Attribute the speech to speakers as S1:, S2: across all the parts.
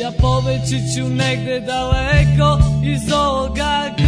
S1: Ja poveći ću negde daleko iz ovoga grada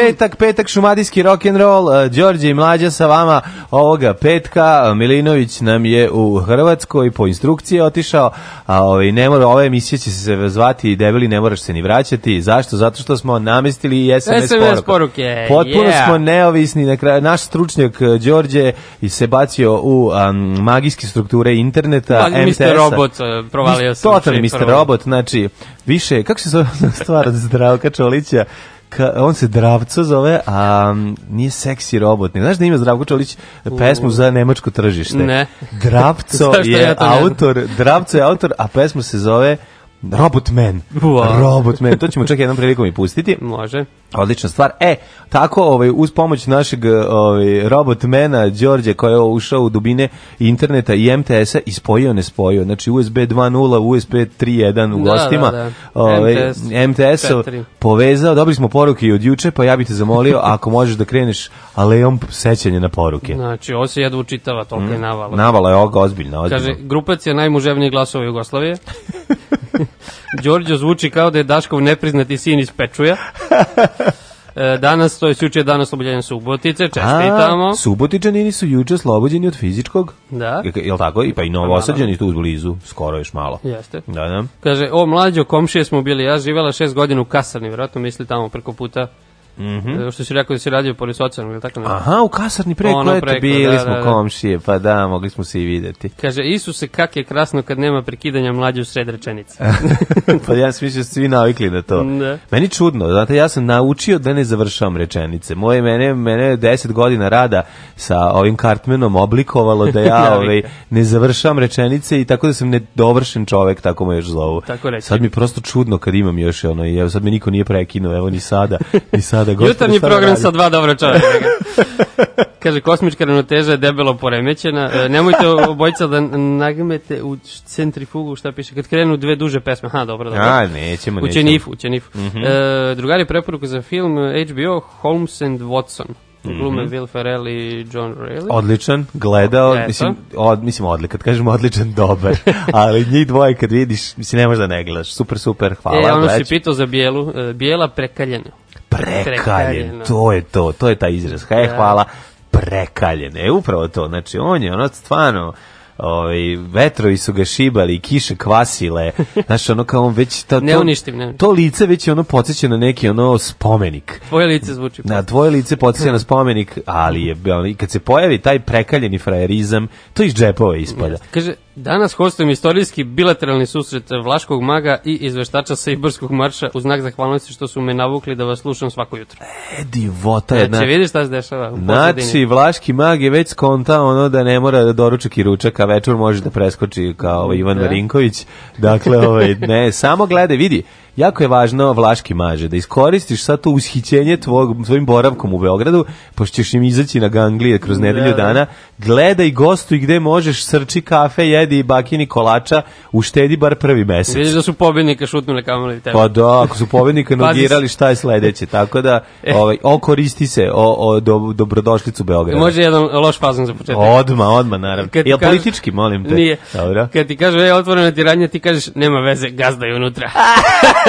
S2: petak, petak šumadijski rock and roll. E, Đorđe i mlađa sa vama ovoga petka. Milinović nam je u Hrvatskoj po instrukcije otišao, a ovaj ne mora ove emisije će se zvati debeli ne moraš se ni vraćati. Zašto? Zato što smo namestili SMS, SMS poruke. Potpuno yeah. smo neovisni na kraju. Naš stručnjak e, Đorđe i se bacio u um, magijske strukture interneta, Ma, MTS-a. Mr. Robot e, provalio se. Totalni Mr. Robot, znači više, kako se zove stvar od Zdravka Čolića? Ka, on se Dravco zove, a nije seksi robot. znaš da ima Zdravko Čolić pesmu za nemačko tržište? Ne. Dravco je ja autor, Dravco je autor, a pesma se zove Robotman. Wow. Robotman. To ćemo čak jednom prilikom i pustiti. Može. Odlična stvar. E, tako ovaj, uz pomoć našeg ovaj, Robotmana Đorđe koji je ušao u dubine interneta i MTS-a i spojio ne spojio. Znači USB 2.0, USB 3.1 u da, gostima. Da, da. Ovaj, MTS, MTS povezao. Dobili smo poruke i od juče, pa ja bih te zamolio ako možeš da kreneš alejom sećanje na poruke. Znači, ovo se jedva učitava, toliko mm. je navala. Navala je ovoga ozbiljna, ozbiljna. Kaže, grupacija najmuževnijih glasova Jugoslavije. Đorđo zvuči kao da je Daškov nepriznati sin iz Pečuja. E, danas, to je juče danas oboljenje Subotice, čestitamo. A, Subotičanini su juče oslobođeni od fizičkog. Da. Je li tako? I pa i novosađeni da, da, da. tu u blizu, skoro još malo. Jeste. Da, da. Kaže, o mlađo, komšije smo bili, ja živela šest godina u Kasarni, vjerojatno misli tamo preko puta Mm -hmm. Što si rekao da si radio pored socijalnog, ili tako ne? Aha, u kasarni preko, ono preko eto, bili da, smo da, da. komšije, pa da, mogli smo se i videti. Kaže, Isuse, kak je krasno kad nema prekidanja mlađe u sred rečenice. pa ja sam mislio da svi navikli na to. Da. Meni čudno, znate, ja sam naučio da ne završavam rečenice. Moje mene, mene 10 godina rada sa ovim kartmenom oblikovalo da ja ovaj, ne završavam rečenice i tako da sam nedovršen čovek, tako me još zovu. Tako reći. Sad mi prosto čudno kad imam još ono, i evo sad me niko nije prekinuo, evo ni sada, ni sada sada. Jutarnji da program sa dva dobra čovjeka. Kaže, kosmička ravnoteža je debelo poremećena. E, nemojte obojica da nagmete u centrifugu, šta piše. Kad krenu dve duže pesme. Ha, dobro, dobro. A, nećemo, nećemo. U Čenifu, u Čenifu. Mm -hmm. e, drugari preporuku za film HBO Holmes and Watson. Mm -hmm. glume Will Ferrell i John Reilly. Odličan, gledao, Eto. mislim, od, mislim odličan, kad kažemo odličan, dobar, ali njih dvoje kad vidiš, mislim, ne možeš da ne gledaš, super, super, hvala. E, ono gledaj. si pitao za bijelu, e, bijela prekaljena prekaljen, da. to je to, to je taj izraz, hej, da. hvala, prekaljen, e, upravo to, znači, on je ono stvarno, ovaj vetrovi su ga šibali, kiše kvasile. znači, ono kao on već ta, to, ne uništim, to lice već je ono podsjeća na neki ono spomenik. Tvoje lice zvuči. Na tvoje lice podsjeća na spomenik, ali je ono, kad se pojavi taj prekaljeni frajerizam, to iz džepova ispada. Kaže Danas hostujem istorijski bilateralni susret Vlaškog maga i izveštača sa Ibarskog marša u znak zahvalnosti što su me navukli da vas slušam svako jutro. E, divota je. Znači, vidiš šta se dešava u Znači, Vlaški mag je već skonta ono da ne mora da doručak i ručak, a večer može da preskoči kao ovaj Ivan da. Marinković. Dakle, ovaj, ne, samo gledaj, vidi, jako je važno vlaški maže, da iskoristiš sad to ushićenje tvog, tvojim boravkom u Beogradu, pošto ćeš im izaći na ganglije kroz nedelju da. dana, gledaj gostu i gde možeš, srči kafe, jedi i bakini kolača, uštedi bar prvi mesec. Vidiš da su pobednika šutnule kamoli tebe. Pa da, ako su pobednika nogirali, šta je sledeće, tako da e. ovaj, okoristi se o, o do, dobrodošlicu Beograda. Može jedan loš fazon za početak. Odma, odma, naravno. Kad Jel kažu, politički, molim te? Nije. Dobro. Kad ti kažu, je, otvorena tiranja, ti kažeš, nema veze, gazda je unutra.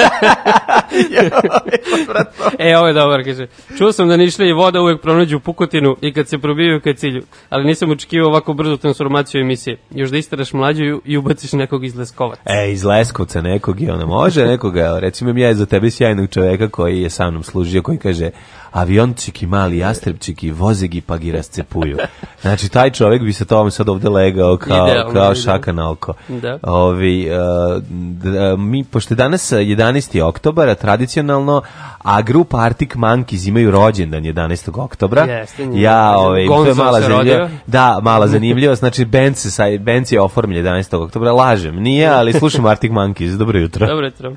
S2: e, ovo je dobar, kaže. Čuo sam da nišlje i voda uvek pronađu pukotinu i kad se probijaju ka cilju, ali nisam očekivao ovako brzo transformaciju emisije. Još da istaraš mlađu i ubaciš nekog iz Leskovaca. E, iz Leskovca nekog je, ona može nekoga. Recimo, ja je za tebe sjajnog čoveka koji je sa mnom služio, koji kaže, aviončiki, mali jastrebčiki, vozegi pa gi rascepuju. Znači, taj čovjek bi se to sad ovdje legao kao, Idealno, kao šaka na oko. Da. Ovi, uh, d, e, mi, pošto je danas 11. oktobara, tradicionalno, a grupa Arctic Monkeys imaju rođendan 11. oktobra. Jeste, ja, ovaj to je mala zanimljiva. Da, mala zanimljiva. Znači, band, se, band je oformljen 11. oktobra. Lažem, nije, ali slušam Arctic Monkeys. Dobro jutro. Dobro jutro.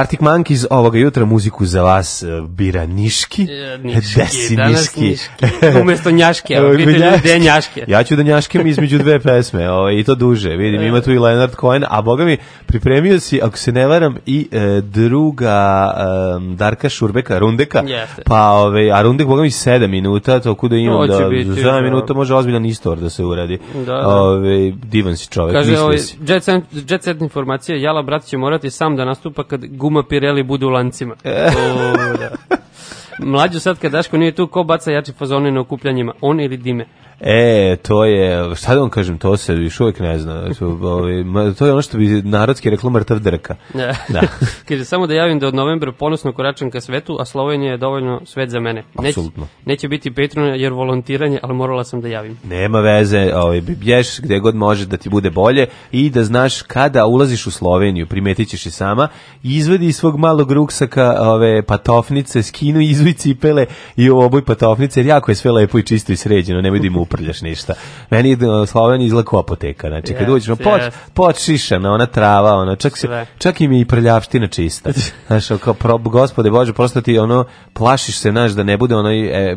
S2: Arctic Monkeys ovoga jutra muziku za vas eh, bira Niški njaški? Niški, e, e, Desi, danas niški. Umesto njaške, evo, vidite njaške. Ja ću da njaškem između dve pesme, ovaj, i to duže, vidim, e. ima tu i Leonard Cohen, a boga mi, pripremio si, ako se ne varam, i e, druga e, Darka Šurbeka, Rundeka, Jeste. pa, ovaj, a Rundek, boga mi, sedam minuta, toliko da imam, da, biti, za da. minuta može ozbiljan istor da se uradi. Da, da. Ove, divan si čovek, Kaže, misli ovaj, si. Jet set, jet set informacija, Jala, brat će morati sam da nastupa kad guma Pirelli bude u lancima. E. O, da. Mlađu sad kad Daško nije tu, ko baca jači fazone na okupljanjima, on ili Dime? E, to je, šta da vam kažem, to se još uvijek ne zna. Ovaj, to je ono što bi narodski reklo mrtav drka. Ja. Da. Kaže, samo da javim da od novembra ponosno koračam ka svetu, a Slovenija je dovoljno svet za mene. Apsolutno. Neć, neće biti Patreon jer volontiranje, ali morala sam da javim. Nema veze, ovaj, bješ gde god može da ti bude bolje i da znaš kada ulaziš u Sloveniju, primetit ćeš i sama, izvedi iz svog malog ruksaka ove patofnice, skinu, izvuj cipele i u oboj patofnice, jer jako je sve lepo i čisto i sređeno, ne da im uprljaš ništa. Meni je da Slovenija izlako apoteka, znači kad yes, uđemo, poč, poč šišana, ona trava, ona, čak, se, čak i mi i prljavština čista. Znaš, kao, pro, gospode Bože, prosto ti ono, plašiš se, znaš, da ne bude onaj e,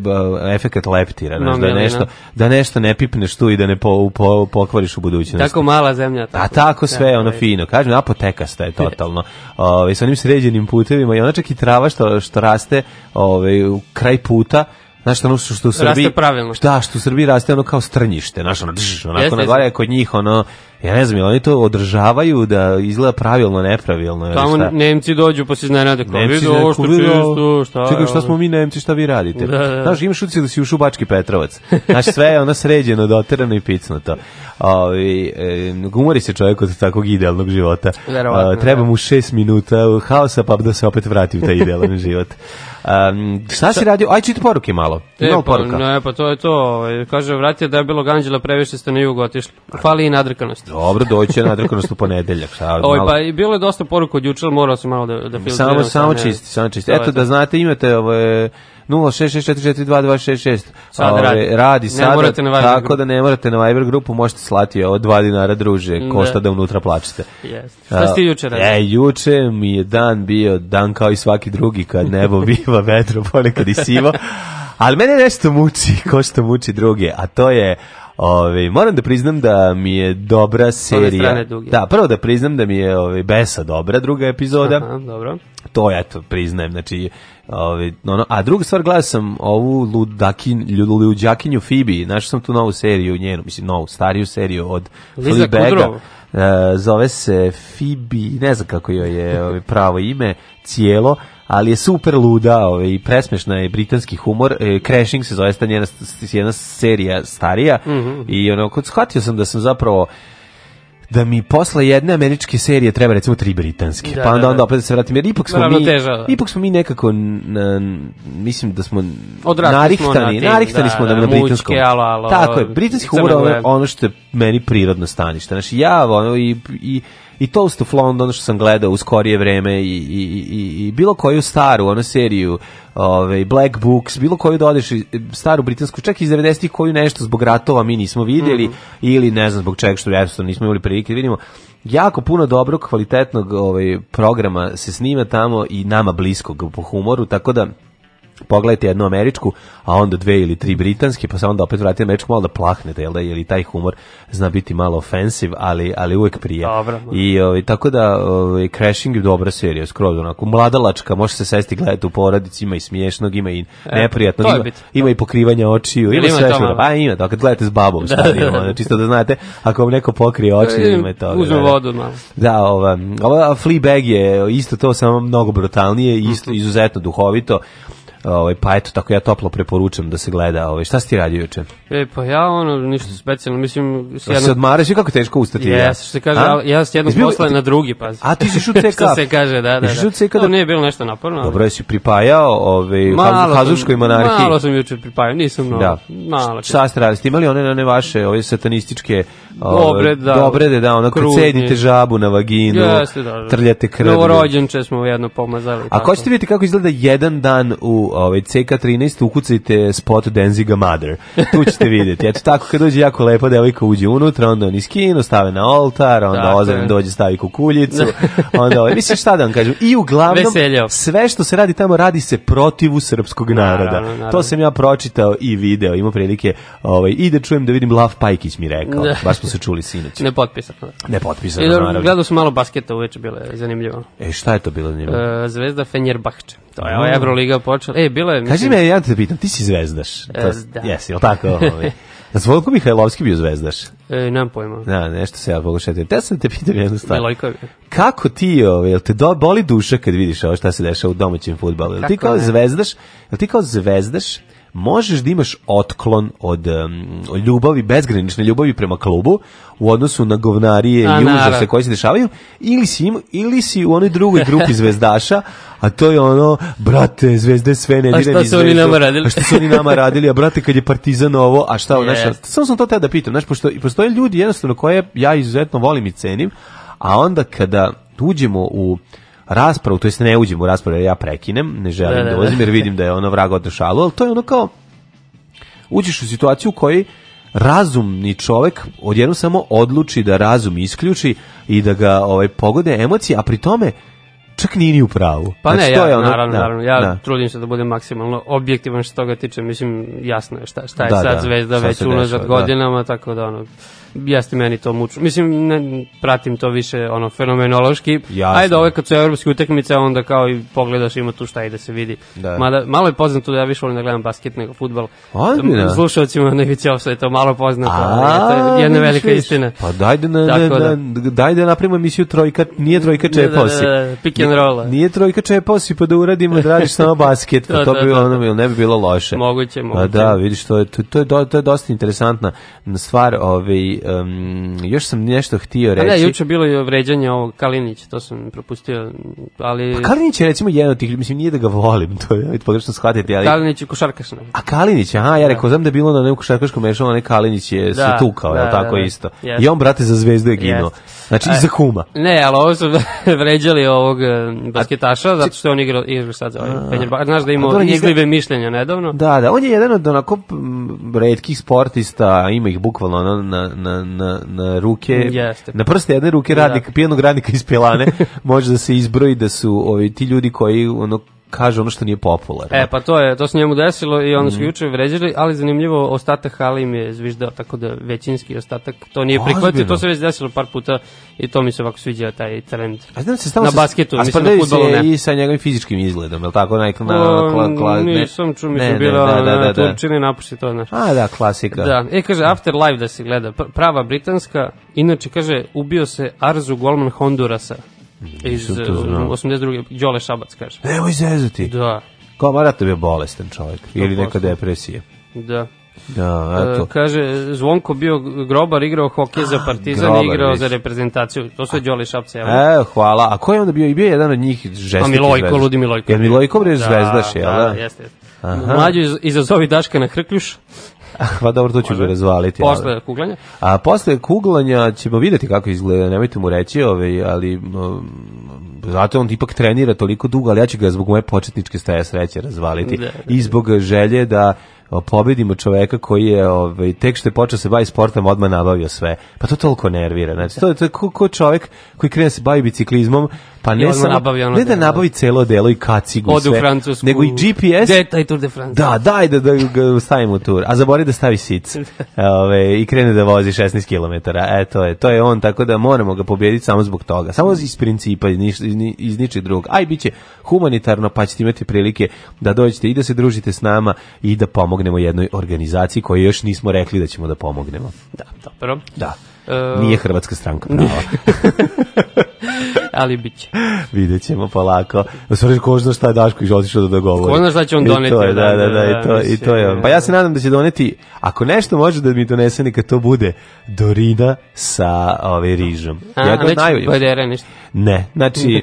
S2: efekt leptira, znaš, no, da, nešto, da nešto ne pipneš tu i da ne po, po, pokvariš u budućnosti. Tako mala zemlja. Tako. A tako sve, ja, ono fino, kažem, apotekasta je totalno. Ove, ovaj, sa onim sređenim putevima i ona čak i trava što, što raste ove, ovaj, u kraj puta, Znaš, ono što u Srbiji... Raste pravilno. Da, što u Srbiji raste ono kao strnjište, znaš, ono, dž, onako jeste, na gore, kod njih, ono, ja ne znam, oni to održavaju da izgleda pravilno, nepravilno. Tamo šta? Nemci dođu pa se iznenade kao vidi ovo što čisto, šta. Čekaj, šta smo mi Nemci, šta vi radite? Da, da, da. Znaš, imaš utisak da si ušao u Bački Petrovac. Znaš, sve je ono sređeno, doterano i picnuto. Ovi, ovaj, e, gumori se čovjek od takvog idealnog života. Verovatno, treba da. mu šest minuta haosa pa da se opet vrati u taj idealan život. Um, šta si radio? Aj, čit poruke malo. E, Malo pa, poruka. Ne, pa to je to. Ovaj, kaže, vratio da je bilo ganđela, previše ste na jugu otišli. Fali i nadrkanost. Dobro, doće nadrkanost u ponedeljak. Šta, Oj, malo... pa i bilo je dosta poruka od jučer, morao sam malo da, da filtriram. Samo, samo čisti, samo čisti. Eto, da znate, imate ove 066442266. Sad radi. Radi sad. Tako grupu. da ne morate na Viber grupu, možete slati ovo 2 dinara druže, da. košta da unutra plačete. Jeste. Šta ste juče radili? E, juče mi je dan bio dan kao i svaki drugi kad nebo biva vedro, ponekad i sivo. Ali mene nešto muči, ko što muči druge, a to je Ove, moram da priznam da mi je dobra serija. Da, prvo da priznam da mi je ove, Besa dobra druga epizoda. Aha, dobro. To ja to priznajem, znači Ove, ovaj, ono, a druga stvar, gledao sam ovu ludakin, luđakinju Fibi, našao sam tu novu seriju njenu, mislim novu, stariju seriju od Liza Fleabaga. Uh, e, zove se Phoebe, ne znam kako joj je ove, ovaj, pravo ime, cijelo, ali je super luda ove, ovaj, i presmešna je britanski humor. E, Crashing se zove ta njena jedna serija starija mm -hmm. i onako, shvatio sam da sam zapravo da mi posle jedne američke serije treba recimo tri britanske. Da, pa onda, da, onda da. opet da se vratim jer ipak smo Naravno mi teža, da. ipak smo mi nekako na, mislim da smo Odrasli narihtani, smo na tim, narihtani da, smo da, na, na britanskom. Mučke, alo, alo, Tako je, britanski humor ono, ono što je meni prirodno stanište. Znači ja ono, i, i i Toast of London što sam gledao u skorije vreme i, i, i, i bilo koju staru onu seriju ovaj Black Books, bilo koju da staru britansku, čak iz 90-ih koju nešto zbog ratova mi nismo vidjeli mm -hmm. ili ne znam zbog čega što jednostavno nismo imali prilike da vidimo. Jako puno dobrog, kvalitetnog ovaj, programa se snima tamo i nama bliskog po humoru, tako da pogledajte jednu američku, a onda dve ili tri britanske, pa se onda opet vratite američku, malo da plahnete, jel da, jer i taj humor zna biti malo ofensiv, ali, ali uvek prije. Dobro. I o, ovaj, tako da o, ovaj, Crashing je dobra serija, skroz onako, mladalačka, može se sesti gledati u poradici, ima i smiješnog, ima i e, neprijatnog, ima, ima, i pokrivanja očiju, ima, ima sve što, a pa ima to, kad gledate s babom, da, da, da. čisto znači, da znate, ako vam neko pokrije oči, e, da, ima da. to. Uzme vodu, malo. Da, ova, ova Fleabag je isto to, samo mnogo brutalnije, isto, mhm. izuzetno duhovito, Ovaj pa eto tako ja toplo preporučujem da se gleda, ovaj šta si ti radio juče? E pa ja ono ništa specijalno, mislim s da jedno... odmaraš i kako teško ustati. Yes, ja. što se kaže, a? ja s jednog posla na drugi pa. A ti si šut CK. što se kaže, da, da. da. Šut CK. Da. da. nije bilo nešto naporno. Ali... Dobro si pripajao ovaj Hazuškoj monarhiji. Malo sam juče pripajao, nisam mnogo. Da. Malo. Šta ste radili? Ste imali one ne vaše, ove satanističke dobre ovaj, da. Dobre da, ono kad cedite žabu na vaginu, Jeste, da, da. trljate krv. Novorođenče smo jedno pomazali. A ko ćete vidjeti kako izgleda jedan dan u ovaj, CK13 ukucajte spot Denziga Mother. Tu ćete vidjeti. Eto tako kad dođe jako lepa devojka uđe unutra, onda oni skinu, stave na oltar, onda dakle. Ozren dođe stavi kukuljicu, onda ovaj, mislim šta da vam kažem. I uglavnom Veseljo. sve što se radi tamo radi se protivu srpskog naroda. Naravno, naravno. To sam ja pročitao i video, imao prilike ovaj, i da čujem da vidim Lav Pajkić mi rekao. Da. Baš smo se čuli sinoć. Ne potpisano. Da. Ne potpisano, naravno. Gledao sam malo basketa uveče, bilo je zanimljivo. E, šta je to bilo zanimljivo? E, Zvezda Fenjerbahče. To je ova Euroliga počela. Ej, bila je... Mislim... Kaži mi, ja te pitam, ti si zvezdaš. Zvezda. Jesi, jel tako? Da ovaj. se Mihajlovski bio zvezdaš? E, nemam pojma. Da, nešto se ja pogledam. Ja sam te pitam jednu stvar. Milojkovi. Kako ti, ove, ovaj, jel te do, boli duša kad vidiš ovo šta se dešava u domaćem futbalu? Jel ti kao ne? zvezdaš, jel ti kao zvezdaš možeš da imaš otklon od um, ljubavi, bezgranične ljubavi prema klubu u odnosu na govnarije a, i užase koji se dešavaju ili si, im, ili si u onoj drugoj grupi zvezdaša a to je ono, brate, zvezde sve ne diraj A šta su oni nama radili? A šta su oni nama radili? A brate, kad je partizan ovo, a šta, yes. znaš, samo sam to te da pitam, znaš, pošto postoje ljudi jednostavno koje ja izuzetno volim i cenim, a onda kada uđemo u raspravu, to jest ne uđem u raspravu, ja prekinem, ne želim da, da, da, da, jer vidim da je ono vraga odrešalo, ali to je ono kao, uđeš u situaciju u kojoj razumni čovek odjednom samo odluči da razum isključi i da ga ovaj pogode emocije, a pri tome čak nije u pravu. Pa znači, ne, ja, je ono, naravno, da, naravno, ja da. trudim se da budem maksimalno objektivan što toga tiče, mislim, jasno je šta, šta je da, sad da, zvezda već unazad da. godinama, tako da ono, jeste meni to mučno. Mislim, ne, pratim to više ono fenomenološki. Jasno. Ajde, ove kad su evropske utakmice, onda kao i pogledaš ima tu šta i da se vidi. Da. Mada, malo je poznato da ja više volim da gledam basket nego futbal. Ozbiljno? Da, slušalcima ne vici ovo je to malo poznato. A, to je jedna velika istina. Pa dajde na, na, da. na, dajde da napravimo emisiju trojka, nije trojka da, da, čepao si. pick and roll. Nije trojka čepao si pa da uradimo da radiš samo basket, pa to bi ono, ne bi bilo loše. Moguće, pa moguće. Pa da, vidiš, to je, to, to je, to je dosta interesantna stvar, ovaj, um, još sam nešto htio pa da, reći. A juče bilo je vređanje ovog Kalinića, to sam propustio, ali... Pa Kalinić je recimo jedan od tih, mislim, nije da ga volim, to je pogrešno shvatiti, ali... Kalinić je košarkaš. A Kalinić, aha, ja da. rekao, da. znam da je bilo na nekom košarkaškom mešanu, a ne Kalinić je da, se tukao, da, je tako da, da. isto. Yes. I on, brate, za zvezdu je ginuo. Yes. Znači, e, i za kuma. Ne, ali ovo su vređali ovog e, basketaša, zato što on igra, igra sad za ovaj Fenerbahče. Znaš da je da, izglive mišljenja nedavno. Da, da, on je jedan od onako redkih sportista, ima ih bukvalno na, na, na na, na, ruke, Jeste. na prste jedne ruke radnika, da. pijenog radnika iz Pelane, može da se izbroji da su ovi, ti ljudi koji ono kaže ono što nije popularno. E, pa to je, to se njemu desilo i ono mm. su juče vređali, ali zanimljivo, ostatak hali im je zviždao, tako da većinski ostatak to nije prihvatio, to se već desilo par puta i to mi se ovako sviđa taj trend. A znam se stalno na basketu, a mislim na futbolu ne. I sa njegovim fizičkim izgledom, je tako? Na, na, pa, na, kla, ne. Nisam čuo, mi ne, bila da, da, na da, Turčini da. napuši to, znaš. A, da, klasika. Da, e, kaže, after Afterlife da se gleda, prava britanska, inače, kaže, ubio se Arzu Golman Hondurasa, Mm, iz 82. Uh, Đole Šabac, kaže. Nemoj zezati. Da. Kao Maratov je bolestan čovjek. Ili neka depresija. Da. Da, e, eto. E, kaže, Zvonko bio grobar, igrao hokej za ah, Partizan, igrao već. za reprezentaciju. To su Đole Šapce. E, hvala. A ko je onda bio? I bio jedan od njih žestiti A Milojko, zvezda. ludi Milojko. Jer Milojko bre zvezdaš, da, jel da? Da, jeste. jeste. Mlađo izazovi Daška na Hrkljuš. Pa dobro, to ću ga razvaliti. Posle ali. kuglanja? A posle kuglanja ćemo videti kako izgleda, nemojte mu reći, ovaj, ali mm, zato on ipak trenira toliko dugo, ali ja ću ga zbog moje početničke staje sreće razvaliti da, da, i da. zbog želje da pobedimo čoveka koji je ovaj tek što je počeo da se bavi sportom odmah nabavio sve. Pa to toliko nervira. Znači to je to je ko, ko čovjek koji krene da se bavi biciklizmom, Pa ne, samo, nabavi ono ne da, da nabavi celo delo i kacigu Ode sve, u Francusku. nego i GPS. Gde taj Tour de France? Da, daj da, da ga stavimo tur. A zaboravi da stavi sic. Ove, I krene da vozi 16 km. E, to je, to je on, tako da moramo ga pobijediti samo zbog toga. Samo iz principa, iz, nič, iz ničeg drugog. Aj, biće humanitarno, pa ćete imati prilike da dođete i da se družite s nama i da pomognemo jednoj organizaciji koju još nismo rekli da ćemo da pomognemo. Da, dobro. Da. E, Nije Hrvatska stranka prava. ali bit će. Vidjet ćemo polako. U stvari, ko zna šta je Daško i otišao da dogovori. Ko zna šta će on doneti. I to je, da, da, da, da, i da, to, i to je. Pa ja da. se nadam da će doneti, ako nešto može da mi donese, neka to bude Dorina sa ove, ovaj, rižom. A, ja ga najbolje. Badera nešto. Ne, znači,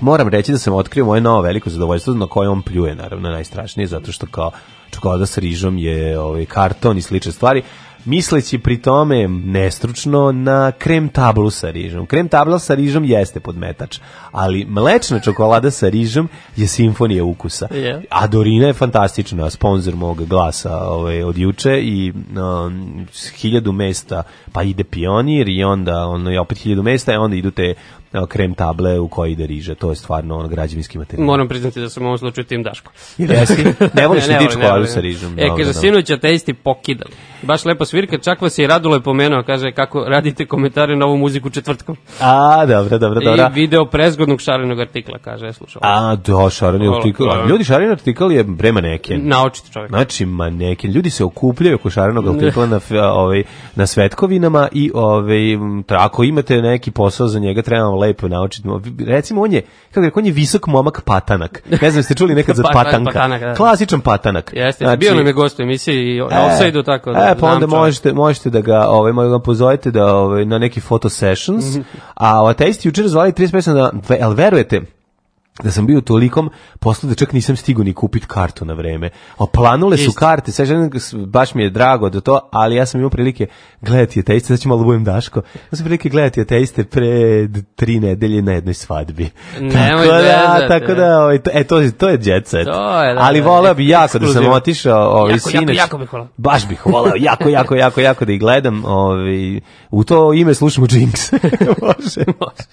S2: moram reći da sam otkrio moje novo veliko zadovoljstvo na koje on pljuje, naravno, najstrašnije, zato što kao čokolada sa rižom je ovaj, karton i slične stvari, misleći pri tome nestručno na krem tablu sa rižom. Krem tabla sa rižom jeste podmetač, ali mlečna čokolada sa rižom je simfonija ukusa. Yeah. A Dorina je fantastična, sponsor mog glasa ovaj, od juče i um, hiljadu mesta, pa ide pionir i onda ono, opet hiljadu mesta i e onda idu te krem table u koji ide riže, to je stvarno ono građevinski materijal. Moram priznati da sam u ovom slučaju tim Daško. Jesi? Ne voliš ne, dičku ali sa rižom. E, kaže, sinoć ateisti pokidali. Baš lepa svirka, čak vas je Radule je pomenuo, kaže, kako radite komentare na ovu muziku četvrtkom. A, dobro, dobro, dobro. I video prezgodnog šarenog artikla, kaže, e, slušao. A, do, da, šareni artikla. Da. Ljudi, šareni artikl je bre maneken. Naučiti čovjek. Znači, maneken. Ljudi se okupljaju oko šarenog artikla na, ovaj, na svetkovinama i ovaj, ako imate neki posao za njega, trebamo lepo naučiti. Recimo, on je, kako rekao, on je visok momak patanak. Ne znam, ste čuli nekad za pa, pa, patanka. patanak, da. Klasičan patanak. Jeste, znači, bio nam je gost u emisiji i na e, offside tako E, pa onda možete, možete da ga, ovaj, možete da pozovete da, ovaj, na neki photo sessions, mm -hmm. a o ateisti jučer zvali 35 da ali verujete, da sam bio u tolikom poslu da čak nisam stigao ni kupiti kartu na vreme. A planule su Isti. karte, sve žene, baš mi je drago do to, ali ja sam imao prilike gledati ateiste, sad ću malo da budem Daško, ja sam prilike gledati ateiste pre tri nedelje na jednoj svadbi. Nemoj tako da, gledati, tako da, ovaj, e, to, to je jet set. To je, da, ali da, voleo bi jako da sam otišao ovi ovaj, jako, sineć, jako, jako bih volao. Baš bih voleo, jako, jako, jako, jako da ih gledam. Ovi, ovaj, u to ime slušamo Jinx. može. može.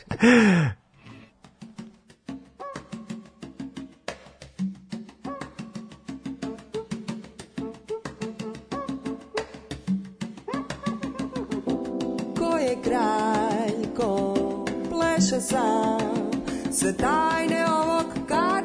S1: je kraljko, pleše sam sve tajne ovog kad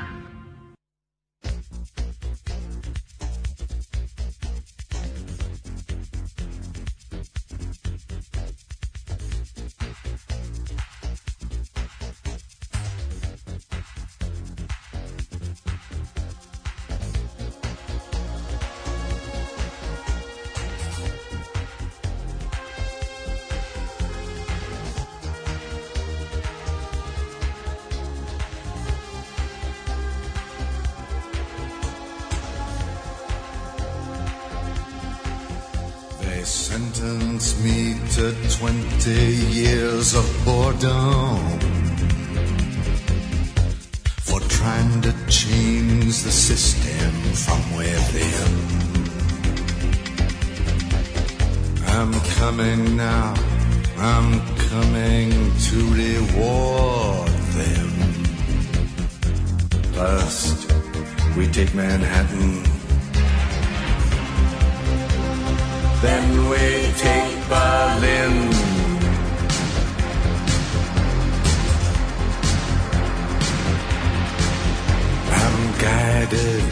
S3: guided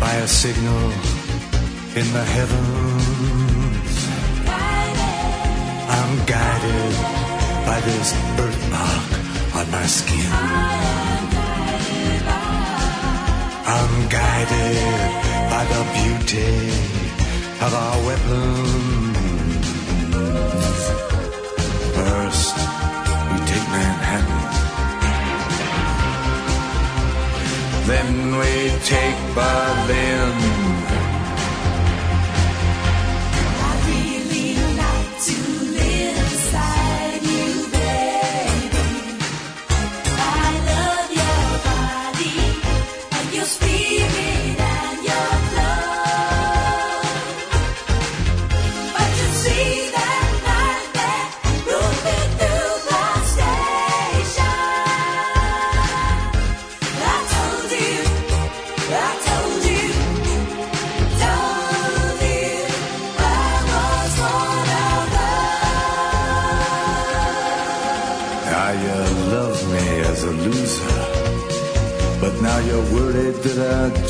S3: by a signal in the heavens. I'm guided by this birthmark on my skin. I'm guided by the beauty of our weapons. Then we take by then.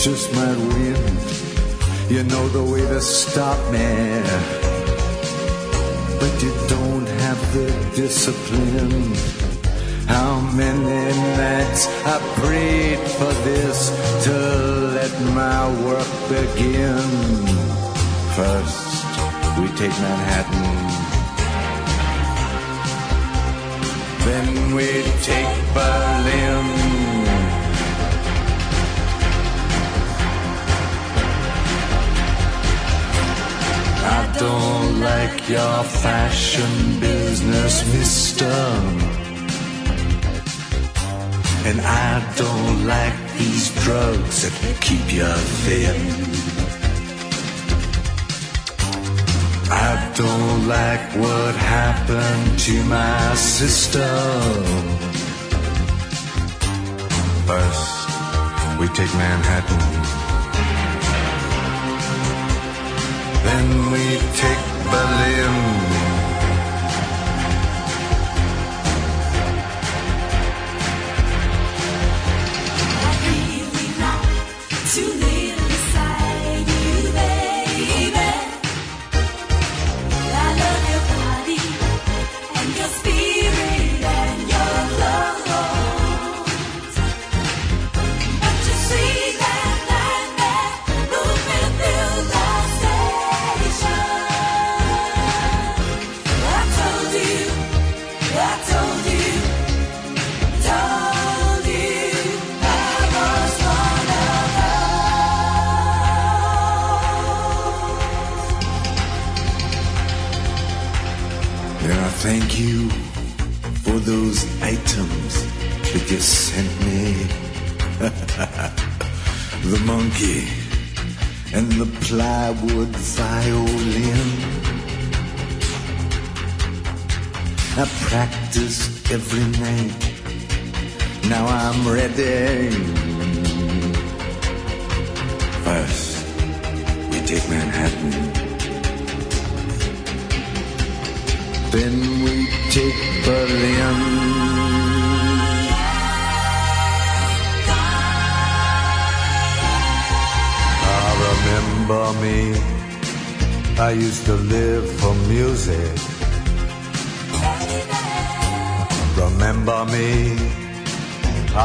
S3: just might win. You know the way to stop me, but you don't have the discipline. How many nights I prayed for this to let my work begin. First, we take Manhattan.
S2: Then we take Berlin. don't like your fashion business, mister. And I don't like these drugs that keep you thin. I don't like what happened to my sister. First, we take Manhattan. Then we take Berlin.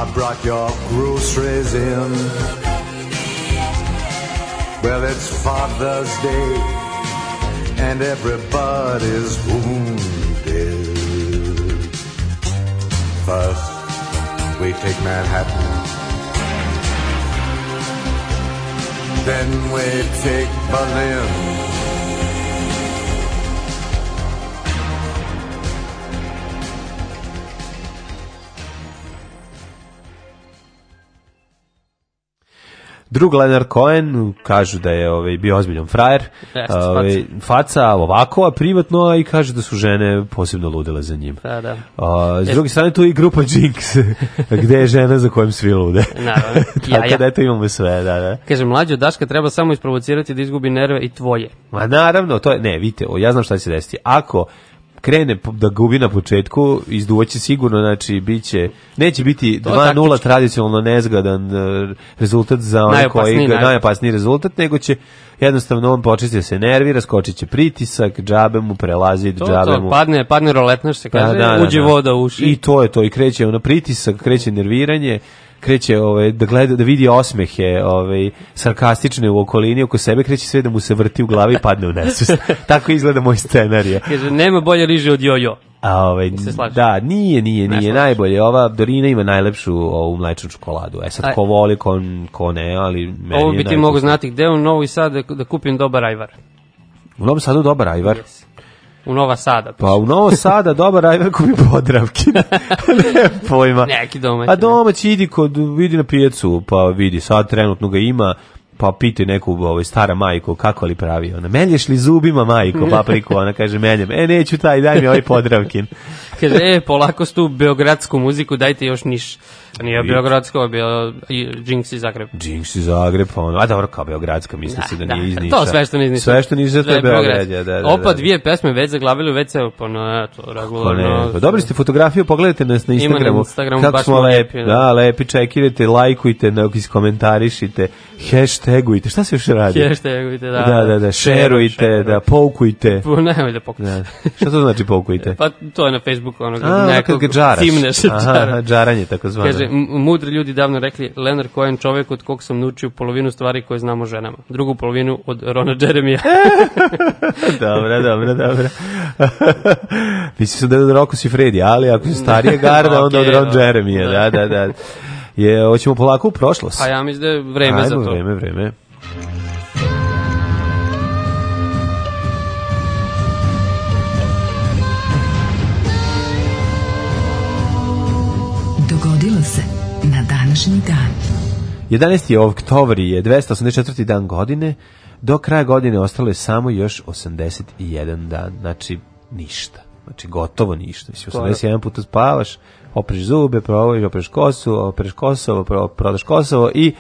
S2: I brought your groceries in. Well, it's Father's Day, and everybody's wounded. First, we take Manhattan. Then we take Berlin. Drug Leonard Cohen, kažu da je ovaj, bio ozbiljom frajer,
S4: Best,
S2: ovaj, faca ovakova privatno, i kaže da su žene posebno ludele za njim. Da,
S4: da. A,
S2: s druge strane, tu i grupa Jinx, gde je žena za kojom svi lude.
S4: Naravno. Tako ja, ja.
S2: da eto imamo sve, da, da.
S4: Kaže, mlađo, Daška treba samo isprovocirati da izgubi nerve i tvoje.
S2: Ma naravno, to je, ne, vidite, ja znam šta će se desiti. Ako krene da gubi na početku, izduvaće sigurno, znači biće neće biti 2:0 tradicionalno nezgodan e, rezultat za one koji
S4: ga najopasniji rezultat,
S2: nego će jednostavno on početi da se nervira, skočit će pritisak, džabe mu prelazi, to, džabe to, mu...
S4: padne, padne roletno, se pa kaže, da, da, uđe da, voda
S2: u
S4: uši.
S2: I to je to, i kreće ono pritisak, kreće nerviranje, kreće ovaj da gleda da vidi osmehe, ovaj sarkastične u okolini oko sebe, kreće sve da mu se vrti u glavi i padne u nesvest. Tako izgleda moj scenarijo.
S4: Kaže nema bolje liže od jojo.
S2: A ovaj da, da nije, nije, nije najbolje. Ova Dorina ima najlepšu ovu mlečnu čokoladu. E sad Aj. ko voli, ko, ko ne, ali
S4: meni Ovo bi ti mogu znati gde u Novi Sad da, da kupim dobar ajvar.
S2: U Novom Sadu dobar ajvar.
S4: Yes. U Nova Sada.
S2: Pa u Novo Sada dobar ajvar kupi podravki. ne pojma.
S4: Neki domać.
S2: A domać idi kod, vidi na pijecu, pa vidi, sad trenutno ga ima, pa piti neku ovaj, stara majko, kako li pravi ona. Melješ li zubima majko papriku? Ona kaže meljem. E neću taj, daj mi ovaj podravkin.
S4: kaže, e polako stu beogradsku muziku, dajte još niš. Nije Beogradska, ovo je bio Jinx
S2: iz Zagreb. Jinx iz Zagreb, ono, a dobro, kao Beogradska, misli da, se da, da nije iz Niša. To
S4: sve što
S2: nije iz Niša. Sve što nije iz Niša, je Beograd. Da da, da, da,
S4: Opa, dvije pesme već zaglavili u WC, pa no,
S2: to pa regularno. Pa, dobri ste fotografiju, pogledajte nas na Instagramu. Ima na Instagramu,
S4: kako baš smo
S2: lepi. Da, da lepi, čekirajte, lajkujte, iskomentarišite, hashtagujte, šta se još radi?
S4: Hashtagujte, da, da.
S2: Da, da, da, šerujte, da, poukujte. Po, nemoj da
S4: poukujte. Da.
S2: Šta to znači poukujte?
S4: pa to je na Facebooku, ono,
S2: nekog, timneš,
S4: džaranje, tako zvano. Kaže, da. mudri ljudi davno rekli, Leonard Cohen čovek od kog sam naučio polovinu stvari koje znam o ženama. Drugu polovinu od Rona Jeremija.
S2: dobro, dobro, dobro. Mislim sam da je od Rocco Sifredi, ali ako je starije garda, okay, onda od Ron da. Jeremija. Da, da, da. Je, hoćemo polako u prošlost.
S4: A pa ja mislim da
S2: je vreme
S4: Ajmo, za to. Vreme,
S2: vreme. današnji dan. 11. oktobar je 284. dan godine, do kraja godine ostalo je samo još 81 dan, znači ništa. Znači gotovo ništa. Mislim, 81 puta spavaš, opriš zube, provaš, opriš kosu, opriš Kosovo, prodaš Kosovo i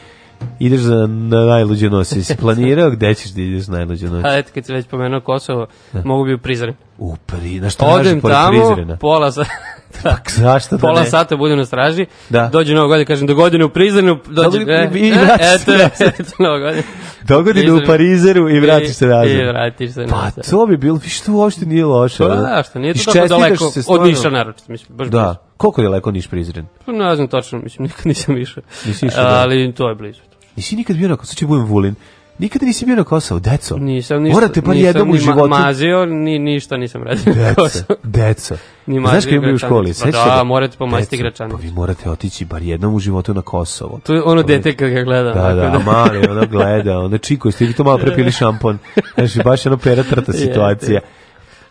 S2: ideš za na najluđu noć. Jesi planirao gde ćeš da ideš na najluđu
S4: noć? A eto, kad se već pomenuo Kosovo, da. mogu bi u Prizren.
S2: U pri, na što
S4: Odem tamo, pola sa...
S2: Tak, zašto
S4: da Pola ne? sata budem na straži, da. dođe Novo godine, kažem, do godine u Prizrenu, dođe, do, e, i vrati e, eto, eto,
S2: Novo godine. Do godine u Parizeru i vratiš se nazad.
S4: I vratiš se pa, nazad.
S2: Pa to bi bilo,
S4: što
S2: uopšte nije loše. Pa
S4: da,
S2: što
S4: nije to tako daleko, od Niša naročito, mislim, baš
S2: da. blizu. Koliko je daleko Niš Prizren?
S4: Pa ne znam točno, mislim, nikad nisam išao. Nisi išao, da. Ali to je blizu.
S2: Nisi nikad bio na koncertu da Budem Vulin? Nikada nisi bio na Kosovu, deco.
S4: Nisam ništa.
S2: Morate pa jednom
S4: u
S2: životu. Nisam ni
S4: mazio, ni ništa nisam radio. Deco,
S2: deco. Ni mazio, Znaš kada je u školi?
S4: Pa da, morate pomaziti gračanicu.
S2: Pa vi morate otići bar jednom u životu na Kosovo.
S4: To je ono dete kada ga gleda.
S2: Da, da, da. mali, ono gleda, ono čiko, ste vi to malo prepili šampon. Znaš, baš ono pera trta situacija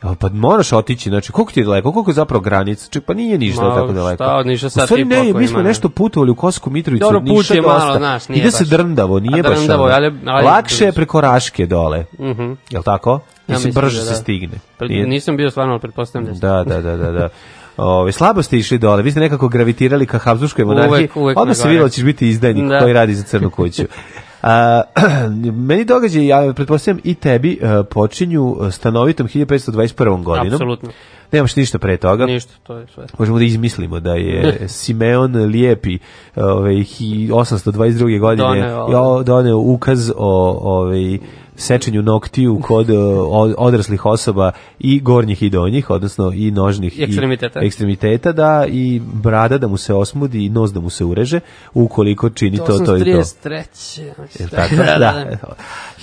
S2: pa moraš otići, znači koliko ti je daleko, koliko je zapravo granica, Ček, pa nije ništa Ma, tako daleko. Šta
S4: od Niša sad
S2: ti ne, mi smo nešto putovali u Kosku Mitrovicu, Dobro, put je malo, znaš, nije Ide baš. se drndavo, nije baš. Drndavo, ali, ali, lakše je preko Raške dole. Mhm. Uh -huh. Jel tako? Ja mislim, brže da, se da. stigne.
S4: Pre, pa Nisam bio stvarno, ali pretpostavljam
S2: da, da. Da, da, da, da. Ove, slabo ste išli dole, vi ste nekako gravitirali ka Habsburgskoj monarhiji, odmah se vidjelo da ćeš biti izdajnik da. koji radi za crnu kuću. meni događaj, ja pretpostavljam i tebi, e, počinju stanovitom 1521. godinom.
S4: Apsolutno.
S2: Nemaš ništa pre toga.
S4: Ništa, to je
S2: sve. Možemo da izmislimo da je Simeon Lijepi ovaj 822. godine
S4: doneo,
S2: doneo ukaz o ovaj sečenju noktiju kod eh, odraslih osoba i gornjih i donjih, odnosno i nožnih i
S4: ekstremiteta.
S2: I ekstremiteta, da, i brada da mu se osmudi i nos da mu se ureže, ukoliko čini to, to, to i to. 833. Tako, da. da. da.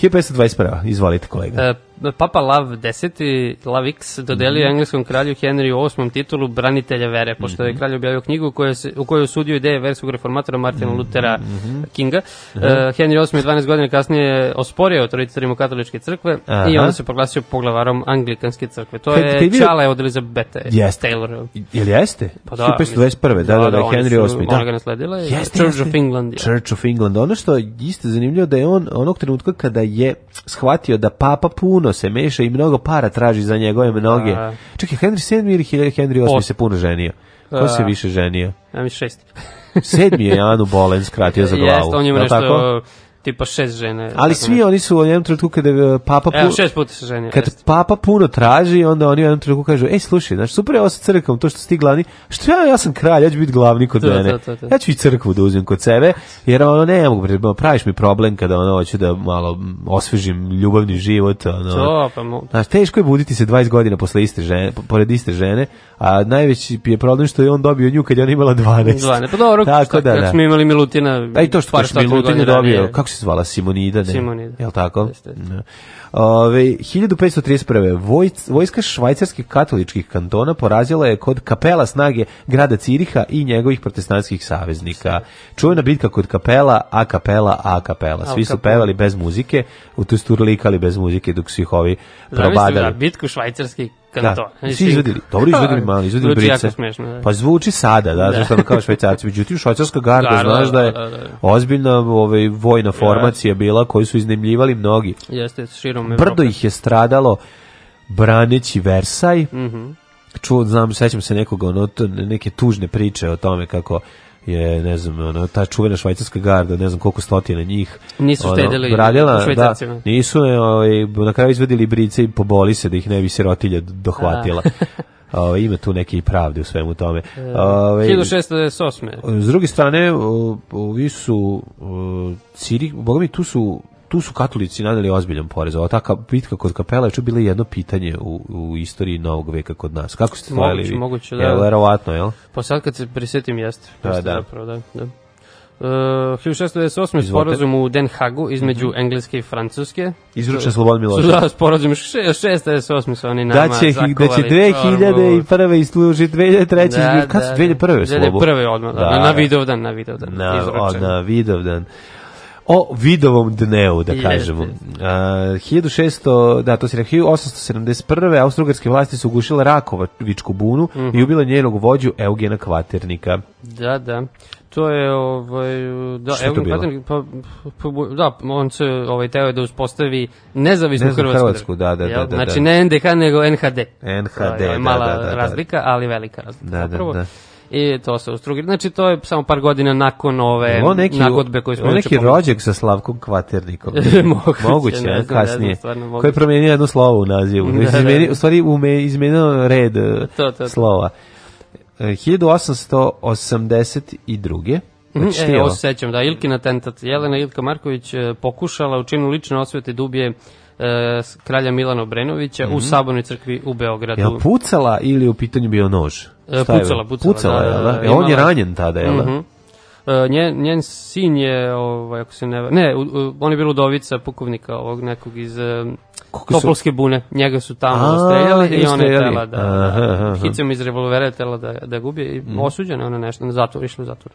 S2: 1521. Izvolite, kolega. E,
S4: Papa Lav X, Lav X, dodelio mm engleskom kralju Henryu VIII titulu branitelja vere, pošto je mhm. kralj objavio knjigu koja se, u kojoj je osudio ideje verskog reformatora Martina mhm. Lutera mm -hmm. Kinga. Mm -hmm. uh, Henry VIII je 12 godina kasnije osporio autoritet katoličke crkve Aha. i onda se poglasio poglavarom anglikanske crkve. To je
S2: He,
S4: čala od Elizabete
S2: jeste. Taylor. Ili jeste? Pa da, 121. Da, da, da, da, da Henry
S4: VIII. Da. Ona ga
S2: nasledila
S4: je jeste, Church jeste. of England.
S2: Je. Church of England. Ono što je isto zanimljivo da je on onog trenutka kada je shvatio da papa puno puno se meša i mnogo para traži za njegove mnoge. A... Da. Čekaj, Henry VII ili Henry VIII se puno ženio? Ko A... Da. se više ženio?
S4: Ja mi
S2: šesti. Sedmi je Janu Bolen skratio za glavu. Jeste, on je nešto... Tako?
S4: tipa šest
S2: žene. Ali svi nešto. oni su u jednom trenutku kada uh, papa
S4: puno... Evo, šest puta se ženio.
S2: Kad jest. papa puno traži, onda oni u jednom trenutku kažu, ej, slušaj, znaš, super je ovo sa crkvom, to što si ti glavni, što ja, ja sam kralj, ja ću biti glavni kod to, mene. To, to, to. Ja ću i crkvu da uzim kod sebe, jer ono, ne mogu, praviš mi problem kada ono, hoću da malo osvežim ljubavni život. Ono, to,
S4: pa
S2: mu...
S4: Znaš,
S2: teško je buditi se 20 godina posle iste žene, pored iste žene, a najveći je problem što je on dobio nju kad je ona imala 12. 12,
S4: pa dobro, Tako,
S2: da, da. smo imali Milutina. Da, i to što kaš Milutina dobio, kako se zvala Simonida, ne? Simonida. Jel tako? Jeste, Ove, 1531. Vojc, vojska švajcarskih katoličkih kantona porazila je kod kapela snage grada Ciriha i njegovih protestantskih saveznika. Čuvena bitka kod kapela, a kapela, a kapela. Svi su pevali bez muzike, u tu sturlikali bez muzike dok su ih ovi da probadali. Zavisno
S4: da bitku švajcarskih da. to.
S2: Svi izvedili, dobro pa, izvedili mali, izvedili zvuči brice.
S4: Smiješno, da.
S2: Pa zvuči sada, da, da. zato što kao švajcarci. Međutim, švajcarska garda, Garda, znaš da je da, da, da. da. ozbiljna ovaj, vojna formacija bila koju su iznemljivali mnogi.
S4: Jeste, širom Evrope.
S2: Brdo ih je stradalo braneći Versaj. Mhm. Mm čuo, znam, sećam se nekoga, ono, neke tužne priče o tome kako je, ne znam, ono, ta čuvena švajcarska garda, ne znam koliko stotina njih.
S4: Nisu ono, štedili radila, da,
S2: nisu, e, ovaj, na kraju izvedili brice i poboli se da ih ne bi sirotilja dohvatila. Da. Ove, ovaj, ima tu neke pravde u svemu tome.
S4: E, Ove, ovaj, 1698.
S2: S druge strane, ovi su, Cirih, boga mi, tu su tu su katolici nadali ozbiljan porez. Ova ta bitka kod kapela je ču bila jedno pitanje u, u istoriji novog veka kod nas. Kako ste stvarili? Moguće, moguće,
S4: da. Jel,
S2: verovatno, jel?
S4: Pa sad kad se prisetim, jeste. Da, jeste da. Zapravo, da, da. Uh, e, 1698. sporazum u Den Hagu između mm -hmm. Engleske i Francuske.
S2: Izručen Slobodan Milošević.
S4: Da, sporazum 698. su oni nama
S2: da će,
S4: zakovali.
S2: Da će 2001. isluži 2003. Da, da, kad su 2001. slobu?
S4: 2001. odmah, da, da, na Vidovdan, na Vidovdan.
S2: Na, o, na Vidovdan o vidovom dneu, da kažemo. Uh, 1600, da, to si rekao, 1871. Austrugarske vlasti su ugušile Rakovačku bunu uh -huh. i mhm. ubile njenog vođu Eugena Kvaternika.
S4: Da, da. To je ovaj da Eugen Kvaternik pa, pa, pa, da on se ovaj teo da uspostavi nezavisnu Nezavisno
S2: Hrvatsku. Hrvatsku da, da, da, da,
S4: Znači da. ne NDH nego NHD.
S2: NHD, da, da, da,
S4: mala
S2: da, da, da,
S4: razlika, ali velika razlika. Da, da, da i to se ustrugilo. Znači, to je samo par godina nakon ove
S2: neki,
S4: nagodbe koju smo...
S2: neki rođak sa Slavkom Kvaternikom. moguće, moguće ne znam, kasnije. Ne znam, stvarno, moguće. je promijenio jedno slovo u nazivu. Da, izmeni, da. U stvari, ume, izmenio red to, to, e, slova. 1882. E,
S4: mhm, znači, e, ovo se sećam, da, Ilkina tentat. Jelena Ilka Marković e, pokušala u činu lične osvete dubije da e, kralja Milana Obrenovića mm -hmm. u mhm. Sabonoj crkvi u Beogradu.
S2: Je pucala ili u pitanju bio nož?
S4: E, pucala, pucala. pucala da,
S2: da, da, da, je, da. E, on
S4: je
S2: ranjen tada, jel da? Mm -hmm.
S4: E, njen, njen sin je, ovaj, ako se ne... Ne, on je bio udovica pukovnika ovog nekog iz e, Kako Topolske su... bune. Njega su tamo A, streljali i ona je tela da... da Hicom iz revolvera je tela da, da gubi i mm. osuđena ona nešto, na zatvor, išla u zatvor.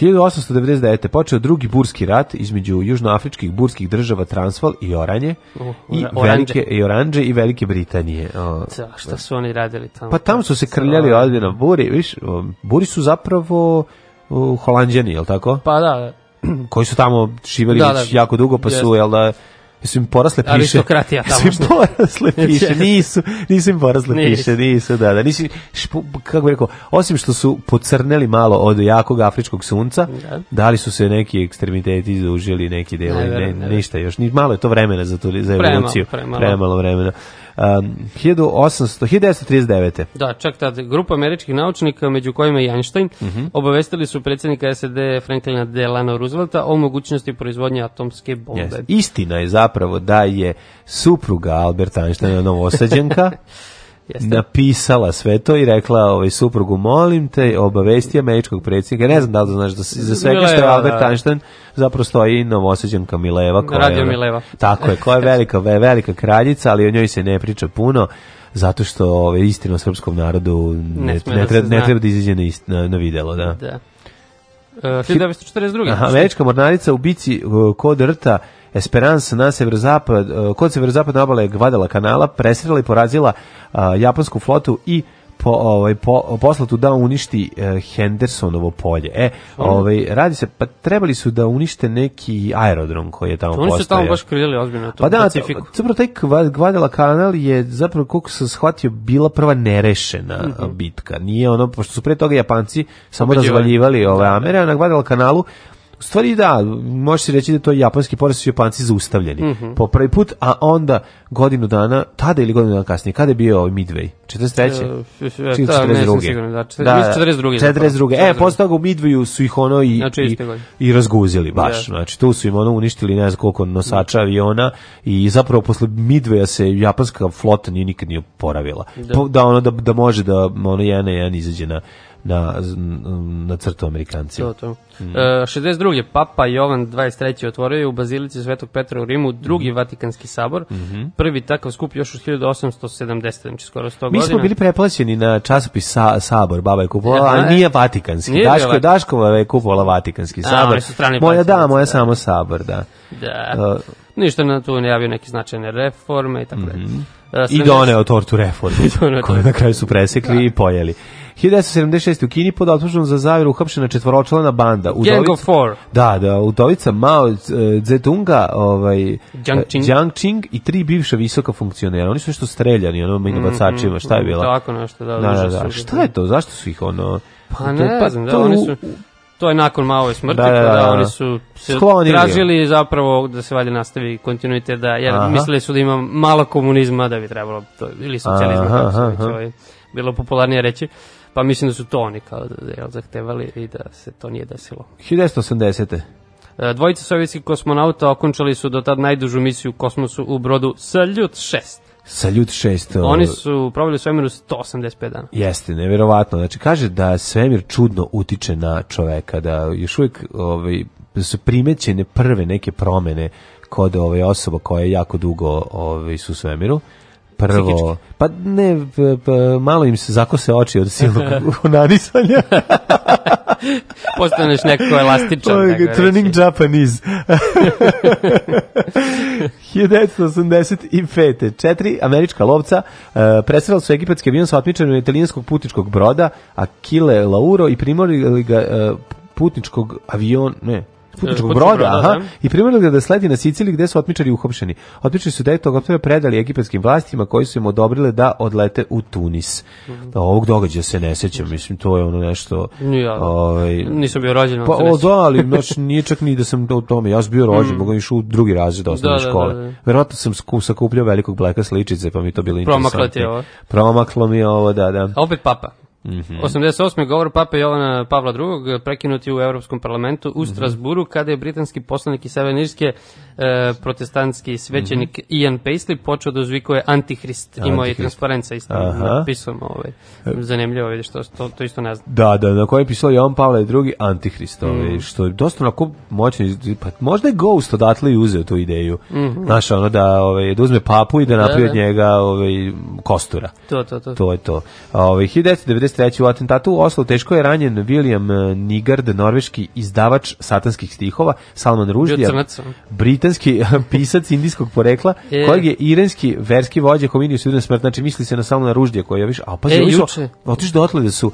S2: 1899. počeo drugi burski rat između južnoafričkih burskih država Transvaal i Oranje uh, i oranje. velike i Oranđe i Velike Britanije.
S4: O, Ca, šta su oni radili tamo?
S2: Pa tamo su se krljali odljeno buri, viš, buri su zapravo u Holandjani, je li tako?
S4: Pa da.
S2: Koji su tamo živeli da, da, jako dugo, pa su, jel da, Jesu im porasle piše.
S4: Aristokratija
S2: tamo.
S4: Jesu im
S2: porasle piše. Nisu, nisu im porasle nisu. piše, nisu, da, da. Nisu, špu, kako bi rekao, osim što su pocrneli malo od jakog afričkog sunca, da, da su se neki ekstremiteti izužili, neki delovi, ne, ne, ne, ništa još. Ni, malo je to vremena za, tu, za evoluciju. Premalo, premalo. premalo vremena. 1800, um, 1939.
S4: Da, čak tada Grupa američkih naučnika, među kojima je Einstein, uh mhm. -huh. obavestili su predsednika SED Franklina Delano Roosevelta o mogućnosti proizvodnje atomske bombe. Yes.
S2: Istina je zapravo da je supruga Alberta Einsteina novosađenka, Jeste. napisala sve to i rekla ovaj suprugu molim te obavesti američkog predsjednika ne znam da li znaš da za svega što je da, Albert da. Einstein zapravo stoji novosađanka Mileva
S4: koja Radio
S2: je,
S4: Mileva
S2: tako je koja je velika velika kraljica ali o njoj se ne priča puno zato što ovaj istina o srpskom narodu ne, ne, da treba, da ne treba da izađe na, na, na videlo
S4: da, da.
S2: E, uh, 1942. američka mornarica u bici uh, kod Rta Esperanza na severozapad, eh, kod severozapadne obale Gvadala kanala presrela i porazila eh, japansku flotu i po, ovaj, po, poslatu da uništi eh, Hendersonovo polje. E, ovaj, radi se, pa trebali su da unište neki aerodrom koji je tamo postao. Oni su tamo
S4: baš krivili ozbiljno to. Pa da,
S2: zapravo taj Gvadala kanal je zapravo, koliko sam shvatio, bila prva nerešena mm -hmm. bitka. Nije ono, pošto su pre toga Japanci samo Obeđivali. razvaljivali ove ovaj, da, da. Amere, a na Gvadela kanalu U stvari da, može se reći da to je japanski porez su Japanci zaustavljeni mm -hmm. po prvi put, a onda godinu dana, tada ili godinu dana kasnije, kada je bio ovaj Midway? 43. Uh, Čim, da, 42. Sigurno, da, 40, da, 42. 42. Da. E, posle toga u Midwayu su ih ono i, znači, i, i razguzili baš. Yeah. Da. Znači, tu su im ono uništili ne znam koliko nosača aviona i zapravo posle Midwaya se japanska flota nije nikad nije oporavila. Da. Po, da ono da, da može da ono jedan na jedan izađe na na, na crtu Amerikanci.
S4: To, to. Mm. E, 62. Papa Jovan 23. otvorio je u Bazilici Svetog Petra u Rimu drugi mm. Vatikanski sabor. Mm -hmm. Prvi takav skup još u 1870. Znači skoro 100
S2: Mi
S4: godina.
S2: Mi smo bili preplaćeni na časopis sa, Sabor, baba je kupovala, a e. nije Vatikanski. Nije Daško, Vatikanski. Daškova je kupovala Vatikanski sabor. A, moja da, moja da. samo Sabor, da.
S4: Da. Uh, Ništa na tu ne javio neke značajne reforme
S2: i
S4: tako mhm. dalje.
S2: I e, doneo tortu reformu, koju na kraju su presekli da. i pojeli. 1976. u Kini pod optužbom za zaviru uhapšena četvoročlana banda. Udovica,
S4: Gang of Four.
S2: Da, da, Udovica Mao eh, Zetunga, ovaj, eh, Jiang Qing i tri bivša visoka funkcionera. Oni su nešto streljani, ono, minobacačima, mhm, mm šta je mhm, bilo? Tako
S4: nešto, da.
S2: Da, da, da. Šta je to? Zašto su ih, ono...
S4: Pa ne, pa, znam, da, to, oni su... To je nakon Maove smrti, da, da, pa da, da, oni da. su se Sklonili. tražili zapravo da se valje nastavi kontinuitet, da, jer aha. mislili su da ima malo komunizma da bi trebalo, to, ili socijalizma, aha, aha, aha. kako se već ovaj, bilo popularnije reći. Pa mislim da su to oni kao jel, zahtevali i da se to nije desilo.
S2: 1980. E,
S4: dvojica sovjetskih kosmonauta okončali su do tad najdužu misiju u kosmosu u brodu Saljut 6.
S2: Saljut 6.
S4: Oni su proveli svemiru 185 dana.
S2: Jeste, nevjerovatno. Znači, kaže da svemir čudno utiče na čoveka, da još uvijek ovaj, su primećene prve neke promene kod ove ovaj, osoba koja je jako dugo ovaj, su u svemiru prvo. Psihički. Pa ne, p, p, malo im se zakose oči od silnog unanisanja.
S4: Postaneš nekako elastičan.
S2: Oj, tako turning reći. Japanese. 1985. Četiri američka lovca uh, e, presrali su egipatski avion sa otmičanom italijanskog putničkog broda, Akile Lauro i primorili ga uh, putničkog avion, ne, putničkog broda, broda, aha, da. i primjerili ga da sleti na Siciliji gde su otmičari uhopšeni. Otmičari su 9. oktobra predali egipatskim vlastima koji su im odobrile da odlete u Tunis. Mm -hmm. Da, ovog događaja se ne sećam, mislim, to je ono nešto... Ja, da. ovaj,
S4: nisam bio rođen,
S2: pa, o, da, ali baš nije čak ni da sam u tome, ja sam bio rođen, mm. mogu išu u drugi razred da, osnovne da, da, škole. Da, da, da. Verovatno sam sakupljao velikog bleka sličice, pa mi to bilo interesantno.
S4: Promaklo ti ovo.
S2: Promaklo mi ovo, da, da. A opet papa.
S4: -hmm. 88. govor pape Jovana Pavla II prekinut u Evropskom parlamentu u mhm. Strasburu mm -hmm. kada je britanski poslanik iz Severne Irske E, protestantski svećenik mm -hmm. Ian Paisley počeo da uzvikuje antihrist. Imao je transparenca isto napisano. Ovaj. Zanimljivo, vidi što to, to isto ne znam.
S2: Da, da, na kojoj je pisao Jovan Pavle II, antihrist. Ovaj, mhm. Što je dosta onako moćno. Pa, možda je Ghost odatle i uzeo tu ideju. Mm -hmm. Znaš, ono da, ovaj, da uzme papu i da, da napravi da. od njega ovaj, kostura.
S4: To, to, to.
S2: To je to. Ovaj, 1993. u atentatu u Oslo teško je ranjen William eh, Nigard, norveški izdavač satanskih stihova, Salman Rushdie, Britan britanski pisac indijskog porekla, e. kojeg je iranski verski vođa kominio sudan smrt, znači misli se na samo na ruždje koje je više, a pa e, otiš dotle da su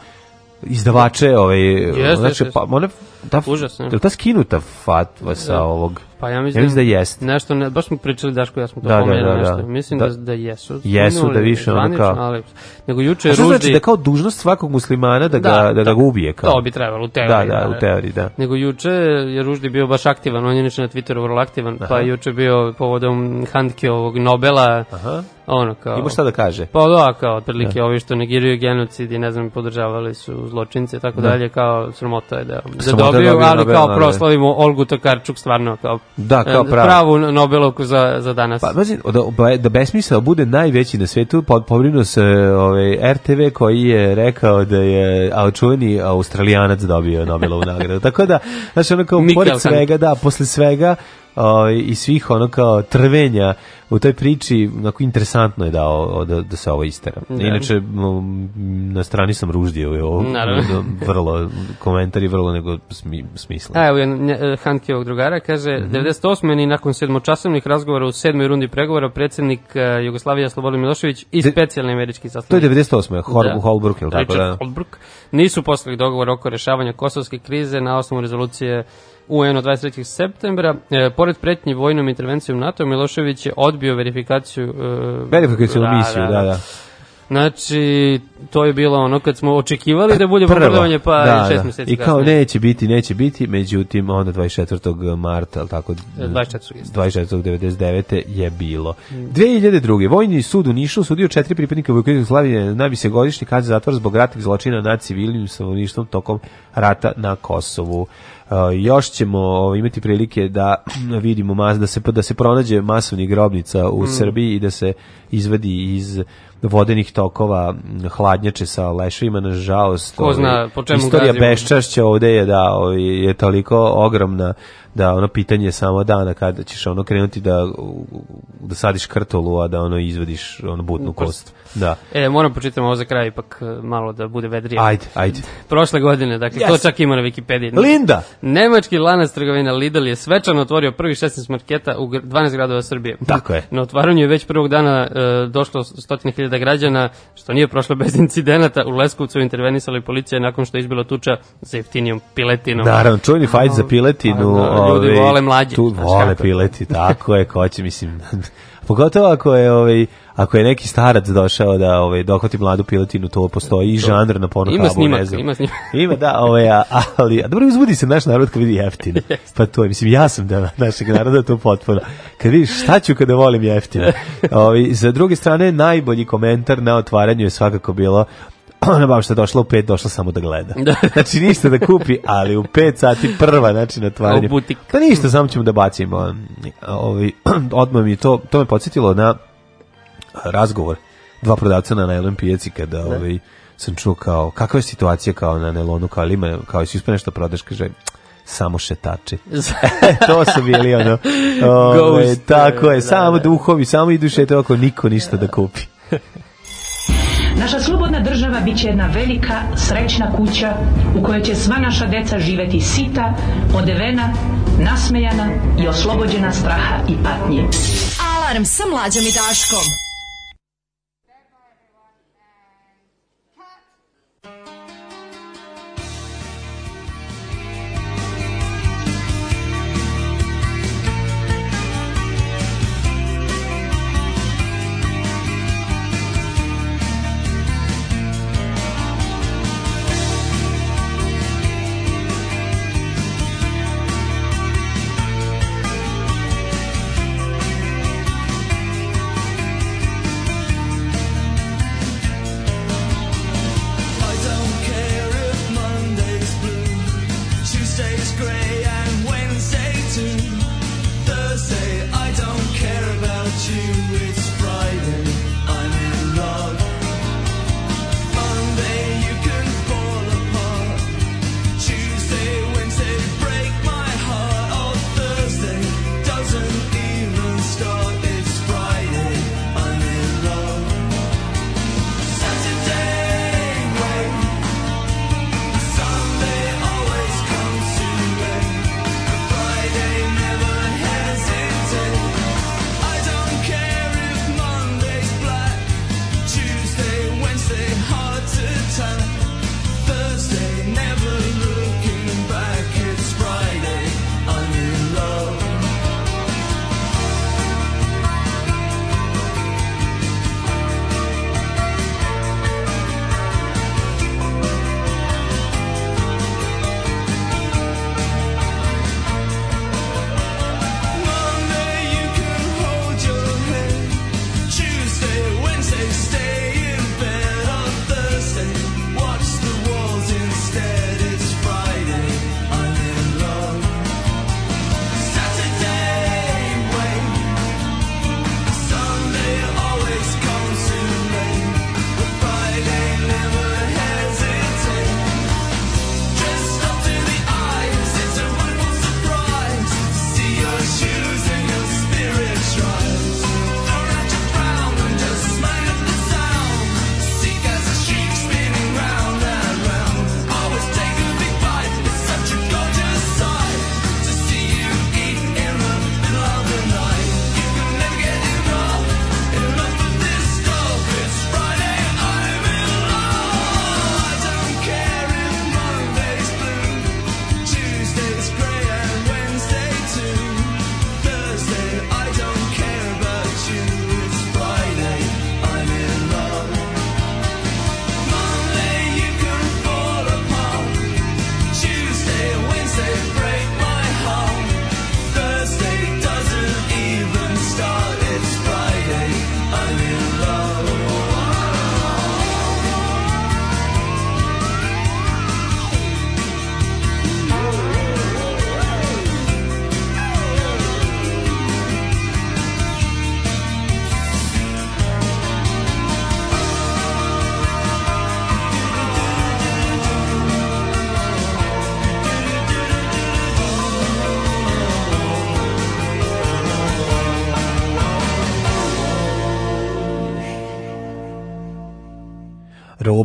S2: izdavače, ovaj, yes, znači, yes, yes.
S4: pa,
S2: one
S4: ta, Užasno. Je li ta skinuta fatva da. sa ovog? Pa ja mislim, ja mislim da jeste. Nešto, ne, baš smo pričali Daško, ja smo to da, da, da pomenuli da, da, nešto. Mislim da, da, da jesu. Jesu, da više ono kao. Ali, nego juče je znači Ruždi... znači da kao dužnost svakog muslimana da, ga, da, da, da ga ubije? Kao. To bi trebalo, u teoriji. Da, da, u teoriji, da. Nego juče je Ruždi bio baš aktivan, on je inače na Twitteru vrlo aktivan, pa Aha. pa juče bio povodom Handke ovog Nobela, Aha. ono kao... Ima šta da kaže? Pa da, kao, otprilike da. ovi što negiraju genocid i ne znam, podržavali su zločince, tako da. dalje, kao sramota je da... Sramota Nobel, da ali kao proslavimo Olgu Tokarčuk stvarno kao,
S2: da,
S4: kao pravu. pravu Nobelovku za, za danas. Pa, znači,
S2: da, da besmisao bude najveći na svetu, pobrinu se ovaj, RTV koji je rekao da je čuveni Australijanac dobio Nobelovu nagradu. Tako da, znači ono kao, pored svega, da, posle svega, o, ovaj, i svih ono kao trvenja u toj priči, onako interesantno je dao da, da se ovo istera. Da. Inače, na strani sam ruždio je ovo, Naravno. Da, vrlo, komentar je vrlo nego smi, smisla.
S4: A evo
S2: je eh,
S4: Hankijevog drugara, kaže, mm -hmm. 98. meni nakon sedmočasovnih razgovora u sedmoj rundi pregovora, predsednik eh, Jugoslavija Slobodan Milošević i specijalni američki sastavnik. To
S2: je 98. Eh, Hor, da. Holbrook, ili tako
S4: da?
S2: Holbrook,
S4: nisu poslali dogovor oko rešavanja kosovske krize na osnovu rezolucije UN od 23. septembra. E, pored pretnji vojnom intervencijom NATO, Milošević je odbio verifikaciju... E,
S2: verifikaciju da, da, misiju, da. da, da.
S4: Znači, to je bilo ono kad smo očekivali pa da bude bombardovanje, pa da, šest
S2: da. meseci I kao kasnije. neće biti, neće biti, međutim, onda 24. marta, ali tako, 24. 24. 99. je bilo. 2002. Vojni sud u Nišu sudio četiri pripadnika Vojkodine Slavije na bisegodišnji kad zatvor zbog ratnih zločina nad civilnim stanovništvom tokom rata na Kosovu još ćemo ovaj, imati prilike da vidimo mas da se da se pronađe masovnih grobnica u mm. Srbiji i da se izvadi iz vodenih tokova hladnjače sa leševima nažalost žalost.
S4: zna ovaj, po čemu Istorija
S2: beščašća ovde je da ovi, ovaj, je toliko ogromna da ono pitanje je samo dana kada ćeš ono krenuti da da sadiš krtolu a da ono izvadiš ono butnu kost. Da.
S4: E, moram pročitam ovo za kraj ipak e, malo da bude vedrije.
S2: Ajde, ajde.
S4: Prošle godine, dakle yes. to čak ima na Wikipediji.
S2: Linda.
S4: Nemački lanac trgovina Lidl je svečano otvorio prvi 16 marketa u 12 gradova Srbije.
S2: Tako je.
S4: Na otvaranju je već prvog dana e, E, došlo stotine hiljada građana, što nije prošlo bez incidenata, u Leskovcu intervenisala i policija nakon što je izbila tuča za jeftinijom piletinom.
S2: Naravno, čujni fajt za piletinu. Pa, da,
S4: ljudi ovaj, vole mlađe. Tu
S2: vole pileti, tako je, ko će, mislim... Pogotovo ako je ovaj ako je neki starac došao da ovaj dohvati mladu pilotinu to postoji i žanr na porno ima
S4: snimak, ima snimak ima
S2: da ovaj ali a dobro uzbudi se naš narod kad vidi jeftine pa to mislim ja sam da našeg naroda to potpuno kad vidiš šta ću kada volim jeftine ovaj sa druge strane najbolji komentar na otvaranju je svakako bilo ona baš što je došla u pet, došla samo da gleda. Da. Znači ništa da kupi, ali u pet sati prva, znači na otvaranju. Pa ništa, samo ćemo da bacimo. Ovi, ovaj, odmah mi to, to me podsjetilo na razgovor dva prodavca na najlon pijaci kada ne. Da. ovaj sam čuo kao kakva je situacija kao na nelonu kao ima kao si uspeo nešto prodeš kaže samo šetači. to su bili ono. Ove, ovaj, da, tako je, da, samo da, duhovi, samo idu šetati oko niko ništa da kupi.
S5: Naša slobodna država biće jedna velika, srećna kuća u kojoj će sva naša deca živeti sita, odevena, nasmejana i oslobođena straha i patnje. Alarm sa mlađom i daškom.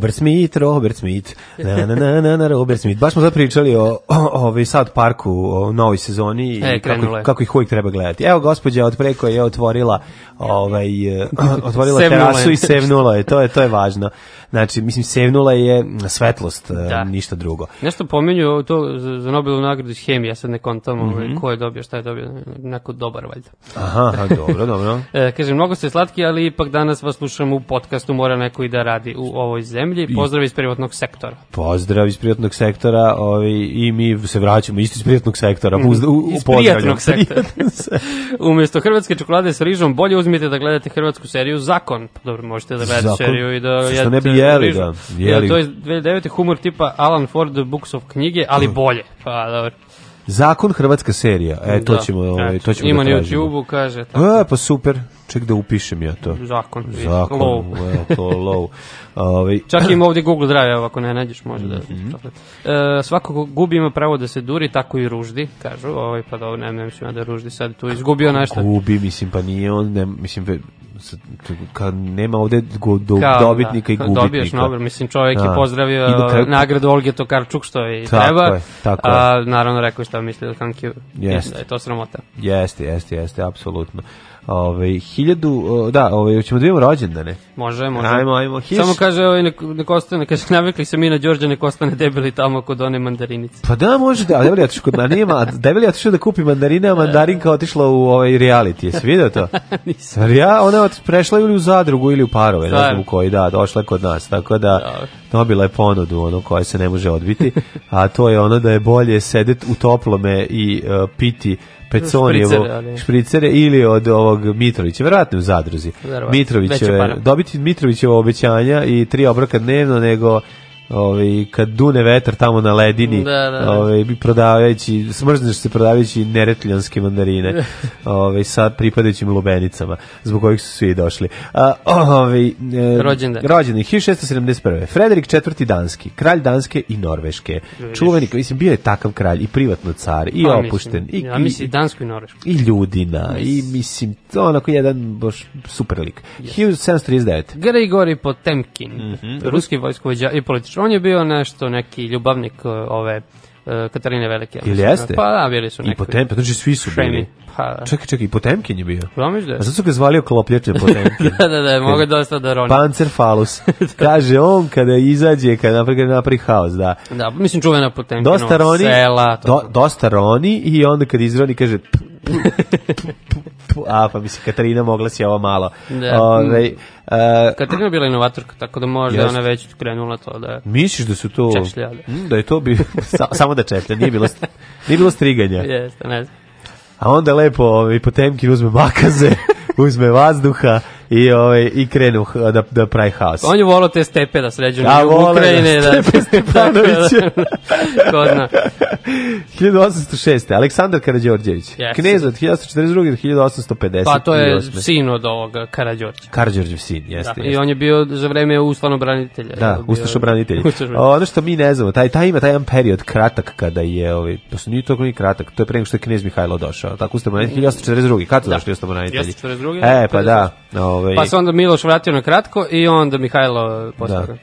S4: Robert Smith, Robert Smith. Na, na, na, na, na Robert Smith. Baš smo sad pričali o, o, o South Parku, o novoj sezoni e, i kako, kako ih uvijek treba gledati. Evo, gospodja od preko je otvorila ovaj, e, otvorila terasu i sevnula je. To je, to je važno. Znači, mislim, sevnula je svetlost, e, da. ništa drugo. Nešto pominju to za Nobelovu nagradu iz hemije, ja sad ne kontam mm -hmm. ko je dobio, šta je dobio, neko dobar valjda. Aha, dobro, dobro. e, kaže, mnogo ste slatki, ali ipak danas vas slušam u podkastu mora neko i da radi u ovoj zemlji. Pozdrav iz privatnog sektora. Pozdrav iz privatnog sektora ovaj, i mi se vraćamo isto iz privatnog sektora. Mhm. U, u, u iz privatnog sektora. Umesto hrvatske čokolade sa rižom, bolje uzmite da gledate hrvatsku seriju Zakon. Pa dobro, možete da gledate Zakon, seriju i da jedete jeli, da. da. Jeli. To je 2009. humor tipa Alan Ford Books of knjige, ali mm. bolje. Pa, dobro. Zakon hrvatska serija. E to da. ćemo, ovaj to ćemo. Da ima na YouTube-u, kaže tako. E, pa super. Ček da upišem ja to. Zakon. Zakon. Low. Well, to low. Ove... Ovaj, Čak im ovdje Google Drive, ako ne nađeš može mm -hmm. da. Mhm. E, svako gubi ima pravo da se duri, tako i ruždi, kažu. Ovaj pa da ne, ne mislim da ruždi sad tu izgubio nešto. Gubi mislim pa nije on, ne mislim kad nema ovde go, do, Kao, da, dobitnika da, i gubitnika. Dobiješ Nobel, mislim čovjek da. je pozdravio kraju... nagradu Olge Tokarčuk što je tako treba. Je, tako A, naravno rekao šta misli o Hankiju. Jeste. je to sramota. Jeste, jeste, jeste, apsolutno. Ovaj 1000 da, ovaj ćemo da rođendane. Može, može. Hajmo, hajmo. Hiš... Samo kaže ovaj nek, nek ostane, kaže navikli se mi na Đorđa nek ostane debeli tamo kod one mandarinice. Pa da, može da, debeli otišao kod mandarina, debeli otišao da kupi mandarine, a mandarinka otišla
S2: u
S4: ovaj reality. Jesi video to?
S2: Nisam. Ja, ona je prešla ili u zadrugu ili u parove, ne znam u koji, da, došla kod nas. Tako da Dobar. dobila je ponudu ono koja se ne može odbiti, a to je ono da je bolje sedeti u toplome i uh, piti Peconjevo špricere ili od ovog Mitrovića, verovatno u zadruzi. Mitrović dobiti Mitrovićevo obećanja i tri obroka dnevno nego ovaj kad dune vetar tamo na ledini, da, da. ovaj bi prodavajući smrzneš se prodavajući neretljanske mandarine, ovaj sa pripadajućim lubenicama zbog kojih su svi došli. A ovaj rođendan. Rođendan 1671. Frederik IV danski, kralj Danske i Norveške. Čuveni, mislim bio je takav kralj i privatno car i pa, opušten
S4: mislim, i ja mislim Dansku i Norvešku.
S2: I ljudina mislim. i mislim to onako jedan baš superlik. Yes. 1739.
S4: Grigori Potemkin, mm -hmm. ruski vojskovođa i političar On je bio nešto, neki ljubavnik e, ove e, Katarine Velike.
S2: Ili jeste?
S4: Pa da, bili su neki.
S2: I Potemkin, znači pa svi su Šemi. bili. Pa da. Čekaj, čekaj, i Potemkin je bio. Promiš
S4: da je?
S2: A sad su ga zvali okolopljete Potemkin.
S4: da, da, da, mogu dosta da roni.
S2: Pancer falus. Da. Kaže on kada izađe, kada napravi, napravi haos, da.
S4: Da, mislim čuvena Potemkin. Dosta
S2: roni,
S4: sela,
S2: do, dosta roni i onda kad izroni kaže, pff, A, pa mislim, Katarina mogla si ovo malo. Da. Ove, ovaj,
S4: mm. a, Katarina je bila inovatorka, tako da možda jest. ona već krenula to da...
S2: Misliš da su to... Češljade. Mm, da je to bi... samo da češlja, nije bilo, nije bilo striganja.
S4: Jeste, ne znam.
S2: A onda lepo ovaj, Potemkin uzme makaze, uzme vazduha, i ovaj i krenu da da pravi haos.
S4: On je volao te stepe da
S2: sređuje da, Ukrajine
S4: da Stepe Stepanović. Kodna.
S2: 1806. Aleksandar Karađorđević. Yes. Knez od 1842 1850.
S4: Pa to je 18. sin od ovoga Karađorđevića.
S2: Karađorđev sin, da, jeste.
S4: Da, I on je bio za vreme ustavno branitelja.
S2: Da, ustašo branitelj. Ono što mi ne znamo, taj taj ima taj jedan period kratak kada je ovaj to su nije toliko ni kratak, to je pre nego što je knez Mihajlo došao. Tako ustavno branitelj 1842. Kad su da. došli ustavno
S4: branitelji?
S2: 1842. E, pa da.
S4: Ovaj... Pa se onda Miloš vratio na kratko i onda Mihajlo postao.
S2: Da.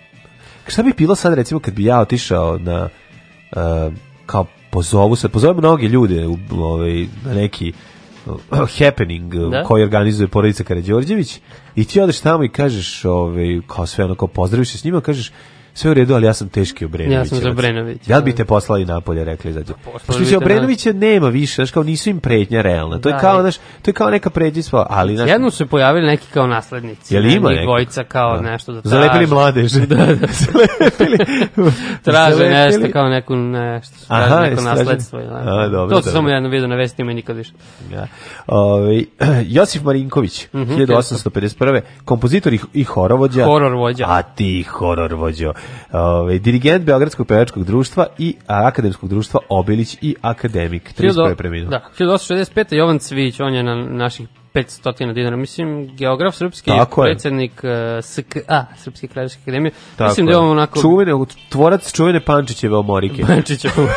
S2: Šta bi bilo sad recimo kad bi ja otišao na uh, kao pozovu se, pozove mnogi ljude u, ovaj, na neki eh, happening da? koji organizuje porodica Karađorđević i ti odeš tamo i kažeš ovaj, kao sve ono kao pozdraviš se s njima kažeš sve u redu, ali ja sam teški Obrenović. Ja
S4: sam za Obrenović.
S2: Da li bi te poslali napolje, rekli izađe. Pa Što se Obrenovića na... nema više, znaš, kao nisu im prednja realna. To da, je kao, znaš, to je kao neka predispa, ali
S4: znaš. Jedno se pojavili neki kao naslednici. Jel ima neki? Dvojica kao da. nešto da
S2: traže. Zalepili mladež. da, da. Zalepili.
S4: traže Zalepili. nešto kao neku nešto. Aha, neko nasledstvo. A, da. dobro, to sam samo jedno video na vestima i nikad više.
S2: Ja. Ovaj Josif Marinković, 1851. Mhm, kompozitor i, i hororovođa.
S4: Hororvođa.
S2: A ti hororvođo. Ove, ovaj, dirigent Beogradskog pevačkog društva i akademskog društva Obilić i akademik. 31. preminuo. Da,
S4: 1865. Jovan Cvić, on je na naših 500 dinara. Mislim, geograf srpski, Tako predsednik e, SK, a, Srpske kraljevske akademije. Tako Mislim da je. da je on onako... Čuvene,
S2: tvorac čuvene Pančićeve omorike.
S4: Pančićeve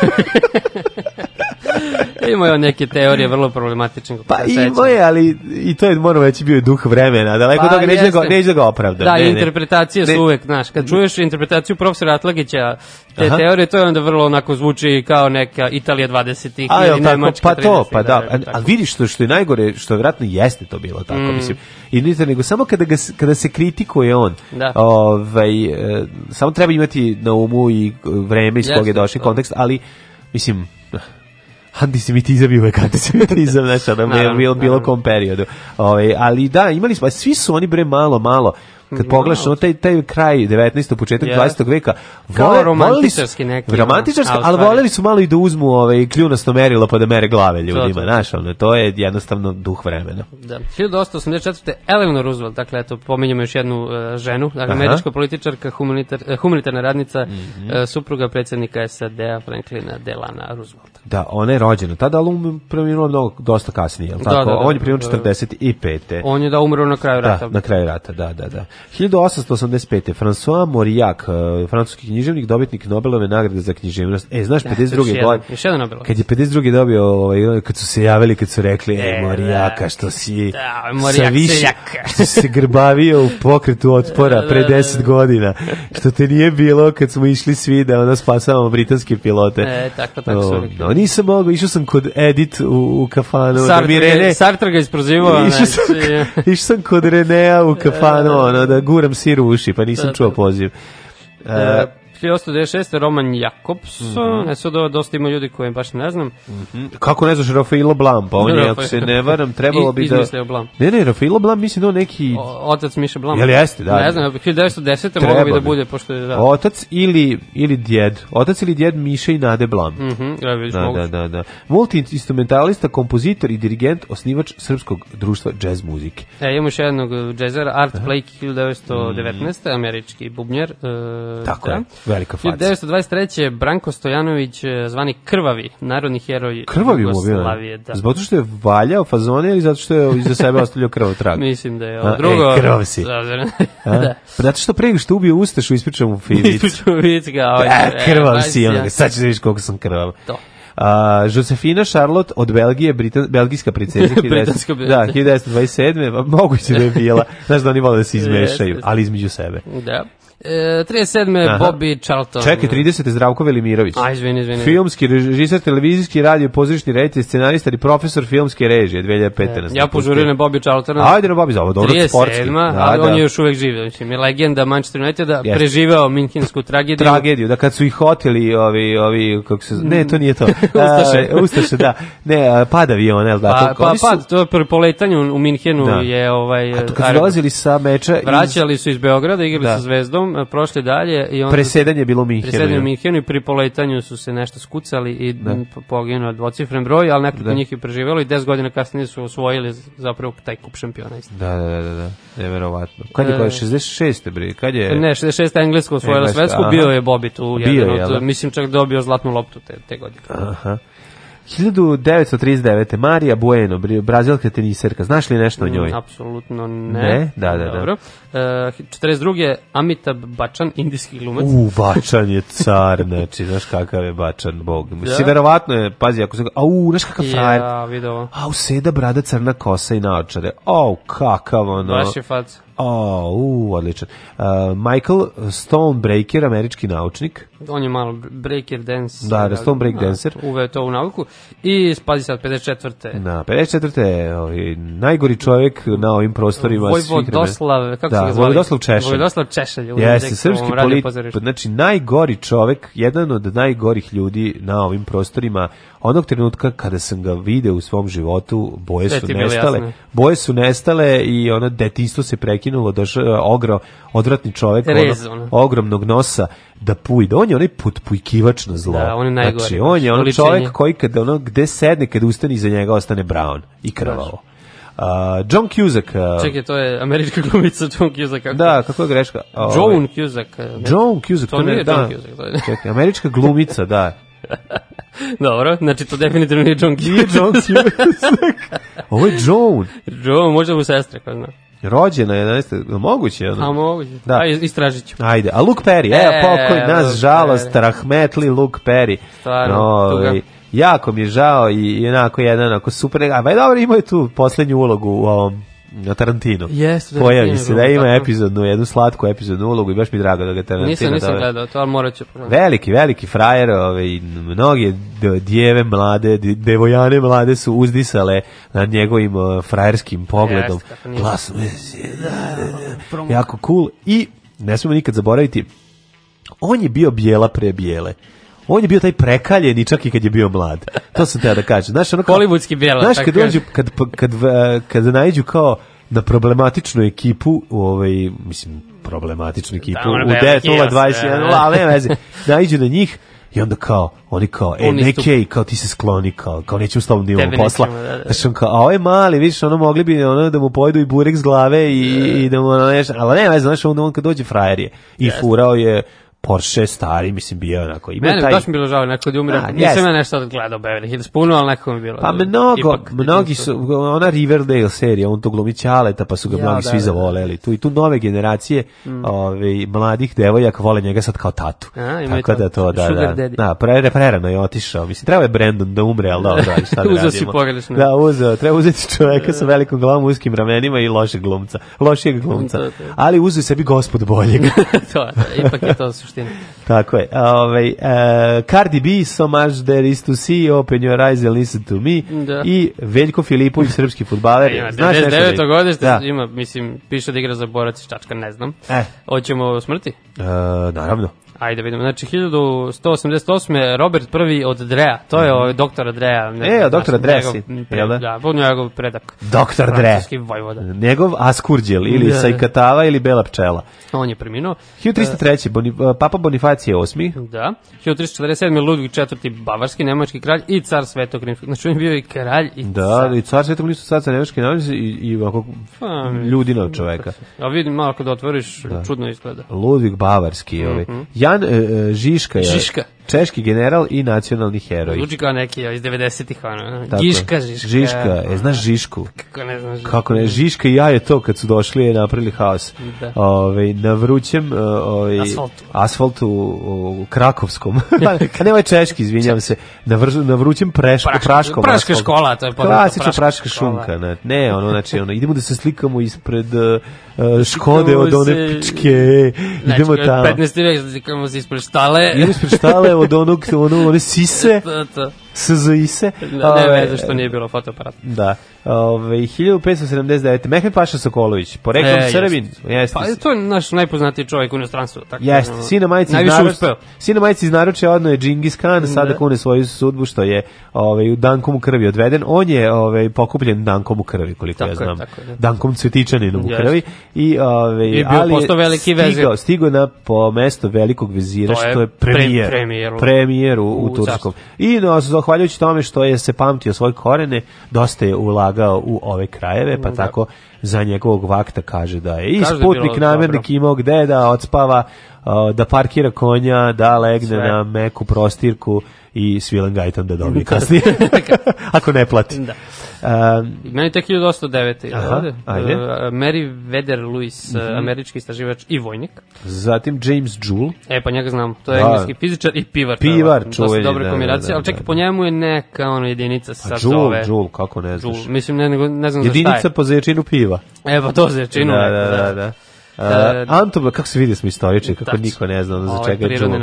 S4: Imao je neke teorije vrlo problematične.
S2: Pa imao je, ali i to je moramo reći bio je duh vremena. Da, daleko pa, toga neće da, ga, da
S4: ga
S2: opravdam.
S4: Da, ne, interpretacije ne. su uvek, znaš, kad čuješ interpretaciju profesora Atlagića, te Aha. teorije, to je onda vrlo onako zvuči kao neka Italija 20-ih ili tako, Nemačka
S2: Pa to, pa da. da ali vidiš što, što je najgore, što vjerojatno jeste to bilo tako, mm. mislim. I nita nego samo kada, ga, kada se kritikuje on, da. ovaj, e, samo treba imati na umu i e, vreme iz kog je došli kontekst, ali, mislim, antisemitizam i uvek antisemitizam, znaš, ono, je bilo kom periodu. Ove, ovaj, ali da, imali smo, svi su oni bre malo, malo, kad pogledaš no, taj, taj kraj 19. početak yeah. 20. veka,
S4: vole,
S2: romantičarski neki. Romantičarski, ali voleli su malo i da uzmu ovaj, kljunasno merilo pa da mere glave ljudima, znaš, ono, to je jednostavno duh vremena. Da.
S4: 1884. Eleanor Roosevelt, dakle, eto, pominjamo još jednu uh, ženu, dakle, američka političarka, humanitar, uh, humanitarna radnica, mm -hmm. uh, supruga predsednika SAD-a Franklina Delana Roosevelta.
S2: Da, ona je rođena tada, ali umrlo mnogo, dosta kasnije, je da, tako? Da, da, da, on je da, preminuo 45. Da.
S4: On je da umro na kraju rata. Da,
S2: na kraju rata, da, da, da. 1885. François Mauriac, e, francuski književnik, dobitnik Nobelove nagrade za književnost. E, znaš, da, 52. godine. Još
S4: jedan Nobelov.
S2: Kad je 52. dobio, ovaj, kad su se javili, kad su rekli, e, e da, što si da, ovaj, Marijak više, što si se grbavio u pokretu otpora da, da, pre 10 godina, što te nije bilo kad smo išli svi da ono spasavamo britanske pilote. E,
S4: tako, tako
S2: su rekli. No, nisam mogao, išao sam kod Edit u, u kafanu.
S4: Sartre, da Sartre ga isprozivao.
S2: Išao znači. sam, išao sam kod Renea u kafanu, ono, da guram sir u uši, pa nisam čuo poziv. Uh,
S4: 1896. Roman Jakobs, mm -hmm. e sad ovo dosta ima ljudi koje baš ne znam. Mm
S2: -hmm. Kako ne znaš Rafaelo Blam, pa on je, ako se ne varam, trebalo bi da...
S4: Blam.
S2: Ne, ne, Rafaelo Blam mislim da on neki...
S4: O, otac Miša Blam.
S2: Jel jeste,
S4: da. Ne znam, 1910. mogu bi da bude, pošto je... Da.
S2: Otac ili, ili djed. Otac ili djed Miša i Nade Blam. Mm -hmm, ja, vidiš, da,
S4: da,
S2: da, da. Multi-instrumentalista, kompozitor i dirigent, osnivač Srpskog društva jazz muzike.
S4: E, imamo još jednog džezera, Art Blake, 1919. Mm. američki bubnjar. E,
S2: Tako da. je. Velika faca.
S4: 1923. Branko Stojanović, e, zvani Krvavi, narodni heroj Krvavi da. Jugoslavije. Da.
S2: Zbog što je valjao fazone ili zato što je iza sebe ostavljao krvav trag?
S4: Mislim da je
S2: ovo e, drugo. Ej, krvav si. da. Zato što prego što ubio Ustašu, ispričam u Fidic. ispričam mu Fidic ga. Ovaj, e,
S4: krvav
S2: e, si, ja. onoga, sad ćeš da vidiš koliko sam krvav. To. A, uh, Josefina Charlotte od Belgije, Britan, belgijska princeza, Britanska da, 1927. Moguće da je bila. Znaš da oni vole da se izmešaju, ali između sebe.
S4: Da. 37. E, Aha. Bobby Charlton.
S2: Čekaj, 30. Zdravko Velimirović.
S4: A, izvini, izvini.
S2: Filmski režisar, televizijski, radio, pozorišni reditelj, scenarista i profesor filmske režije 2015.
S4: E, ja požurio na Bobby Charltona.
S2: Ajde na Bobby, ovo dobro 37. sportski.
S4: Da, ali da. on je još uvek živ. mislim, je legenda Manchester United, da yes. preživeo minhinsku tragediju.
S2: Tragediju, da kad su ih hoteli ovi, ovi, kako se, ne, to nije to. ustaše. Uh, ustaše, da. Ne, pad avion, jel da? Pa, pa, su...
S4: pad, to je po letanju u Minhenu da. je ovaj...
S2: Kad, kad su dolazili sa meča...
S4: Vraćali su iz Beograda, igrali da. sa Zvezdom, Mihijom, e, prošli dalje. I onda,
S2: presedanje bilo Mihijom. Presedanje
S4: Mihijom i pri poletanju su se nešto skucali i da. poginuo dvocifren broj, al nekoliko da. njih je preživelo i 10 godina kasnije su osvojili zapravo taj kup šampiona.
S2: Da, da, da, da, Je da, verovatno. Kad je, e, 66. bre, kad je...
S4: Ne, 66. Englesko osvojila svetsku, bio je Bobby tu, jedan od, da? mislim čak dobio zlatnu loptu te, te godine. Aha.
S2: 1939. Marija Bueno, brazilka teniserka. Znaš li nešto o mm, njoj?
S4: Mm, apsolutno
S2: ne.
S4: Ne?
S2: Da, da, da. Dobro. da. E,
S4: 42. Amitab Bačan, indijski glumac.
S2: U, Bačan je car, znači, znaš kakav je Bačan, bog. Da. Mislim, verovatno je, pazi, ako se... A, Au, znaš kakav frajer.
S4: Ja, vidio.
S2: A, u, seda brada, crna kosa i naočare. Au, kakav ono...
S4: Baš je faca.
S2: O, u, odličan. Uh, Michael Stonebreaker, američki naučnik.
S4: On je malo breaker dance.
S2: Da, da Stonebreak da, dancer.
S4: Uveo to u nauku. I spazi sad, 54.
S2: Na, 54. Ovaj, najgori čovjek na ovim prostorima. Vojvodoslav,
S4: kako
S2: da,
S4: se ga
S2: zvali? Vojvodoslav Češelj.
S4: Vojvodoslav
S2: Češelj. Jeste, srpski polit, znači najgori čovjek, jedan od najgorih ljudi na ovim prostorima Onog trenutka kada sam ga video u svom životu, boje su nestale. Jasne. Boje su nestale i ono detinjstvo se prekinulo, došao ogro, odvratni čovjek, ono, ogromnog nosa da pujde. On je onaj put pujkivač na zlo. Da,
S4: on je najgore.
S2: Znači, on je znači, onaj čovjek koji kada ono gde sedne, kada ustane iza njega ostane brown i krvavo. Uh, John Cusack. Uh,
S4: Čekaj, to je američka glumica John Cusack.
S2: Kako? Da, kako je greška?
S4: Uh, John Cusack.
S2: Ne. John Cusack, to, to nije da. John Cusack. To je. Čekaj, američka glumica, da.
S4: Dobro, znači to definitivno nije John Cusack. Nije John Cusack.
S2: Ovo je Joan.
S4: Joan, možda mu sestra, ko
S2: zna. Rođena je 11. Moguće je
S4: ono. A moguće.
S2: Da. A
S4: istražit ću.
S2: Ajde. A Luke Perry, e, e pokoj nas, Luke žalost, Perry. rahmetli Luke Perry. Stvarno, no, tuga. jako mi je žao i, i onako jedan onako super, a ba pa dobro imao je tu poslednju ulogu u ovom na Tarantino. Jeste, Pojavi se da ima tako. epizodnu, jednu slatku epizodnu ulogu i baš mi drago da ga Tarantino
S4: Nisam, nisam dove. gledao, to ali morat
S2: Veliki, veliki frajer, ove ovaj, i mnoge djeve mlade, devojane mlade su uzdisale na njegovim eh, frajerskim pogledom. Jeste, Glas, da, da, da, jako cool i ne smemo nikad zaboraviti on je bio bijela pre bijele. On je bio taj prekaljeni čak i kad je bio mlad. To sam te da kažem. Znaš,
S4: ono kao, Hollywoodski bjela. Znaš,
S2: kad, dođu, kad, kad, kad, kad kao na problematičnu ekipu, ovaj, mislim, problematičnu ekipu, Tamo da, u 9.021, ali ne veze, naiđu na njih, i onda kao, oni kao, e, neke, kao ti se skloni, kao, kao nećemo s tobom da imamo posla. da, da. Znaš, kao, a ovaj mali, vidiš, ono mogli bi ono, da mu pojedu i burek s glave i, i da mu, ono, neš, ali ne, znaš, onda on kad dođe frajer je i yes. furao je Porsche stari, mislim, bio onako.
S4: Ima Mene taj... baš mi bilo žao, neko da umre. Nisam ja nešto gledao Beverly Hills puno, ali nekako mi bilo.
S2: Pa mnogo, ipak, mnogi su, ona Riverdale serija, on to glumi Ćaleta, pa su ga ja, mnogi da, svi da, da. zavoleli. Tu i tu nove generacije mm. ove, ovaj, mladih devojaka vole njega sad kao tatu. A, ima Tako da to, da, Sugar da. Da, prerano pre, je otišao. Mislim, treba je Brandon da umre, ali dobro, da, šta da uzeo si pogrešno. Da, uzeo. Treba uzeti čoveka sa velikom glavom, uskim ramenima i lošeg glumca. Lošijeg glumca. Ali uzeo sebi gospod boljeg. to, da,
S4: ipak je to suštini.
S2: Tako je. Ove, ovaj, uh, Cardi B, so much there is to see, open your eyes and listen to me. Da. I Veljko Filipović, srpski futbaler.
S4: Ima, Znaš 99. godište, da. ima, mislim, piše da igra za borac i čačka, ne znam. Eh. Hoćemo smrti?
S2: Uh, naravno.
S4: Ajde vidimo, znači 1188. Robert I od Drea, to je ovaj mhm. doktor Drea. Ne,
S2: e, doktor Drea si, jel da?
S4: da on
S2: je
S4: njegov predak.
S2: Doktor Drea.
S4: vojvoda.
S2: Njegov Askurđel, ili da, Sajkatava, ili Bela pčela.
S4: On je preminuo.
S2: 1303. E, Boni, e, Papa Bonifacije VIII.
S4: Da. 1347. Ludvig IV. Bavarski, nemački kralj i car Svetog Rimskog. Znači on je bio i kralj i
S2: da, car. Da, i car Svetog Rimskog, car Svetog Rimskog, i, i ovako pa, ljudina čoveka.
S4: A vidim, malo kada otvoriš, da. čudno izgleda. Ludvig Bavarski,
S2: ovaj. Mm -hmm. Jan e, e, Žiška je. Žiška češki general i nacionalni heroj.
S4: Zvuči kao neki iz 90-ih, ono. Tako.
S2: Giška, Žiška. Žiška, je, znaš Žišku?
S4: Kako ne znam
S2: Žišku. Kako ne, Žiška i ja je to kad su došli je napravili haos. Da. Ove, ovaj, na vrućem e, ove, ovaj, asfaltu. asfaltu u, u Krakovskom. A ne, ovaj češki, izvinjam se. Na, vr, na vrućem preško, Praška,
S4: praškom Praška asfaltu. škola,
S2: to je podato. Klasična praška, praška šunka. Ne, ne, ono, znači, ono, idemo da se slikamo ispred uh, Škode od one pičke. Idemo znači, tamo.
S4: 15. vek, da slikamo se ispred štale.
S2: Idemo ispred štale od onog, ono, one sise. Da, da. SZIS-e.
S4: Da, ne, ne veze što nije bilo fotoaparat.
S2: Da. Ove, 1579. Mehmed Paša Sokolović, poreklom e, Srbin. Jeste.
S4: Pa, jeste. Pa, to je naš najpoznatiji čovjek
S2: u inostranstvu. Tako da, jeste. Sina majici iz naručja. Sina majici iz naručja odno je Džingis Khan, da. sada kune svoju sudbu što je ovaj, u dankom u krvi odveden. On je ovaj, pokupljen dankom u krvi, koliko tako ja znam. Je, tako, je. Dankom Cvetičaninom u krvi. I, ovaj, I bio ali, postao veliki vezir. Stigao, stigao na po mesto velikog vezira, to što je premijer. Pre, premijer, u, premijer u, u, u Turskom. I no, zahvaljujući tome što je se pamtio svoje korene, dosta je ulagao u ove krajeve, pa da. tako za njegovog vakta kaže da je i kaže sputnik da namernik imao gde da odspava, da parkira konja, da legne Sve. na meku prostirku, i Svilen Gajtan da dobije kasnije. Ako ne plati. Da. Um,
S4: Meni tek 1809. Aha, ajde. Uh, Mary Weder Lewis, uh -huh. Mhm. američki istraživač i vojnik.
S2: Zatim James Joule.
S4: E, pa njega znam. To je da. engleski fizičar i pivar.
S2: Pivar, da, čuveni.
S4: dobra da, da kombinacija, da, da, ali čekaj, da, da. po da. njemu je neka ono, jedinica pa sa Joule, ove.
S2: Joule, kako ne znaš. Joule.
S4: Mislim, ne, ne znam
S2: jedinica za šta je. Jedinica po zečinu piva.
S4: E, pa to
S2: zečinu. Da, da, da, da. da. da. Uh, Anton, kako se vidi, smo istoričari, kako tačno. niko ne zna ono za čega je čuo. da.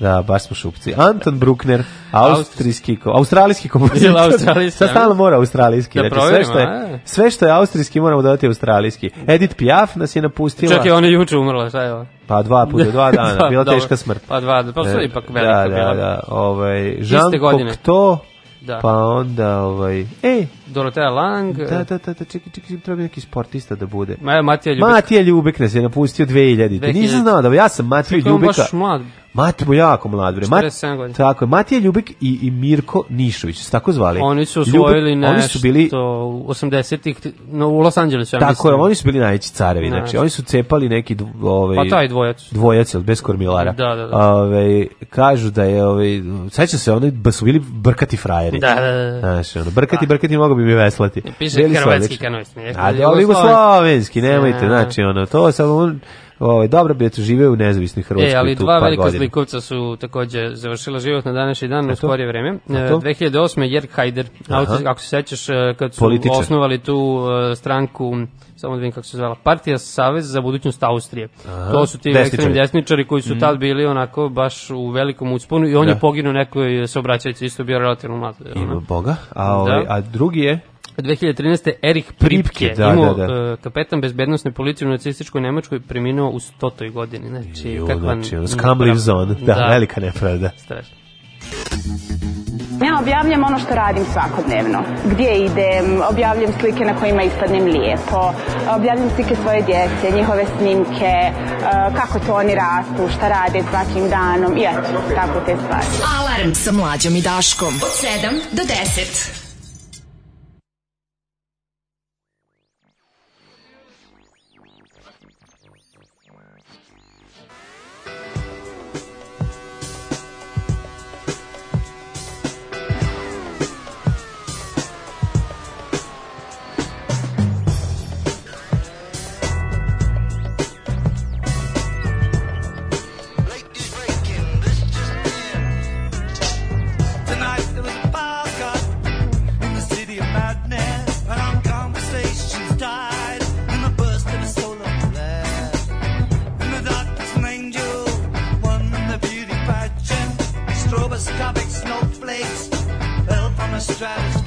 S2: da. baš smo šupci. Anton Bruckner, austrijski, australijski kompozitor. australijski. Sad stalno mora australijski. Da znači, sve, što je, sve što je austrijski moramo dodati australijski. Edith Piaf nas je napustila.
S4: Čekaj, ona juče umrla, šta je ovo?
S2: Pa dva
S4: puta,
S2: dva dana, bila teška smrt.
S4: Pa dva, pa e, ipak velika da, bila. Da, da,
S2: ovaj, Jean Cocteau, da. pa onda ovaj ej
S4: Dorotea Lang
S2: da da da, da čekaj čekaj treba neki sportista da bude
S4: Ma Matija Ljubek
S2: Matija Ljubek nas je napustio 2000. 2000. Nisam znao da ja sam Matija Ljubeka.
S4: Baš mlad,
S2: Mati mu jako mlad bre. Mati, tako je. Matija Ljubik i, i Mirko Nišović, se tako zvali.
S4: Oni su osvojili Ljubik, nešto oni
S2: su
S4: bili u 80-ih no, u Los Angelesu, ja
S2: Tako mislim. je, oni su bili najveći carevi, znači oni su cepali neki ove, ovaj Pa
S4: taj
S2: dvojac. Dvojac bez kormilara. Da, da, da. Ove, ovaj, kažu da je ovaj seća se oni ba su bili brkati frajeri. Da, da, da. da. Znaš, ono, brkati, brkati mogu bi mi veslati.
S4: Piše hrvatski
S2: kanoist, ne. Ali jugoslovenski, nemojte, znači ono, to samo on Ovaj dobro bi eto živeo u nezavisnoj e, Hrvatskoj. E, ali
S4: dva velika godina. slikovca su takođe završila život na današnji dan u skorije vreme. 2008 e, Jerk Haider, ako se sećaš e, kad su Političar. osnovali tu stranku samo da vidim kako se zvala, Partija Savez za budućnost Austrije. Aha, to su ti ekstremni desničari koji su mm. tad bili onako baš u velikom usponu i on da. je poginuo nekoj saobraćajici, isto bio relativno mlad.
S2: Ima Boga, a, ovaj, da. a drugi je?
S4: 2013. Erich Pripke, Pripke da, imao da, da. Uh, kapetan bezbednostne policije u nacističkoj Nemačkoj preminuo u stotoj godini. Znači, jo, kakva... Znači,
S2: scam lives on. Da, da, velika nepravda. Strašno.
S6: Ja objavljam ono što radim svakodnevno. Gdje idem, objavljam slike na kojima ispadnem lijepo, objavljam slike svoje djece, njihove snimke, e, kako to oni rastu, šta rade svakim danom i eto, tako te stvari.
S7: Alarm sa mlađom i Daškom od 7 do 10. try to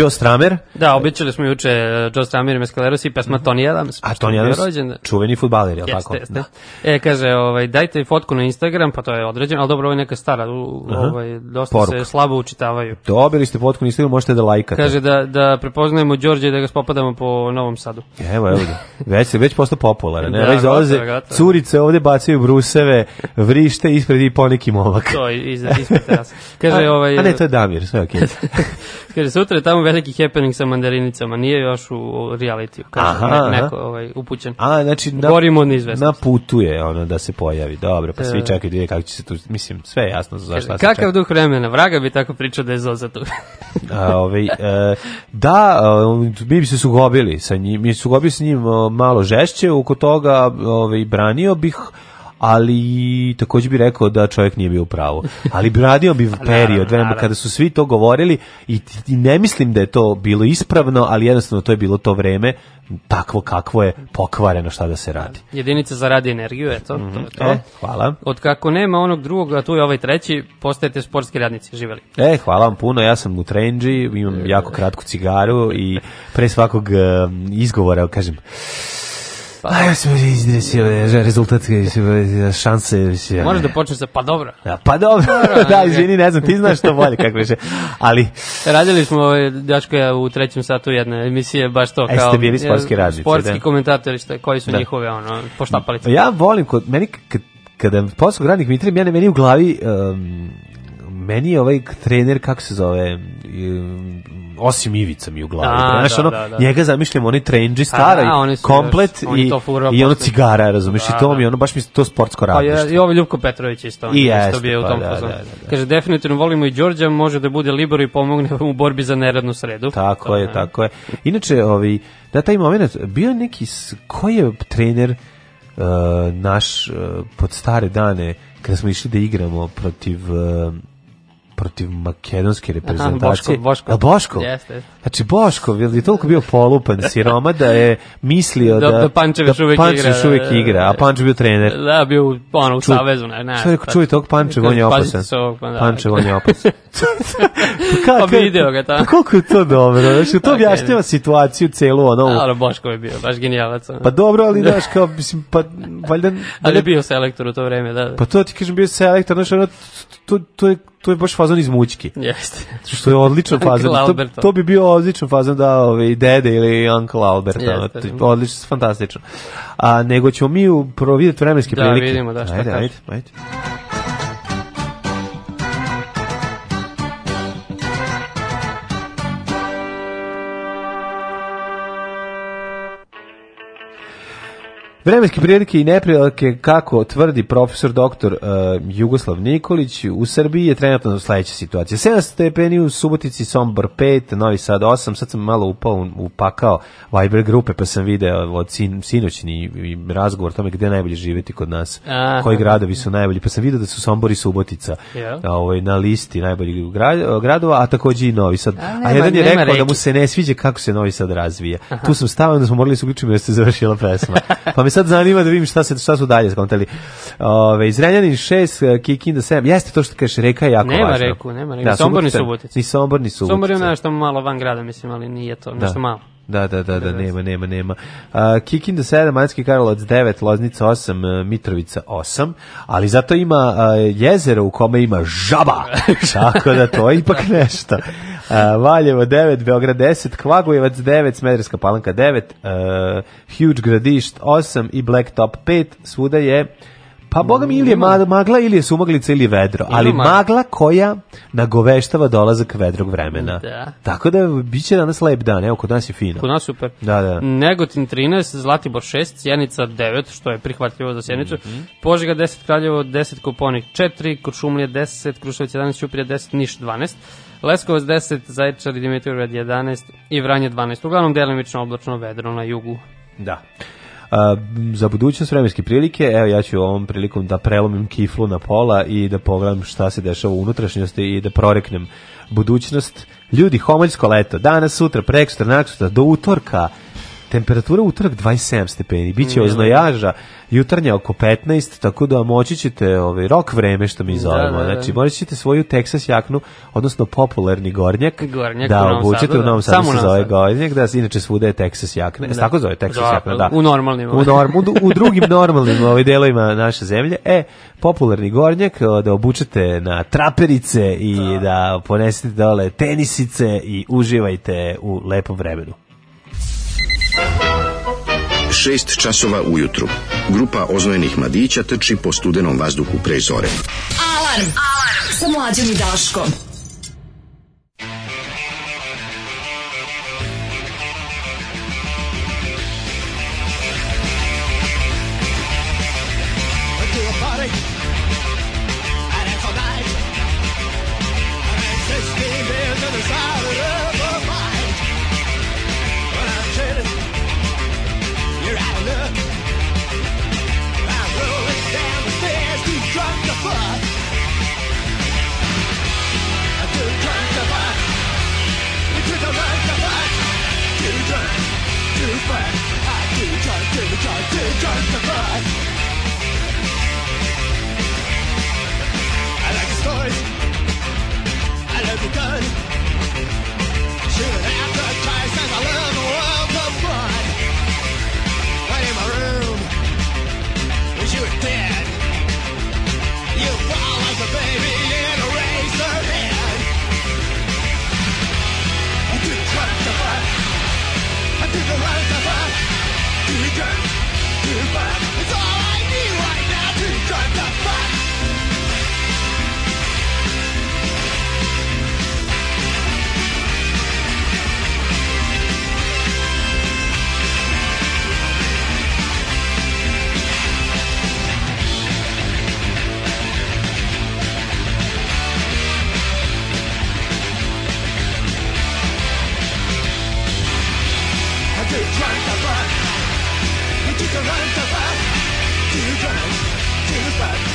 S2: Joe Stramer.
S4: Da, običali smo juče e, Joe Stramer i Mescaleros i pesma mm Tony Adams.
S2: A Tony Adams, rođen. čuveni futbaler, je li tako? Jeste,
S4: da. E, kaže, ovaj, dajte fotku na Instagram, pa to je određeno, ali dobro, ovo je neka stara, ovaj, dosta Poruk. se slabo učitavaju.
S2: Dobili ste fotku na Instagram, možete da lajkate.
S4: Kaže da, da prepoznajemo Đorđe i da ga spopadamo po Novom Sadu.
S2: Evo, evo ga. Već, već postao popularan. Ne? Da, već da, dolaze da, da. curice ovde bacaju bruseve, vrište ispred i poneki momak. To, iz, ispred terasa. Kaže, a, ovaj, a ne,
S4: to je
S2: Damir, sve okej. Okay.
S4: kaže, sutra je tamo veliki happening sa mandarinicama, nije još u reality, kaže aha, ne, neko ovaj, upućen.
S2: A, znači,
S4: na, Borimo od Na
S2: putu je ono da se pojavi, dobro, pa svi da. čekaju da kako će se tu, mislim, sve je jasno za šta se Kakav
S4: čeka. duh vremena, vraga bi tako pričao da je Zoza tu. a,
S2: ovaj, e, da, e, mi bi se sugobili sa njim, mi sugobili s njim e, malo žešće, oko toga e, ovaj, branio bih ali takođe bi rekao da čovjek nije bio u pravu. Ali radio bi period vremena kada su svi to govorili i, i ne mislim da je to bilo ispravno, ali jednostavno to je bilo to vreme takvo kakvo je pokvareno šta da se radi.
S4: Jedinica za radi energiju, eto, mm -hmm. to mhm. je to. E,
S2: hvala.
S4: Od kako nema onog drugog, a tu je ovaj treći, postajete sportski radnici, živeli.
S2: E, hvala vam puno, ja sam u trenđi, imam e. jako kratku cigaru i pre svakog uh, izgovora, kažem, Pa, Ajde, smo izdesili, rezultat, šanse.
S4: Možeš da počneš sa, pa dobro.
S2: Ja, pa dobro, da, izvini, ne znam, ti znaš to bolje kako više, ali...
S4: Radili smo, Daško ja, u trećem satu jedne emisije, baš to,
S2: kao...
S4: Jeste
S2: bili sportski
S4: radnici, Sportski da. komentatori, šta, koji su da. njihove, ono, poštapalice.
S2: Ja volim, kod, meni, kada posao gradnik Mitrim, ja ne meni u glavi um, meni je ovaj trener, kako se zove, osim Ivica mi u glavi. A, da, znaš, da, ono, da, da. njega zamišljam, onaj trenđi pa da, stara, a, komplet još, i, on i ono cigara, razumiješ, i da, to mi ono, baš mi to sportsko pa radništvo. Pa,
S4: I ovo ovaj Ljubko Petrović isto, on, I jeste, bio pa, u tom da, da, Kaže, definitivno volimo i Đorđa, može da bude libero i pomogne vam u borbi za neradnu sredu.
S2: Tako to, je, tako je. Inače, ovi, da taj moment, bio neki, koji je trener uh, naš uh, pod stare dane, kada smo išli da igramo protiv uh, protiv makedonske reprezentacije. Aha,
S4: Boško,
S2: Boško. Boško? Jeste. Znači, Boško je toliko bio polupan siroma da je mislio da, da, da Pančević da Pančev Pančević uvek igra, da- igra, a Pančev bio
S4: trener.
S2: Da,
S4: bio ono, u savezu. Ne, ne,
S2: što je rekao, čuj tog pa da. Pančev, on je opasan. Pančev, on je opasan. pa video ga tamo. Da. Pa koliko je to dobro, znači, to pa objašnjava situaciju celu ono. Ali Boško
S4: je bio, baš genijalac.
S2: Pa dobro, ali daš kao, mislim, pa, valjda...
S4: Ali je bio selektor u to vreme, da.
S2: Pa to ti kažem, bio selektor, znači, ono, to, to je to je baš fazon iz mućki.
S4: Jeste.
S2: Što je odličan fazon. to, to bi bio odličan fazon da ovaj dede ili Uncle Albert, Jeste. Ono, odlično, fantastično. A nego ćemo mi provideti vremenske da,
S4: prilike. Da, vidimo da šta ajde, kaže. Ajde,
S2: ajde. Vremenske prilike i neprilike, kako tvrdi profesor doktor uh, Jugoslav Nikolić, u Srbiji je trenutno sledeća situacija. 7 stepeni u Subotici, Sombor 5, Novi Sad 8, sad sam malo upao, upakao Viber grupe, pa sam video od sin, sinoćni razgovor o tome gde najbolje živeti kod nas, Aha. koji gradovi su najbolji, pa sam video da su Sombor i Subotica yeah. ovaj, na listi najboljih gradova, a takođe i Novi Sad. A, nema, a jedan je rekao reči. da mu se ne sviđa kako se Novi Sad razvija. Aha. Tu sam stavio da smo morali da se uključiti jer se završila pesma. Pa me sad zanima da vidim šta, se, šta su dalje skontali. Ove, iz Renjanin 6, e, Kikinda 7. Jeste to što kažeš, reka je jako nema važna.
S4: Nema
S2: reku,
S4: nema da, reku. Da, Sombor ni Subotica.
S2: Ni Sombor ni Subotica.
S4: Sombor je nešto malo van grada, mislim, ali nije to, da. nešto malo.
S2: Da, da, da, da, nema, nema, nema. Uh, Kikinda 7, Manjski Karlovac 9, Loznica 8, e, Mitrovica 8, ali zato ima uh, jezero u kome ima žaba, tako da to je ipak nešto. Uh, Valjevo 9, Beograd 10, Kvagujevac 9, Smederska palanka 9, uh, e, Huge Gradišt 8 i Blacktop 5, svuda je Pa boga mi ili je magla ili je sumaglica ili je vedro, ali magla. koja nagoveštava dolazak vedrog vremena.
S4: Da.
S2: Tako da biće danas lep dan, evo kod nas je fino.
S4: Kod nas super.
S2: Da, da.
S4: Negotin 13, Zlatibor 6, Sjenica 9, što je prihvatljivo za Sjenicu. Mm -hmm. Požega 10, Kraljevo 10, Koponik 4, Kočumlija 10, Kruševac 11, Ćuprija 10, Niš 12. Leskovac 10, Zaječar i Dimitrovgrad 11 i Vranje 12. Uglavnom delimično oblačno vedro na jugu.
S2: Da za budućnost vremenske prilike, evo ja ću ovom prilikom da prelomim kiflu na pola i da pogledam šta se dešava u unutrašnjosti i da proreknem budućnost. Ljudi, homoljsko leto, danas, sutra, prekstra, naksutra, do utorka, Temperatura utorak 27 stepeni, bit će mm, oznojaža, jutarnja oko 15, tako da moći ćete ovaj, rok vreme što mi da, zovemo. Da, da, da. Znači, moći ćete svoju Texas jaknu, odnosno popularni gornjak,
S4: gornjak da obučete
S2: u Novom Sadu, da. se zove gornjak, da inače svuda je Texas jakna. Da. Tako zove Texas da, jakna, da.
S4: U normalnim.
S2: U, norm, u, u drugim normalnim ovaj, delovima naše zemlje. E, popularni gornjak, da obučete na traperice i da, da ponesete dole tenisice i uživajte u lepom vremenu.
S7: 6 časova ujutru. Grupa oznojenih mladića trči po studenom vazduhu pre zore. Alarm! Alarm! Sa mlađom i Daškom.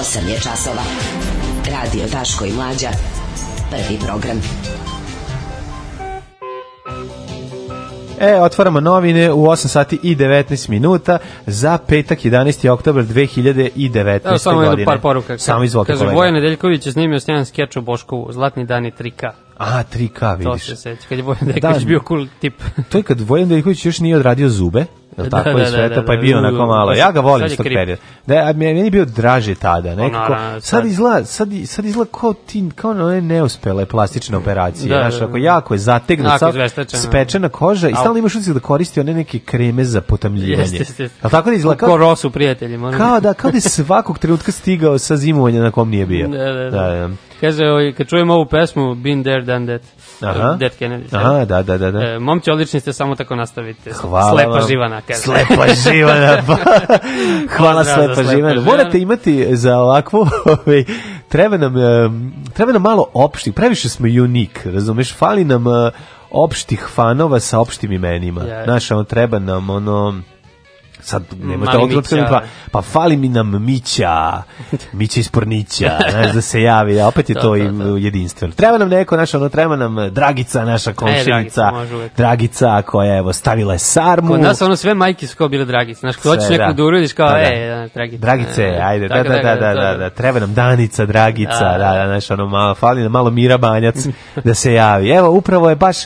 S2: 8 je časova. Radio Daško i Mlađa. Prvi program. E, otvaramo novine u 8 sati i 19 minuta za petak 11. oktober 2019.
S4: Evo, samo godine.
S2: jedno
S4: par poruka. Samo izvolite Kaže, kolega. Nedeljković je snimio sjajan skeč o Boškovu, Zlatni dani 3K.
S2: A, 3K, vidiš.
S4: To se seti, kad je Vojan da, Deković da, bio cool tip.
S2: to je kad Vojan Deković još nije odradio zube, Jel da, tako da, da, sveta, da, da, pa je bio onako malo. Ja ga volim s tog perioda. Da, a meni je bio draže tada, pa nekako. No, no, no, sad izgleda, sad, sad izgleda kao ti, kao one neuspele plastične operacije, da, znaš, ako jako je zategnuta, sad spečena koža i stalno imaš utisak da koristi one neke kreme za potamljivanje. Jeste, jeste. tako da
S4: izgleda kao, kao rosu prijateljima. Kao
S2: da, kao da je svakog trenutka stigao sa zimovanja na kom nije bio. Da,
S4: da, da kaže, oj, kad čujem ovu pesmu, Been There, Done That, Aha. Dead Kennedy.
S2: Aha, da, da, da. da. E,
S4: momci, odlični ste, samo tako nastavite. Hvala Slepa vam.
S2: živana, kaže. Slepa živana. Pa. Hvala slepa, slepa živana. Morate imati za ovakvu, ovaj, treba nam, e, treba nam malo opšti, previše smo unik, razumeš, fali nam e, opštih fanova sa opštim imenima. Yeah. Znaš, ono, treba nam, ono, sad nema ta otrotka pa fali mi nam Mića, Mića ispornića, znaš, da se javi, a da, opet je da, to, to, da, to jedinstveno. Treba nam neko, naša, ono, treba nam Dragica, naša e, komšinica, e, Dragica, koja evo, stavila je sarmu. Kod nas
S4: ono sve majke su kao bile Dragice, znači kada hoćeš neku da uradiš kao, da, e,
S2: Dragice. Dragice, ajde, da, da, da, da, da, treba nam Danica, Dragica, da, da, znaš, ono, malo, fali nam malo Mira Banjac da se javi. Evo, upravo je baš,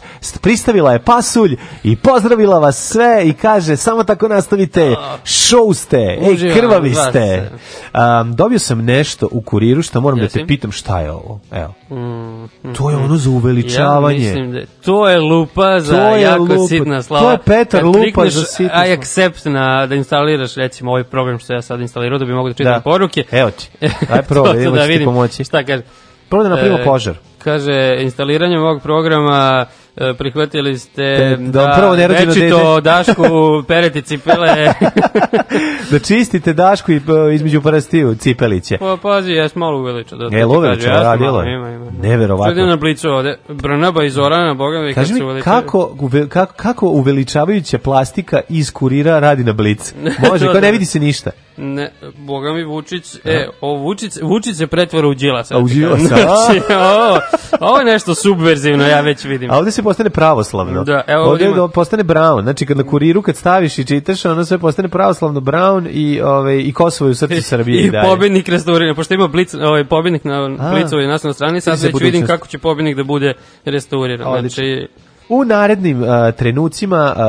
S2: pristavila je pasulj i pozdravila vas sve i kaže, samo tako nastavite, ste, show ste, ej, krvavi ste. Um, dobio sam nešto u kuriru što moram Jesi? da te pitam šta je ovo. Evo. Mm, mm, to je ono za uveličavanje. Ja mislim da
S4: to je lupa za to je jako lupa. sitna slava.
S2: To je
S4: Petar Kad
S2: lupa za sitna
S4: slava. I accept na, da instaliraš recimo ovaj program što ja sad instalirao da bi mogu da čitam da. poruke.
S2: Evo ti.
S4: Aj
S2: probaj, da ti pomoći. Šta kaže? Prvo da napravimo e, požar.
S4: Kaže, instaliranjem ovog programa E, prihvatili ste da, da prvo nerođeno dete Dašku pereti cipele
S2: da čistite Dašku i e, između prastiju cipeliće
S4: pa pazi
S2: ja
S4: sam malo uveličao.
S2: da, da e uveliča ja radilo ima, ima. neverovatno Sada
S4: na blicu ovde Brnaba i Zorana Boga mi
S2: Kaži mi, kako, uve, kako, kako uveličavajuća plastika iz kurira radi na blic može kao da. ne vidi se ništa
S4: Ne, boga mi Vučić, e, o Vučić, Vučić se pretvara
S2: u
S4: Đilasa. A
S2: u da Đilasa?
S4: Znači, ovo, ovo je nešto subverzivno, ja već vidim.
S2: A ovde se postane pravoslavno. Da, evo ovdje da ima... postane brown. Znači kad na kuriru kad staviš i čitaš, ono sve postane pravoslavno brown i ovaj i Kosovo je u srcu Srbije i,
S4: i dalje. pobednik restauriranja, pošto ima blic, ovaj pobednik na na naslovnoj strani, sad već vidim kako će pobednik da bude restauriran. Znači
S2: u narednim uh, trenucima uh,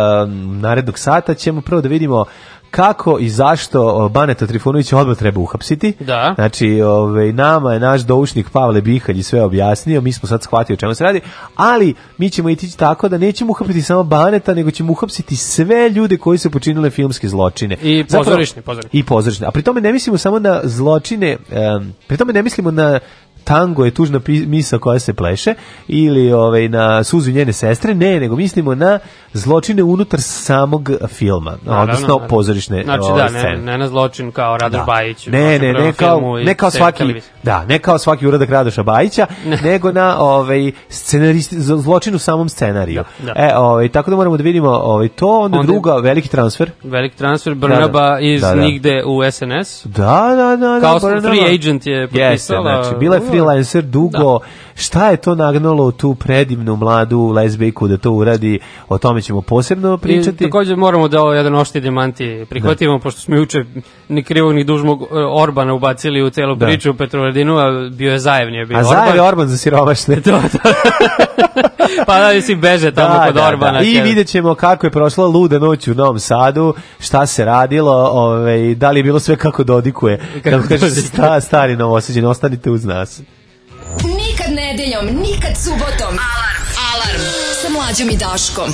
S2: narednog sata ćemo prvo da vidimo kako i zašto Baneta Trifunovića odmah treba uhapsiti.
S4: Da.
S2: Znači, ovaj, nama je naš doušnik Pavle Bihalj sve objasnio, mi smo sad shvatili o čemu se radi, ali mi ćemo ići tako da nećemo uhapsiti samo Baneta, nego ćemo uhapsiti sve ljude koji su počinile filmske zločine.
S4: I pozorišni, pozorišni.
S2: I pozorišni. A pri tome ne mislimo samo na zločine, um, pri tome ne mislimo na tango je tužna misa koja se pleše ili ovaj na suzu njene sestre, ne, nego mislimo na zločine unutar samog filma, naravno, odnosno naravno. pozorišne
S4: znači, ove, ovaj, da, ne,
S2: ne,
S4: na zločin kao Radoš da. Bajić.
S2: Ne, ne, ne kao, ne kao svaki, da, ne kao svaki uradak Radoša Bajića, nego na ovaj scenarist zločin u samom scenariju. Da, da. E, ovaj tako da moramo da vidimo ovaj to, onda, onda druga veliki transfer.
S4: Veliki transfer da, Brnaba
S2: da.
S4: iz
S2: da,
S4: nigde u SNS.
S2: Da, da, da, kao da,
S4: free agent je potpisala. Yes, znači
S2: bila je freelancer da. dugo, da. Šta je to nagnalo tu predivnu mladu lezbijku da to uradi, o tome ćemo posebno pričati.
S4: I takođe moramo da ovo jedan ošti demanti prihvatimo, da. pošto smo juče ni krivog ni dužmog e, Orbana ubacili u celu da. priču u Petrovaradinu, a bio je Zajev, nije
S2: bio a A
S4: Zajev je Orban
S2: za siromašne. to, to.
S4: pa da si beže tamo da, kod da, Orbana.
S2: Da. I vidjet ćemo kako je prošla luda noć u Novom Sadu, šta se radilo, ovaj, da li je bilo sve kako dodikuje. Kako, kako sta, stari novoseđen, ostanite uz nas
S7: nedeljom, nikad subotom. Alarm! Alarm! Sa mlađom i Daškom.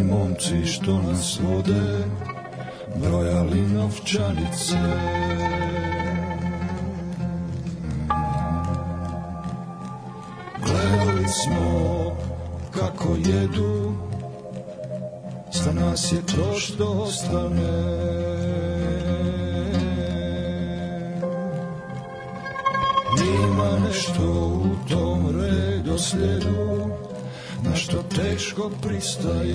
S8: oni momci što nas vode Brojali novčanice teško pristaje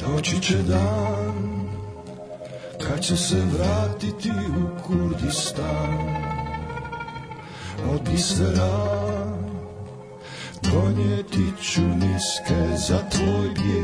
S8: Doći će dan kad će se vratiti u Kurdistan od Isra donijeti ću niske za tvoj bijed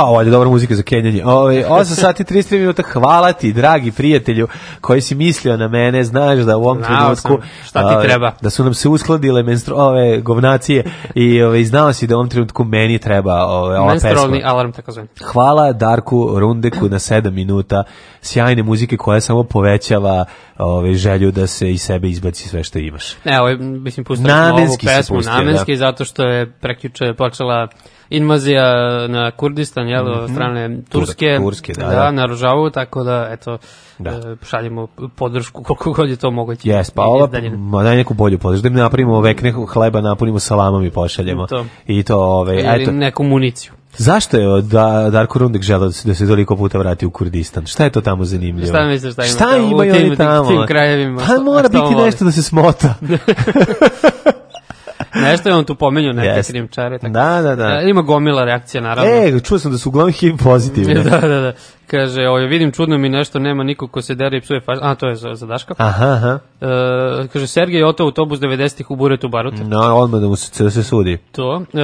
S2: kao pa, valjda dobra muzika za kenjanje. Ove, ovaj, 8 sati 33 minuta, hvala ti, dragi prijatelju, koji si mislio na mene, znaš da u ovom Znao trenutku...
S4: Sam, šta ti ove, ovaj, treba?
S2: Da su nam se uskladile menstru, ove, govnacije i ove, ovaj, znao si da u ovom trenutku meni treba ove, ova
S4: Menstrualni pesma. alarm, tako zvan.
S2: Hvala Darku Rundeku na 7 minuta sjajne muzike koja samo povećava ove, želju da se iz sebe izbaci sve što imaš.
S4: Ne, ovo, mislim, pustili smo
S2: ovu pesmu da.
S4: namenski,
S2: da.
S4: zato što je prekjuče počela invazija na Kurdistan, jel, mm -hmm. strane
S2: Turske, Turske da, da, da,
S4: naružavu, tako da, eto, da. E, šaljemo podršku koliko god je to moguće.
S2: Jes, pa ova, ma daj neku bolju podršku, da im napravimo vek nekog hleba, napunimo salamom
S4: i
S2: pošaljemo. To. I to, ove,
S4: Ili eto. neku municiju.
S2: Zašto je da Darko Rundik želeo da se, da se toliko puta vrati u Kurdistan? Šta je to tamo zanimljivo?
S4: Šta misliš šta ima,
S2: šta ima u
S4: tim, tamo? Tim
S2: krajevima? Pa mora biti nešto da se smota.
S4: Nešto je on tu pomenio neke yes. krijemčare. Tako.
S2: Da, da, da.
S4: E, ima gomila reakcija, naravno.
S2: E, čuo sam da su uglavnom
S4: HIV pozitivne. da, da, da. Kaže, oj, vidim čudno mi nešto, nema niko ko se dere i psuje faš... A, to je za, za Daška. Aha, aha. E, kaže, Sergej otao autobus 90-ih u Buretu Barute.
S2: No, odmah da mu se, da se sudi.
S4: To. E,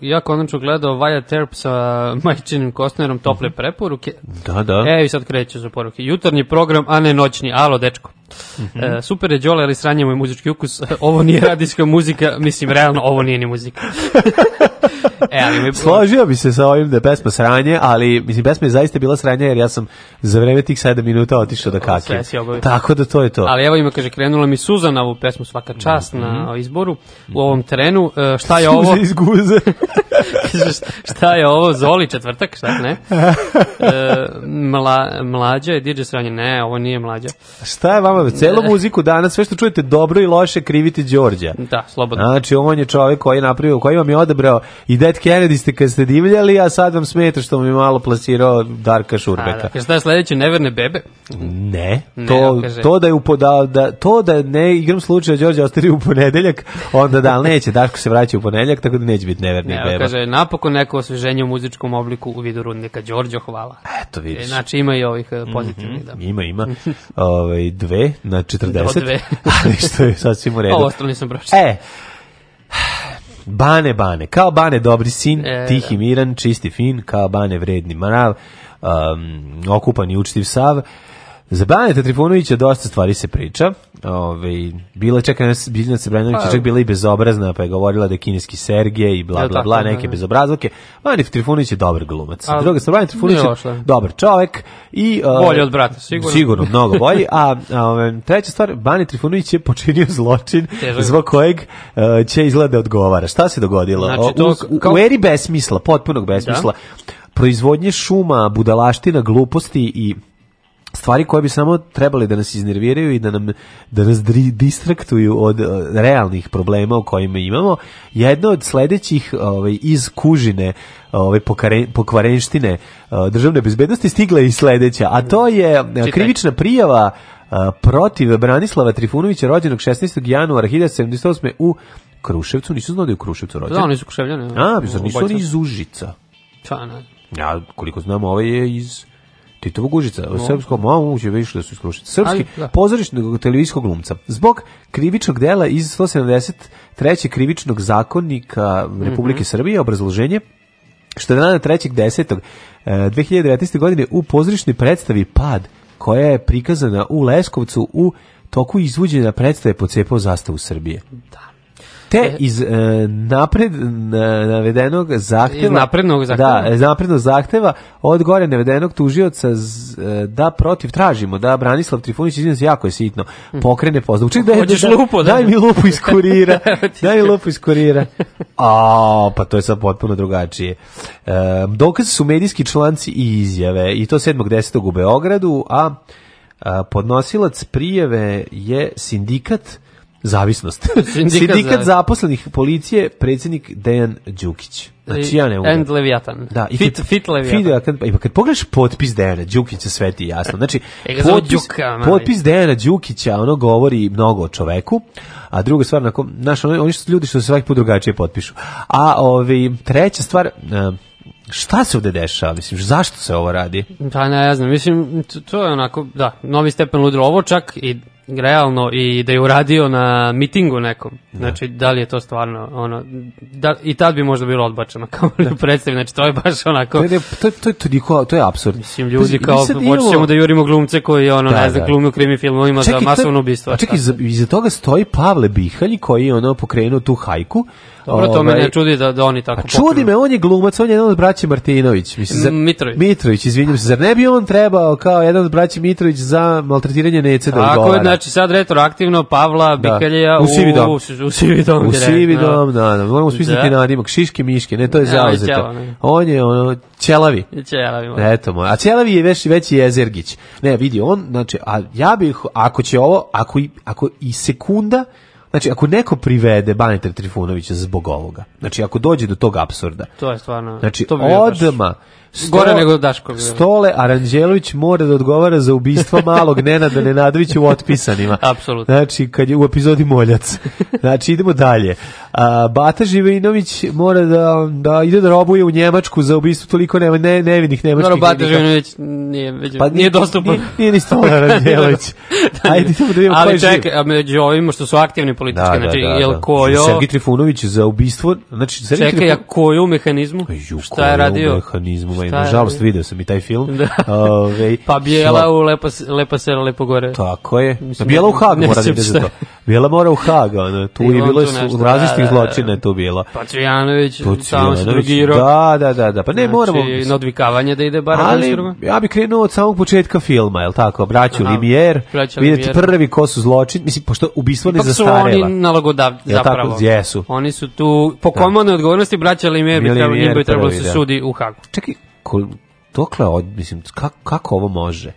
S4: ja konačno gledao Vaja Terp sa majčinim Kostnerom tople preporuke.
S2: Da, da.
S4: E, i sad kreće za poruke. Jutarnji program, a ne noćni. Alo, dečko. Mm -hmm. super je Đole, ali sranje mu muzički ukus. Ovo nije radijska muzika, mislim, realno, ovo nije ni muzika.
S2: e, ali mi... Složio bi se sa ovim da je pesma sranje, ali mislim, pesma je zaista bila sranje jer ja sam za vreme tih 7 minuta otišao da kakim. Tako da to je to.
S4: Ali evo ima, kaže, krenula mi suza ovu pesmu svaka čast mm -hmm. na mhm. izboru u ovom terenu. E, šta je ovo?
S2: iz guze.
S4: šta je ovo? Zoli četvrtak, šta ne? E, mla, mlađa je DJ sranje. Ne, ovo nije mlađa.
S2: Šta je vama? Celo muziku danas, sve što čujete dobro i loše, krivite Đorđa.
S4: Da,
S2: slobodno. Znači, on je čovek koji je napravio, koji vam je odabrao i Dead Kennedy ste kad ste divljali, a sad vam smeta što mi malo plasirao Darka Šurbeka. A,
S4: da, šta
S2: je
S4: sledeće, neverne bebe?
S2: Ne, to, ne, to da je upodao, da, to da ne igram slučaja da Đorđe ostari u ponedeljak, onda da, ali neće, Daško se vraća u ponedeljak, tako da neće biti neverni ne, beba.
S4: Kaže, napokon neko osveženje u muzičkom obliku u vidu rudnika. Đorđo, hvala.
S2: Eto, vidiš.
S4: E, Znači, ima i ovih e, pozitivnih. Mm -hmm, da. Ima, ima.
S2: Ove, ovaj, dve na 40. Do dve. ali što je sasvim u redu. Ovo ostalo nisam pročito. E, Bane, Bane, kao Bane dobri sin, e, tihi da. miran, čisti fin, kao Bane vredni marav, um, okupan i učtiv sav, Za Baneta Trifunovića dosta stvari se priča. Ove, bila čeka Biljana Branović pa, čak bila i bezobrazna, pa je govorila da je kineski Sergej i bla, bla, bla, da, neke da. bezobrazluke. Baneta Trifunović je dobar glumac. A, druga strana, Trifunović je dobar čovek.
S4: I, uh, e, bolje od brata, sigurno.
S2: Sigurno, mnogo bolji. A, a treća stvar, Bane Trifunović je počinio zločin Težak. zbog kojeg uh, će izgleda da odgovara. Šta se dogodilo? Znači, to, u, kao... u eri besmisla, potpunog besmisla, da? proizvodnje šuma, budalaština, gluposti i stvari koje bi samo trebali da nas iznerviraju i da nam da nas distraktuju od uh, realnih problema o kojima imamo. jedno od sledećih ovaj, iz kužine ovaj pokvarenštine uh, državne bezbednosti stigla je i sledeća, a to je uh, krivična prijava protiv Branislava Trifunovića rođenog 16. januara 1978. u Kruševcu, nisu znali da u Kruševcu rođen.
S4: Da, oni su
S2: Kruševljani. Da. A, bizar, pa nisu oni iz Užica. Pa, ne. Ja, koliko znam, ovaj je iz Titova gužica, no. srpskom, mamu će više da su iskrušiti. Srpski da. pozorišnog televizijskog glumca. Zbog krivičnog dela iz 173. krivičnog zakonika Republike mm -hmm. Srbije, obrazloženje, što je dana 3. 10. 2019. godine u pozorišnoj predstavi Pad, koja je prikazana u Leskovcu u toku izvuđenja predstave pod cepao zastavu Srbije.
S4: Da.
S2: Te e. iz e, napred navedenog zahteva iz
S4: naprednog zahteva
S2: da, iz naprednog zahteva od gore navedenog tužioca z, e, da protiv tražimo da Branislav Trifunić izvinjavam jako je sitno hm. pokrene postupak.
S4: Ček znači, da, da, lupo, da, daj
S2: mi lupu iz kurira. daj mi lupu iz kurira. A, pa to je sad potpuno drugačije. E, dokaz su medijski članci i izjave i to 7. 10. u Beogradu, a, a podnosilac prijeve je sindikat Zavisnost. Sindikat, Sindikat zaposlenih policije, predsjednik Dejan Đukić. Znači ja ne mogu.
S4: And Leviatan. Da, i fit, fit, fit Leviatan. Fit Leviatan.
S2: Pa, kad pogledaš potpis Dejana Đukića, sve ti jasno. Znači, e, potpis,
S4: Đuka,
S2: potpis Dejana Đukića, ono govori mnogo o čoveku. A druga stvar, na kom, znaš, oni, oni su ljudi što se svaki put drugačije potpišu. A ovi, treća stvar, šta se ovde dešava, mislim, zašto se ovo radi?
S4: Pa ne, ja znam, mislim, to je onako, da, novi stepen ludilo, ovo čak i realno i da je uradio na mitingu nekom Da. Znači, da li je to stvarno, ono, da, i tad bi možda bilo odbačeno kao da, da. predstavi, znači
S2: to je
S4: baš
S2: onako... Ne, ne, to, to, to, to je absurd.
S4: Mislim, ljudi kao, moći ćemo da jurimo glumce koji, ono, da, ne znam, da. glumi u krimi filmovima za masovno ubistvo.
S2: Čekaj, iza, iza toga stoji Pavle Bihalj koji je, ono, pokrenuo tu hajku,
S4: dobro, to me ovaj, ne čudi da, da oni tako
S2: pokrenu. Čudi me, on je glumac, on je jedan od braća Martinović. Mislim, zar, Mitrović. Mitrović, izvinjam se. Zar ne bi on trebao kao jedan od braća Mitrović za maltretiranje nece da odgovara? Tako
S4: je, znači sad retroaktivno Pavla Bikaljeja
S2: da. u, u, u, u
S4: u sivi dom.
S2: U sivi da. dom, da, da. Moramo smisliti da. nadimak. Šiške miške, ne, to je zauzeto. On je ono, ćelavi.
S4: Ćelavi.
S2: Da. Eto moj. A ćelavi je veći, veći jezergić. Ne, vidi, on, znači, a ja bih, ako će ovo, ako i, ako i sekunda, Znači, ako neko privede Baneta Trifunovića zbog ovoga, znači, ako dođe do tog absurda,
S4: to je stvarno,
S2: znači,
S4: to
S2: bi odma,
S4: Sto, Gore nego Daško.
S2: Stole Aranđelović mora da odgovara za ubistvo malog Nenada Nenadovića u otpisanima. Apsolutno. Znači, kad je u epizodi Moljac. Znači, idemo dalje. A, Bata Živinović mora da, da ide da robuje u Njemačku za ubistvo toliko ne, ne, nevinih
S4: nemačkih.
S2: Dobro, Bata Živinović
S4: nije,
S2: već,
S4: pa, nije, dostupan. Nije,
S2: nije ni Stole Aranđelović. Da, da, da, Ajde, idemo da vidimo Ali ko
S4: je čekaj, a među ovima što su aktivni politički, da, da znači, da, da, jel Kojo... Sergij
S2: Trifunović za ubistvo, znači...
S4: Sergij čekaj, Trifun... a koju mehanizmu? Ju, šta je radio? mehanizmu?
S2: filma i nažalost video sam i taj film. Da. Ove,
S4: pa bijela šla... u lepa, lepa sela, lepo gore.
S2: Tako je. Mislim, pa bijela u Hag mora da ide za to. Bijela mora u Hag, ona, tu I je bilo su različitih da, da, da, zločina je tu bila.
S4: Pacijanović, Cvijanović, se da, drugiro.
S2: Da, da, da, da, pa ne znači, moramo. Znači,
S4: odvikavanje da ide bar
S2: Ali, ja bih krenuo od samog početka filma, jel tako, braću Limijer, Vidite prvi ko su zločin, mislim, pošto ubistvo ne zastarela. Ipak
S4: su oni nalogodavci, zapravo. Jesu. Oni su tu, po komandnoj odgovornosti braća Limijer bi trebalo se sudi u Hagu.
S2: Čekaj, dokle od, mislim, kako, kako ovo može?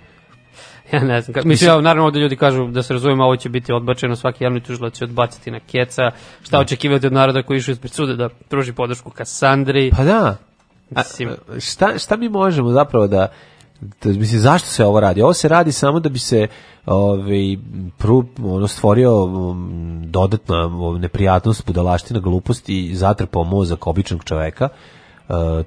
S4: Ja ne znam, kako, mislim, ja, naravno ovde ljudi kažu da se razumemo, ovo će biti odbačeno, svaki javni tužilac će odbaciti na keca, šta da. očekivati od naroda koji išu ispred suda da pruži podršku Kasandri.
S2: Pa da, A, šta, šta mi možemo zapravo da, da, mislim, zašto se ovo radi? Ovo se radi samo da bi se ovaj, pru, ono, stvorio um, dodatna um, neprijatnost, budalaština, glupost i zatrpao mozak običnog čoveka, uh,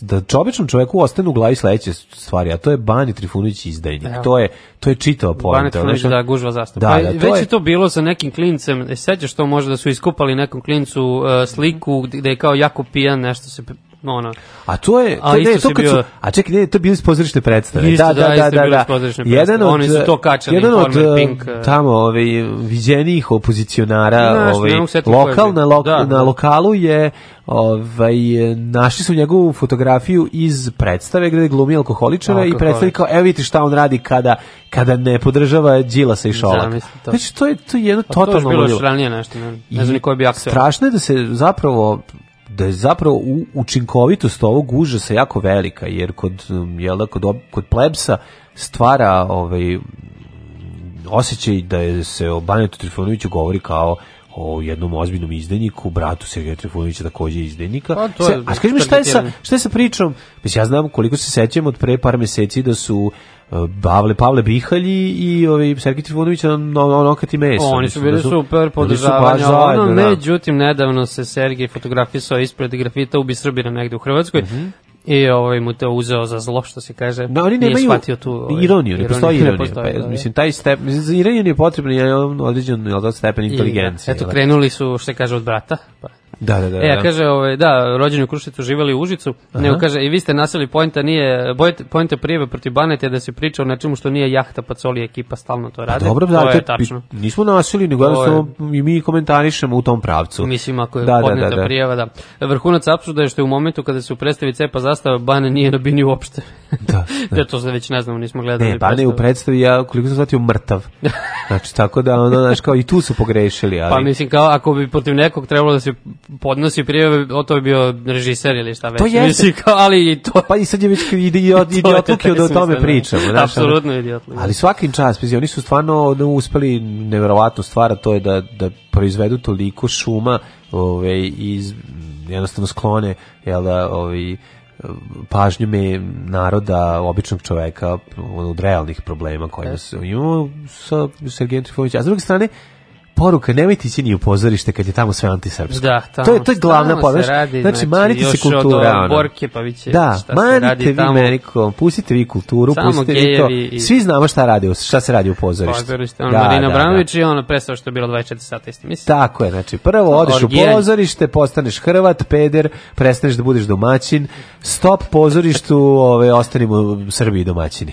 S2: da čobičnom čovjeku ostane u glavi sledeće stvari, a to je Bani Trifunović izdajnik. Evo. Da. To je to je čitao poenta. Bani
S4: Trifunić da gužva zastavu. Da,
S2: pa da,
S4: Već je... je to bilo sa nekim klincem. E, sećaš što može da su iskupali nekom klincu uh, sliku gde je kao jako pijan, nešto se
S2: ono. A to je, to a ne, to kad bio... su, a čekaj, ne, to bili bilo pozorišne predstave. Isto, da, da, da, da,
S4: da. Jedan od, Oni su to kačali, jedan od um,
S2: Pink. E. tamo ovaj, viđenijih opozicionara, Znaš, ovaj, lokal, da, na, da. na lokalu je ovaj, našli su njegovu fotografiju iz predstave gde glumi alkoholičara i predstavi kao, evo vidite šta on radi kada, kada ne podržava Đila sa Šolak. To. Znači, to je to je jedno totalno... Pa to
S4: je bilo još ranije nešto, ne, ne znam ni ko je
S2: bio akcija. Strašno je da se zapravo da je zapravo u, učinkovitost ovog užasa jako velika, jer kod, um, jel, da, kod, kod plebsa stvara ovaj, osjećaj da je se o Banetu Trifunoviću govori kao o jednom ozbiljnom izdeniku, bratu Sergeja Trifunovića takođe izdajnika. a, pa, a skaži mi šta je, sa, šta je sa pričom? Mislim, ja znam koliko se sećam od pre par meseci da su Pavle Pavle Bihalji i ovaj Sergej Trifunović na onokati meso.
S4: Oni su bili da super da podržavanja. Ono, da. međutim, nedavno se Sergej fotografisao ispred grafita u Bisrbira negde u Hrvatskoj. Uh mhm. -huh. I ovaj mu to uzeo za zlo što se kaže. Da, oni nemaju shvatio tu ovaj,
S2: ironiju, ne postoji ironija. Ne postoji, pa, da, mislim taj step, mislim ironija je potrebna je određen jel da stepen inteligencije.
S4: Eto krenuli su što se kaže od brata,
S2: pa Da, da, da.
S4: E, a da. kaže, ovaj, da, rođeni u Krušicu, živeli u Užicu, Aha. nego kaže, i vi ste nasili pojenta, nije, pojenta prijeve protiv Banete da se priča o nečemu što nije jahta, pa coli ekipa stalno to pa radi.
S2: dobro, da, to je tačno. Nismo nasili, nego jednostavno i mi komentarišemo u tom pravcu.
S4: Mislim, ako je da, da, podneta da, da, prijava, da. Vrhunac apsurda je što je u momentu kada se u predstavi cepa zastava, Bane nije na bini uopšte. da, da. da to se već ne znamo, nismo gledali.
S2: Ne, Bane je u predstavi, ja koliko sam shvatio, mrtav. Znači,
S4: tako
S2: da, ono, znaš, kao i tu su pogrešili. Pa ali... Pa mislim, kao, ako bi protiv nekog
S4: trebalo da se podnosi prijeve, o to je bio režiser ili šta već. To jeste. ali
S2: i
S4: to...
S2: Pa i sad je već idiot, idiotluke da o tome da. pričamo. Znaš, Apsolutno
S4: idiotluke.
S2: Ali svakim čas, mislim, oni su stvarno uspeli nevjerovatnu stvar, a to je da, da proizvedu toliko šuma ove, iz jednostavno sklone jel da, ove, pažnju me naroda, običnog čoveka od realnih problema koje se imamo sa Sergejem Trifovićem. A s druge strane, poruka nemojte ići ni u pozorište kad je tamo sve antisrpsko.
S4: Da, tamo,
S2: to je to je glavna poruka. Radi, znači, znači manite se kultura. Od
S4: Borke
S2: pa biće da, šta manite se radi vi tamo. Merikom, pustite vi kulturu, samo pustite vi to. I... Svi znamo šta radi, šta se radi u pozorištu. Pozorište,
S4: on
S2: da,
S4: Marina da, Branović da. i ona predstava što je bilo 24 sata isti, mislim.
S2: Tako je, znači prvo odeš u pozorište, postaneš Hrvat, peder, prestaneš da budeš domaćin, stop pozorištu, ove ostanimo Srbiji domaćini.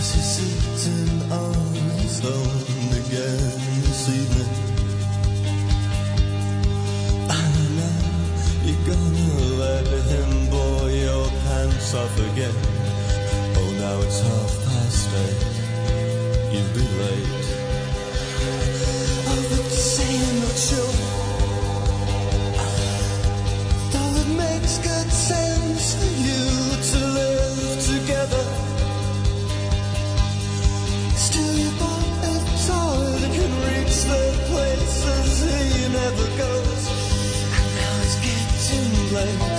S2: As he's sitting on again this evening I know you're gonna let him your pants off again Oh now it's half past eight late Oh but you're sure play.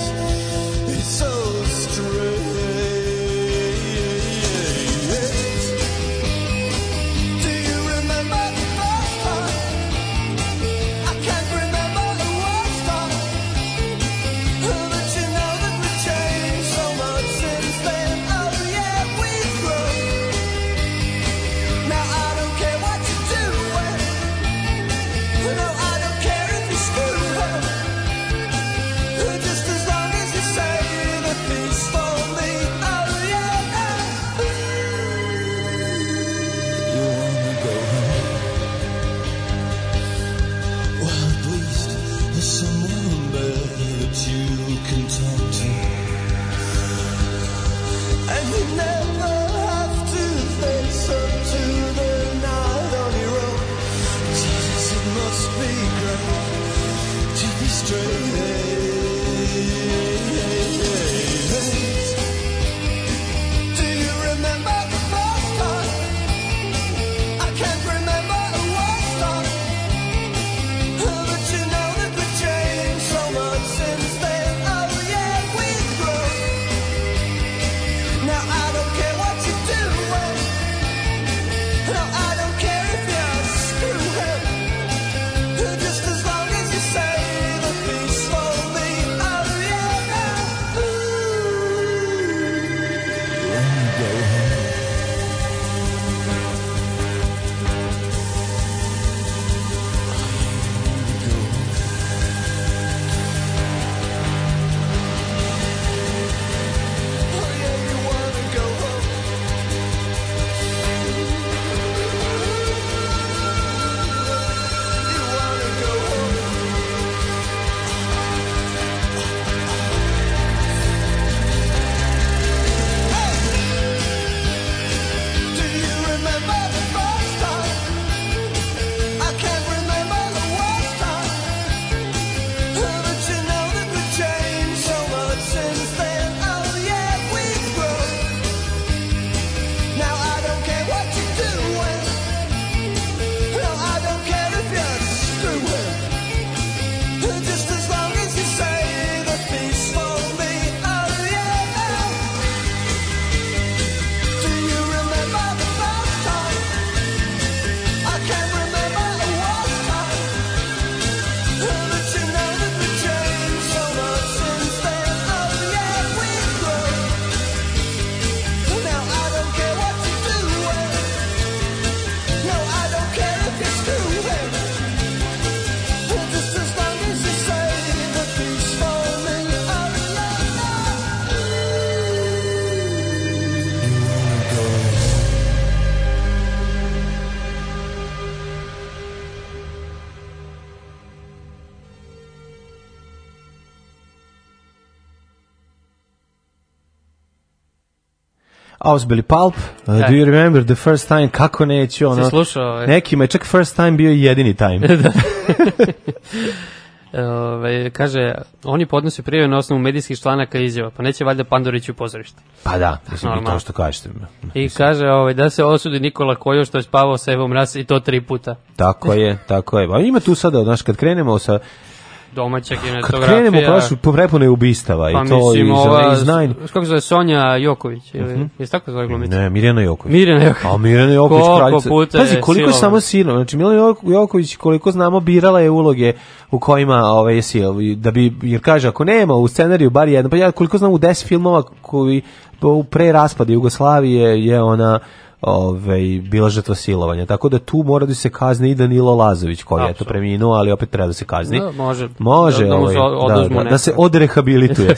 S2: Ausbeli Pulp, uh, do you remember the first time, kako neću,
S4: ono, slušao, ovaj?
S2: nekima je čak first time bio jedini time.
S4: Da. Ove, ovaj, kaže, oni podnose prijave na osnovu medijskih članaka i izjava, pa neće valjda Pandorić u pozorište.
S2: Pa da, mislim to što kažete.
S4: I kaže ove, ovaj, da se osudi Nikola Kojo što je spavao sa Evom Ras i to tri puta.
S2: Tako je, tako je. A ima tu sada, znaš, kad krenemo sa
S4: domaća
S2: kinematografija. Kad
S4: krenemo prošlo, prepuno je ubistava pa, i to mislim, i ova, iz nine.
S2: Kako zove
S4: Sonja Joković ili
S2: uh mhm. -huh. jeste
S4: tako zove glumica?
S2: Ne, Mirjana Joković. Mirjana
S4: Joković.
S2: A Mirjana Joković koliko kraljica. Puta Pazi, koliko je samo sino, znači Mirjana Joković koliko znamo birala je uloge u kojima ovaj je sil da bi jer kaže ako nema u scenariju bar jedno, pa ja koliko znam u 10 filmova koji u pre raspada Jugoslavije je ona ovaj bila žrtva silovanja. Tako da tu mora da se kazni i Danilo Lazović koji Absolut. je to preminuo, ali opet treba da se kazni. Da,
S4: može. Može, da, da ovaj, da,
S2: da, da, da, se odrehabilituje.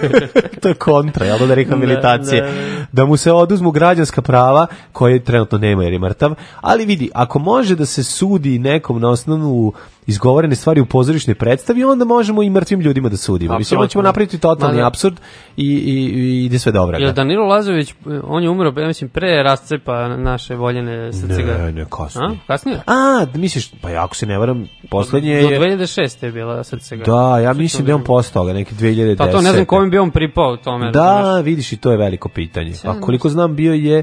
S2: to je kontra, jel da, da rehabilitacije. Ne, ne. Da, mu se oduzmu građanska prava koje trenutno nema jer je mrtav, ali vidi, ako može da se sudi nekom na osnovu izgovorene stvari u pozorišnoj predstavi, onda možemo i mrtvim ljudima da sudimo. Mislim, ćemo napraviti totalni da. apsurd i, i, i ide sve dobro. Jel
S4: Danilo Lazović, on je umro, ja mislim, pre rascepa naše voljene srcega.
S2: Ne, ne, kasnije. A, kasnije? A, misliš, pa ja ako se ne varam, poslednje je... Do
S4: 2006. je bila srcega.
S2: Da, ja mislim da je on postao toga, neki 2010. Pa
S4: to ne znam kojim bi on pripao u tome.
S2: Da, vidiš i to je veliko pitanje. A koliko znam, bio je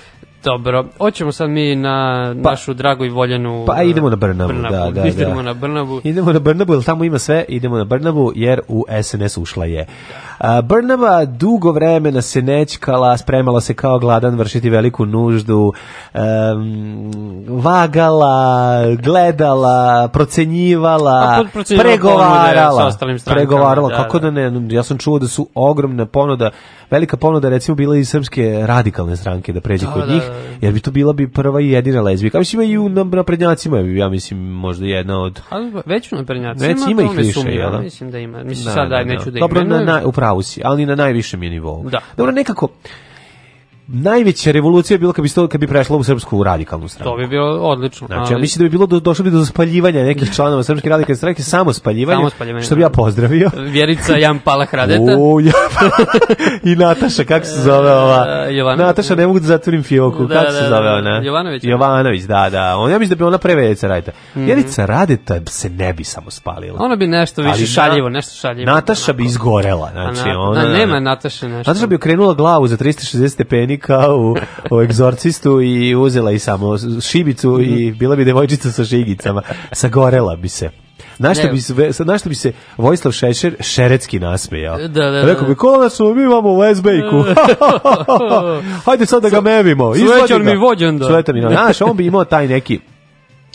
S4: Dobro, hoćemo sad mi na pa, našu dragu i voljenu
S2: Pa idemo na eh, Brnabu, Brnabu. Da, da,
S4: Idemo da. na Brnabu. Idemo na
S2: Brnabu, jer tamo ima sve, idemo na Brnabu jer u SNS ušla je. Brnava dugo vremena se nećkala, spremala se kao gladan vršiti veliku nuždu, um, vagala, gledala, procenjivala, pregovarala. Pregovarala, da, kako da. da ne, ja sam čuo da su ogromne ponuda, velika ponuda recimo bila i srpske radikalne stranke da pređe da, kod da, njih, da. jer bi to bila bi prva i jedina lezbika. Mislim, ima i u naprednjacima, ja mislim, možda jedna od... Ali već
S4: u naprednjacima, već ima ih
S2: više, sumnja, ja, da?
S4: mislim da ima.
S2: Mislim, sad
S4: da, neću da
S2: Dobro, na, na, upravo kaos, ali na najvišem je nivou. Da. Dobro, nekako najveća revolucija je bila kad bi to kad bi prešla u srpsku radikalnu stranu.
S4: To bi bilo odlično.
S2: Znači, ali... ja mislim da bi bilo do, došlo bi do spaljivanja nekih članova srpske radikalne stranke, samo spaljivanje, samo spaljivanje. Što bi ja da. pozdravio.
S4: Vjerica Jan Pala Hradeta. O,
S2: ja, I Nataša, kako se zove ova? E, Jovanović. Nataša, ne mogu da zatvorim fioku. Da, kako da, se da, zove da. ona?
S4: Jovanović.
S2: Jovanović, da, da. On, ja mislim da bi ona pre Vjerica Radeta. Mm -hmm. Vjerica Radeta se ne bi samo spalila.
S4: Ona bi nešto više ali šaljivo, nešto šaljivo.
S2: Nataša bi izgorela. Znači, ona,
S4: nema Nataše
S2: nešto.
S4: Nataša
S2: bi okrenula glavu za 360 stepeni kao u, u egzorcistu i uzela i samo šibicu i bila bi devojčica sa žigicama. Sagorela bi se. Na što bi se na bi se Vojislav Šešer šerecki nasmejao. Da, da, da. Rekao bi kola su mi imamo lezbejku. Hajde sad da ga mevimo.
S4: Svećan
S2: mi
S4: vođen da.
S2: Svećan mi, znaš, on bi imao taj neki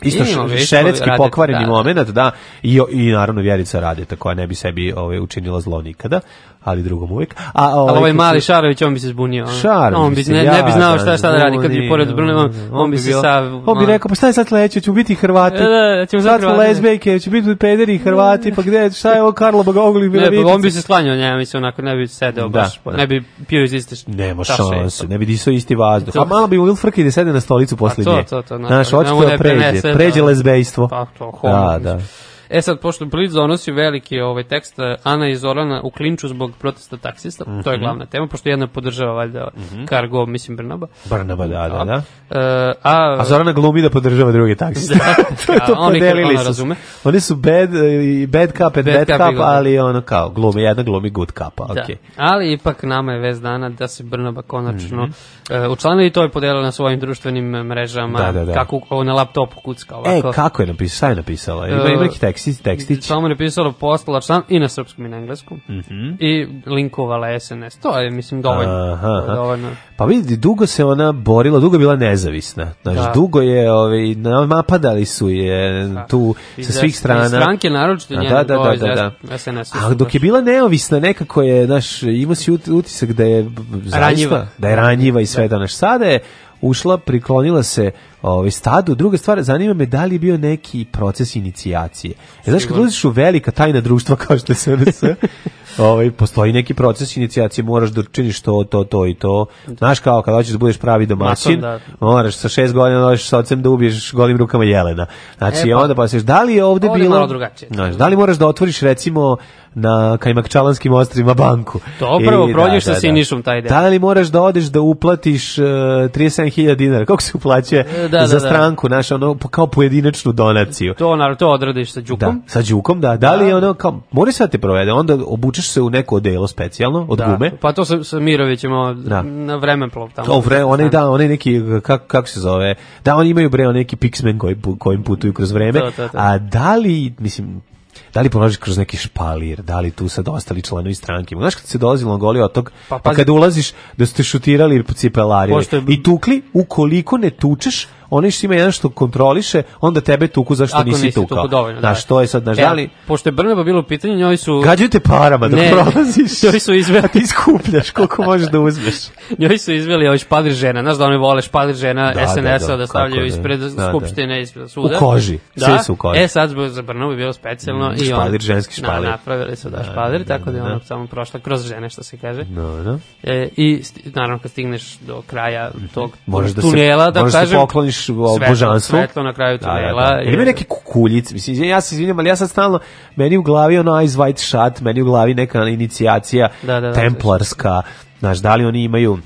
S2: Isto šeretski pokvareni da. moment, da, i, i naravno Vjerica Radeta koja ne bi sebi ove, ovaj, učinila zlo nikada, ali drugom uvijek. A ovaj, ali
S4: ovaj, ovaj mali Šarović, on bi se zbunio. Šarović, on bi ne, ne bi znao šta šta da radi kad bi pored Brno, on, on, bi se sav.
S2: On bi rekao, pa šta je sad sledeće, ću biti Hrvati. Da, da, da ćemo sad smo lezbejke, će biti pederi i Hrvati, pa gde, šta je ovo Karlo Bagogli
S4: bilo
S2: Ne, pa
S4: on bi se sklanjao, ne, mislim onako ne bi sedeo da, baš, pa da. ne bi pio iz
S2: iste. Nema šanse, ne bi disao isti vazduh. A malo bi Will Frke da sede na stolicu pa poslednje. nje. Znaš, hoće da pređe, pređe lezbejstvo. Pa to, da, da.
S4: E sad, pošto Blitz donosi veliki ovaj tekst eh, Ana i Zorana u klinču zbog protesta taksista, mm -hmm. to je mhm. glavna tema, pošto jedna podržava valjda mm -hmm. Cargo, mislim Brnaba.
S2: Brnaba, da, da, da. A, da.
S4: Eh,
S2: a, a Zorana glumi da podržava drugi taksiste. Da, to je to a, podelili oni, su. Razume. Oni su bad, bad cup and bad, bad cup, cup ali ono kao, glumi, jedna glumi good cup, okay.
S4: da. Ali ipak nama je vez dana da se Brnaba konačno mm -hmm. uh, eh, učlana to je podelila na svojim društvenim mrežama, da, da, da. kako na laptopu kucka ovako.
S2: E, kako je napisala, sad
S4: je napisala, ima, ima
S2: neki tekst teksti, tekstić.
S4: Samo je pisalo postala član i na srpskom i na engleskom. Mm -hmm. I linkovala SNS. To je, mislim, dovoljno. Aha, aha. dovoljno.
S2: Pa vidi, dugo se ona borila, dugo je bila nezavisna. Znaš, da. dugo je, ovaj, napadali su je da. tu I sa svih strana. I stranke
S4: naročito njenu da, da, da, da,
S2: da. SNS. A dok je bila neovisna, nekako je, znaš, imao si utisak da je zaista, ranjiva. da je ranjiva i sve da. danas. Sada je ušla, priklonila se ovaj stadu. Druga stvar, zanima me da li je bio neki proces inicijacije. E, znaš, kad ulaziš u velika tajna društva kao što je SNS, ovaj, postoji neki proces inicijacije, moraš da činiš to, to, to i to. Znaš kao, kad hoćeš da budeš pravi domaćin, Mason, da. moraš sa šest godina dođeš da sa ocem da ubiješ golim rukama jelena. Znači, e, pa, onda pa seš, da li je ovde ovdje bilo... drugačije. Znaš, da li moraš da otvoriš, recimo, na Kajmakčalanskim ostrima banku.
S4: To prvo, prođeš da,
S2: sa da,
S4: Sinišom taj
S2: deo. Da li moraš da odeš da uplatiš uh, e, 37.000 dinara? Kako se uplaćuje? E, da, za da, da. stranku, naš, ono, kao pojedinačnu donaciju.
S4: To, naravno, to odradiš sa đukom.
S2: Da, sa đukom, da. Da li da. je ono, kao, mora se da te provede, onda obučeš se u neko delo specijalno, od da. gume.
S4: Pa to
S2: sa,
S4: sa Mirovićem, da. na vremenplov
S2: tamo. To, vre, one, da, one neki, kak, kako se zove, da, oni imaju bre, on neki piksmen koji, kojim putuju kroz vreme, to, to, to. a da li, mislim, da li prolaziš kroz neki špalir, da li tu sad ostali članovi stranke. Znaš kad se dolazilo na goli otok, pa, pa, kada ulaziš da ste šutirali po cipelari i tukli, ukoliko ne tučeš, oni što ima jedan što kontroliše, onda tebe tuku zašto Ako nisi tukao. Tuku da. što je sad, znaš, e, da li...
S4: Pošto je Brnaba bilo u pitanju, njoj su...
S2: Gađaju te parama dok ne, prolaziš. Njoj su izveli... ti skupljaš koliko možeš da uzmeš.
S4: njoj su izveli ovaj špalir žena, znaš da oni vole špalir žena da, SNS-a da, da, da, stavljaju da, ispred da, da. skupštine, da. ispred suda. U
S2: koži, da. sve su u koži.
S4: E sad za Brnabu je bilo specijalno mm, i on... Špalir, ženski da, špalir. Na, napravili su da, da špalir, tako da je ona samo prošla kroz žene, što se kaže. Da, da. E, I naravno kad stigneš do kraja tog tunela, da kažem
S2: vidiš svetlo, božanstvo. Svetlo
S4: na kraju
S2: tunela. Da, da, da. ima neki kukuljice, mislim, ja se izvinjam, ali ja sad stalno, meni u glavi ono Eyes White Shut, meni u glavi neka inicijacija da, da, da, da, templarska, znaš, da li oni imaju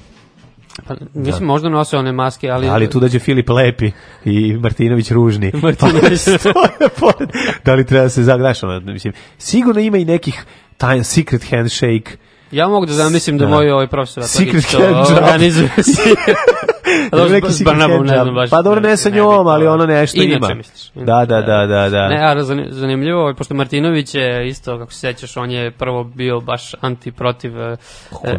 S4: pa, mislim, da. možda nose one maske, ali...
S2: Ali da tu dađe Filip Lepi i Martinović Ružni. Pa, Martinović. Pa, da li treba da se zagraš? Mislim, sigurno ima i nekih taj secret handshake.
S4: Ja mogu da zamislim da, da moj ovaj profesor
S2: Secret organizuje Rekli si Barnabom, ne znam baš. Pa dobro, ne sa njom, ali ono nešto inače, ima. Misliš, da, da, da, da, da, da. Ne, a
S4: zanimljivo, pošto Martinović je isto, kako se sećaš, on je prvo bio baš anti-protiv e,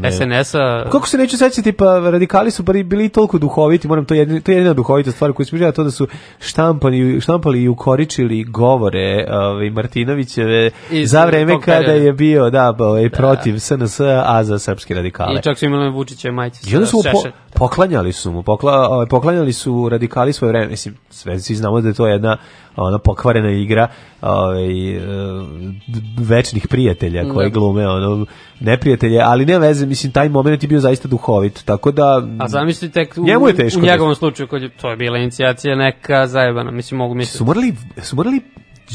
S4: e, SNS-a.
S2: Kako se neću sećati, pa radikali su bili toliko duhoviti, moram, to je jedina, to je jedina duhovita stvar koju smo to da su štampani, štampali i ukoričili govore ovaj, Martinovićeve za vreme kada je bio, da, pa, ovaj, da. protiv SNS, a a za srpske radikale. I
S4: čak su imali Vučiće majci.
S2: I onda su po, poklanjali su mu mu pokla, poklanjali su radikali svoje vreme, mislim, sve svi znamo da je to jedna ona pokvarena igra ovaj e, večnih prijatelja koji da. glume ono neprijatelje, ali ne veze, mislim taj moment je bio zaista duhovit, tako da
S4: A zamislite tek u, njemu je teško, u da- njegovom slučaju kad je, to je bila inicijacija neka zajebana, mislim mogu misliti.
S2: Su morali su morali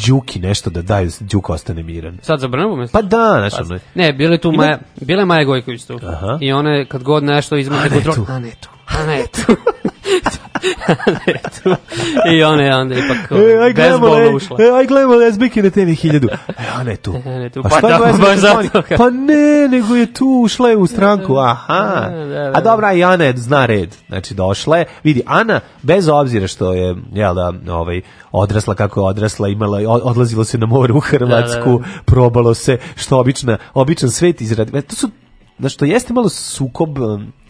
S2: Đuki nešto da daju, Đuk ostane miran.
S4: Sad za Brnabu misliš? Pa
S2: da, znači.
S4: ne, bile tu Ima... Maja, bile Maja Gojković tu. Aha. I one kad god nešto izmakne
S2: kontrolu. Anetu
S4: a na tu. I ona je onda ipak e,
S2: aj bezbolno ušla. E, aj gledamo lesbike na teni hiljadu. E, ona je tu. E, ona tu. Pa, da, baš zato. Pa ne, nego je tu, ušla je u stranku. E, Aha. E, da, da, da. A dobra, i Ana je, zna red. Znači, došla je. Vidi, Ana, bez obzira što je, jel da, ovaj, odrasla kako je odrasla, imala, odlazilo se na more u Hrvatsku, da, da, da. probalo se, što obična, običan svet izradi. E, to su da što jeste malo sukob e,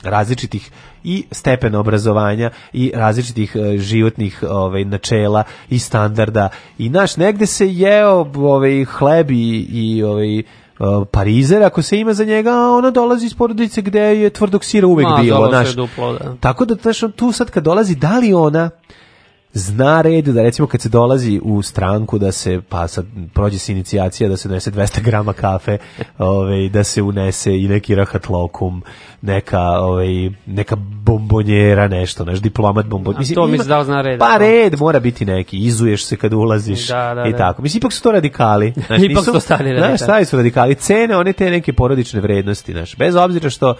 S2: različitih i stepena obrazovanja i različitih e, životnih ovaj načela i standarda i naš negde se jeo ovaj hleb i, i ovaj e, Parizer, ako se ima za njega, ona dolazi iz porodice gde je tvrdog sira uvek Ma, bilo. Naš. Duplo, da. Tako da, znaš, tu sad kad dolazi, da li ona zna red da recimo kad se dolazi u stranku da se pa sad prođe se inicijacija da se donese 200 g kafe, ovaj da se unese i neki rahat lokum, neka ovaj neka bombonjera nešto, naš diplomat bombon. Mislim,
S4: to mi
S2: se
S4: dao zna
S2: red. Pa da. red mora biti neki, izuješ se kad ulaziš da, da, i da. tako. Mislim ipak su to radikali,
S4: znači ipak nisu, su stali radikali.
S2: Znaš, su radikali, cene one te neke porodične vrednosti, znaš, bez obzira što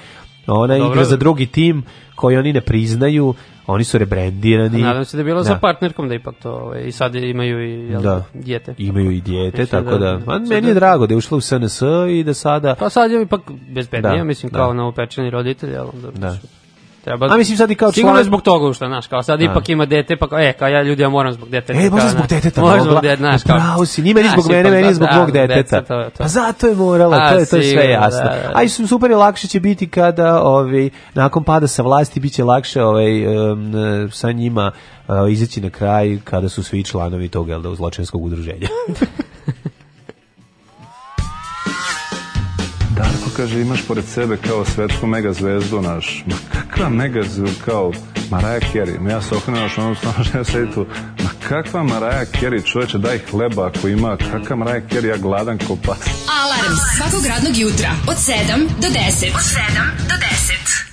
S2: ona Dobro. igra za drugi tim koji oni ne priznaju oni su rebrendirani.
S4: Nadam se da je bilo da. sa partnerkom da ipak to, ovaj, i sad imaju i jel, da. dijete.
S2: Imaju i dijete, mislim tako da, da, da- meni je drago da je ušla u SNS i da sada...
S4: Pa sad je ipak bezbednija, da, mislim, da. kao da. novopečeni roditelj, jel, da, da.
S2: Treba... A mislim sad i kao
S4: Sigurno zbog toga što, znaš, kao sad da. ipak ima dete, pa e, kao ja ljudi, ja moram zbog
S2: deteta. E, možda zbog deteta. Možda zbog deteta, znaš, kao... Bravo si, nije meni zbog mene, meni da, zbog mog da, deteta. Pa zato je morala, to je, to je sve jasno. A i super je lakše će biti kada, ovaj, nakon pada sa vlasti, biće lakše ovaj, sa njima eh, izaći na kraj kada su svi članovi tog, elda da, zločinskog udruženja.
S9: Darko kaže, imaš pored sebe kao svetsku megazvezdu naš. Ma kakva megazvezdu kao Maraja Kerry? Ma ja se okrenem naš onom stanožem sedi tu. Ma kakva Maraja Kerry? Čoveče, daj hleba ako ima. Kakva Maraja Kerry? Ja gladan ko pas. Alarm svakog radnog jutra od 7 do 10. Od 7 do 10.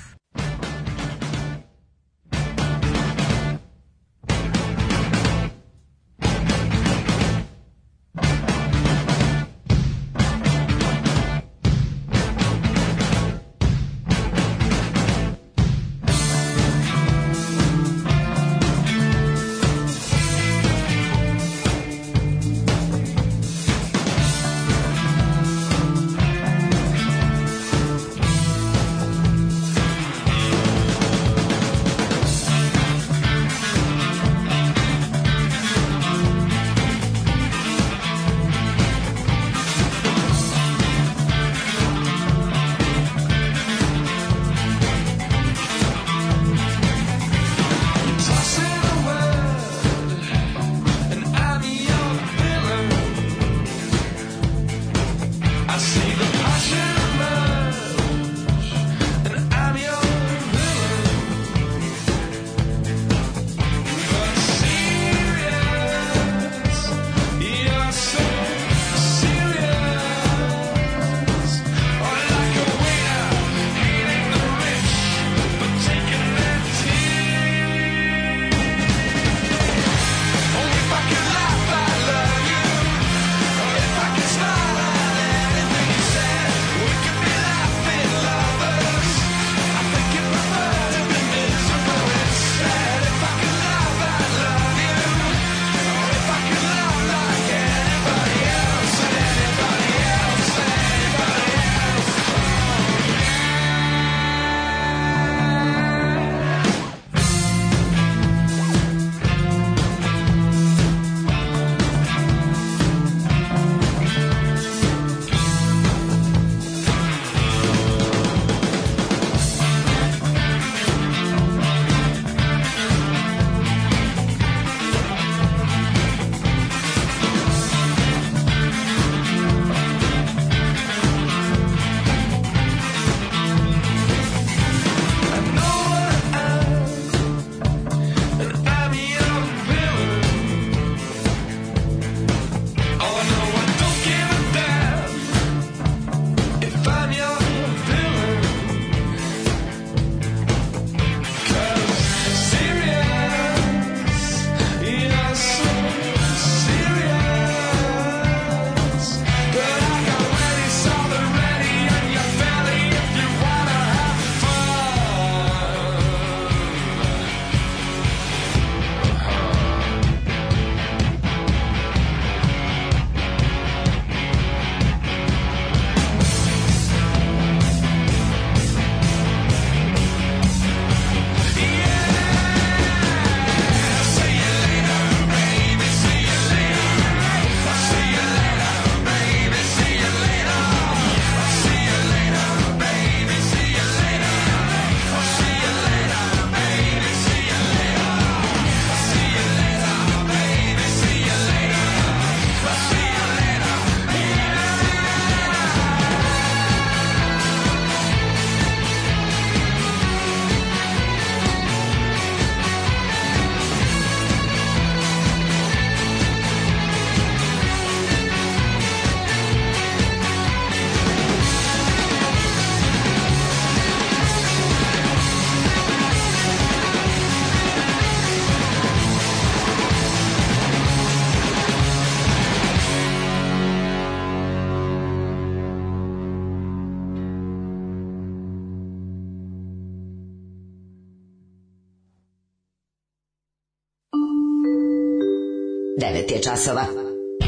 S2: 9 je časova.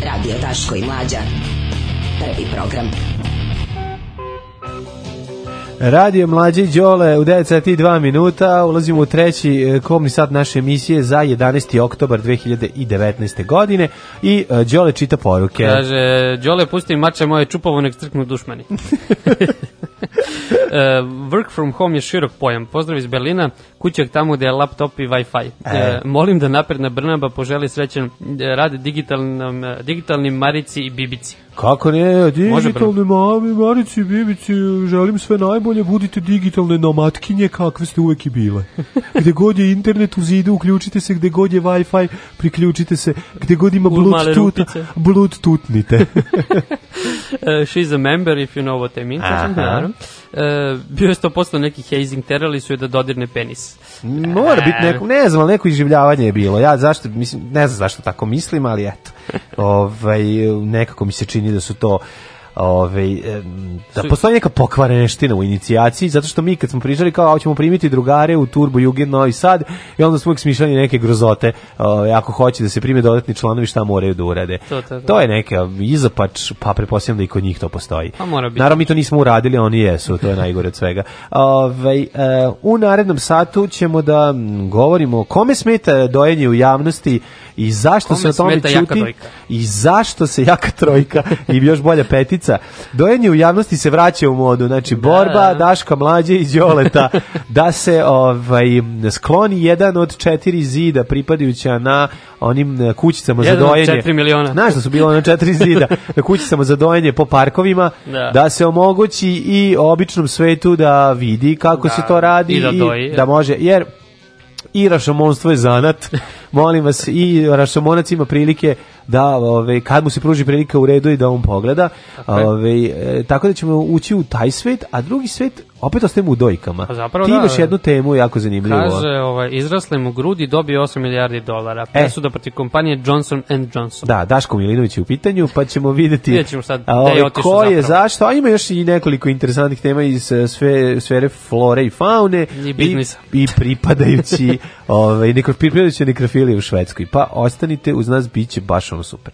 S2: Radio Taško i Mlađa. Prvi program. Radio Mlađe Đole u 9 sati 2 minuta. Ulazimo u treći e, komni sat naše emisije za 11. oktobar 2019. godine i e, Đole čita poruke.
S4: Kaže, Đole pusti mače moje čupovo nek crknu dušmani. E, work from home je širok pojam. Pozdrav iz Berlina, kućak tamo gde je laptop i Wi-Fi. E, e. molim da napredna Brnaba poželi srećan e, rad digitalnom, digitalnim Marici i Bibici.
S2: Kako ne, digitalne mami, Marici i Bibici, želim sve najbolje, budite digitalne nomatkinje kakve ste uvek i bile. Gde god je internet u zidu, uključite se, gde god je Wi-Fi, priključite se, gde god ima Bluetooth, Bluetooth tutnite.
S4: uh, she's a member if you know what I mean. Aha e, bio je 100% neki hazing, terali su je da dodirne penis.
S2: Mora biti e. neko, ne znam, ali neko iživljavanje je bilo. Ja zašto, mislim, ne znam zašto tako mislim, ali eto. ovaj, nekako mi se čini da su to ove, da postoji neka pokvareneština u inicijaciji zato što mi kad smo prižali kao hoćemo primiti drugare u Turbo Jugend Novi Sad i onda smo uvijek smišljali neke grozote o, ako hoće da se prime dodatni članovi šta moraju da urade. To, to, to. to je neka izopač, pa pretpostavljam da i kod njih to postoji. Pa mora biti. Naravno mi to nismo uradili, oni jesu, to je najgore od svega. Ovaj u narednom satu ćemo da govorimo kome smeta dojenje u javnosti i zašto Kome se o tome čuti i zašto se jaka trojka i još bolja petica. Dojenje u javnosti se vraća u modu, znači da. borba Daška mlađe i Đoleta da se ovaj skloni jedan od četiri zida pripadajuća na onim e, kućicama
S4: jedan
S2: za dojenje. 4 miliona. Znaš da su bilo
S4: na četiri
S2: zida na kućicama za dojenje po parkovima da, da se omogući i običnom svetu da vidi kako da, se to radi i da, doji, i da, da može jer i rašomonstvo je zanat. Molim vas, i rašomonac ima prilike da ove, kad mu se pruži prilika u redu i da on pogleda. Okay. Ove, e, tako da ćemo ući u taj svet, a drugi svet opet ostajemo u dojkama. Pa zapravo, Ti da, imaš da, jednu temu jako zanimljivu.
S4: Kaže, ovaj, izraslim u grudi, dobio 8 milijardi dolara. E. Presuda protiv kompanije Johnson Johnson.
S2: Da, Daško Milinović
S4: je
S2: u pitanju, pa ćemo videti
S4: vidjet sad a, ovaj, je ko zapravo.
S2: je, zašto. A ima još i nekoliko interesantnih tema iz eh, sve, sfere flore i faune. I biznisa. I, i pripadajući, ovaj, nekro, pripadajući nekrofilije u Švedskoj. Pa ostanite uz nas, bit će baš ono super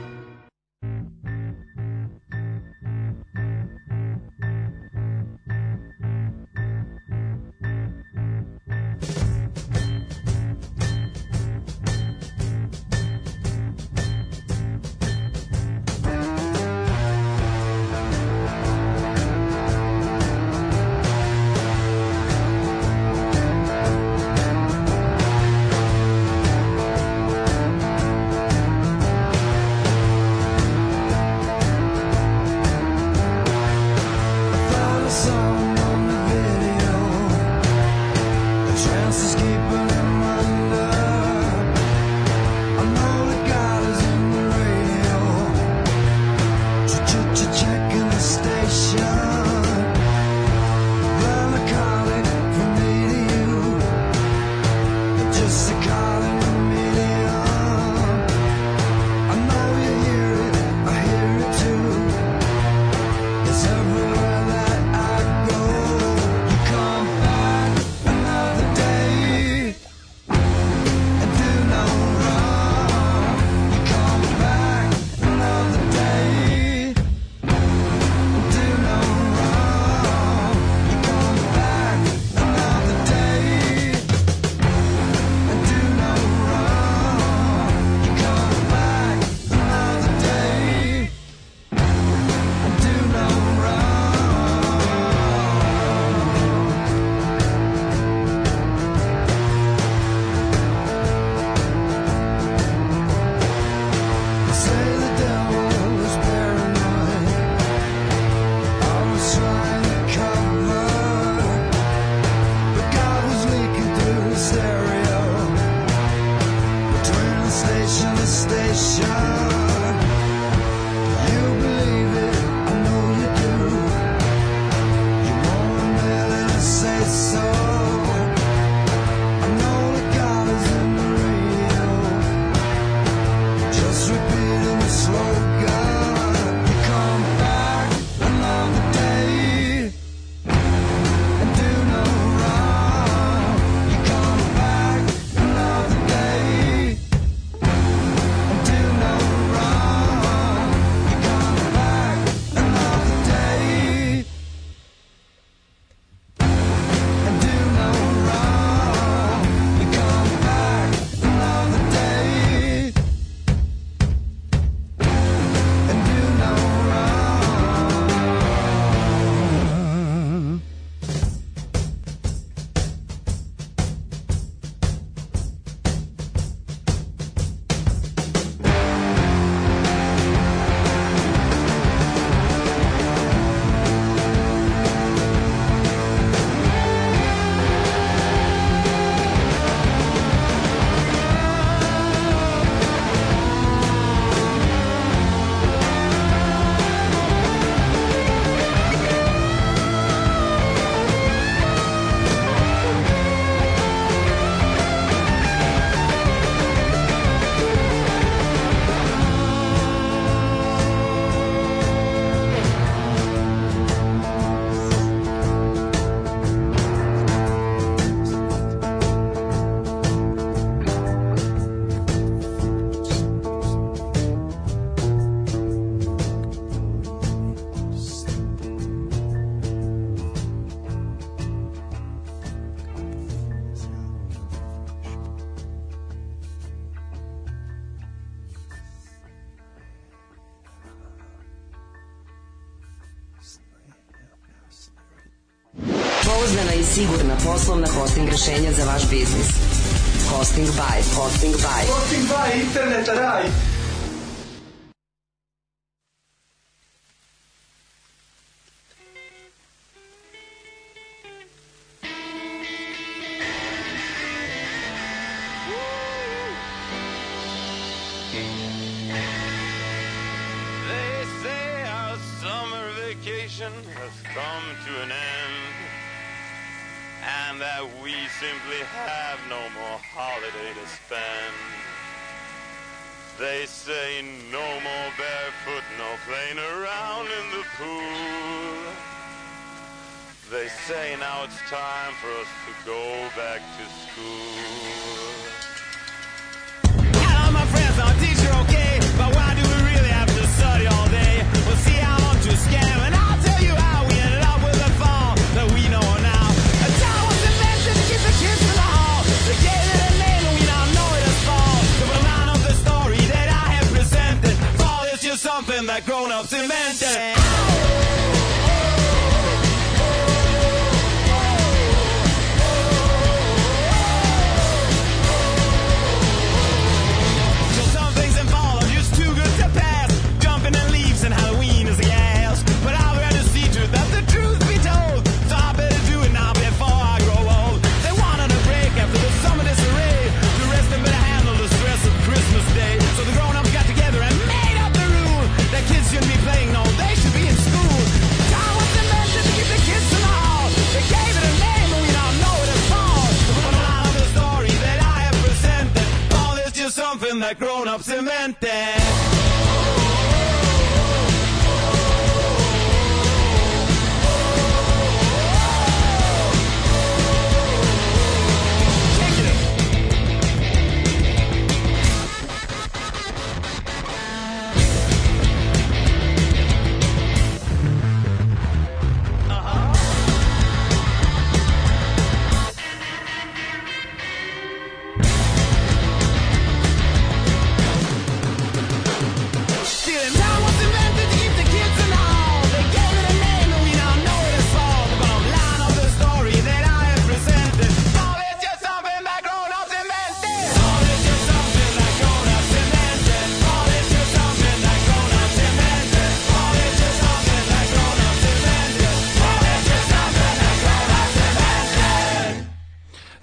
S10: poslovna hosting rešenja za vaš biznis. Hosting by, hosting by.
S11: Hosting by, internet, raj.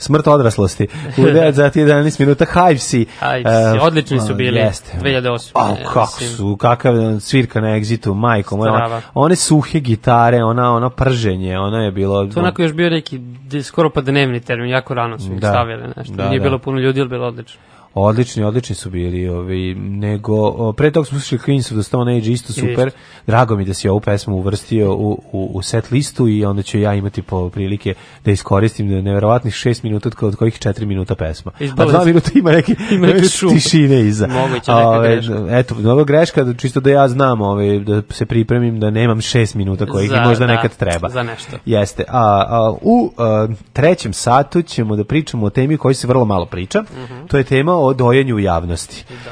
S2: smrt odraslosti. U 9 za minuta Hivesi. Hivesi,
S4: uh, eh, odlični su bili. Jeste. 2008.
S2: A, pa, kako su, kakav svirka na egzitu, majko moja. One suhe gitare, ona, ono prženje, ono je
S4: bilo... To onako još bio neki skoro pa dnevni termin, jako rano su ih da, stavili nešto. Da, Nije da. bilo puno ljudi, ali bilo odlično.
S2: Odlični, odlični su bili, ovi, ovaj, nego pre toga smo slušali Queens of the Stone Age, isto super. Drago mi da si ovu pesmu uvrstio u, u, u set listu i onda ću ja imati po prilike da iskoristim neverovatnih 6 minuta od kojih 4 minuta pesma. Pa 2 minuta ima neki ima neki šum. tišine iza. Moguće neka greška. Eto, greška, čisto da ja znam, ove, da se pripremim da nemam 6 minuta kojih za, možda da, nekad treba.
S4: Za nešto.
S2: Jeste. A, a u a, trećem satu ćemo da pričamo o temi o kojoj se vrlo malo priča. Mm -hmm. To je tema o o dojenju javnosti. Da.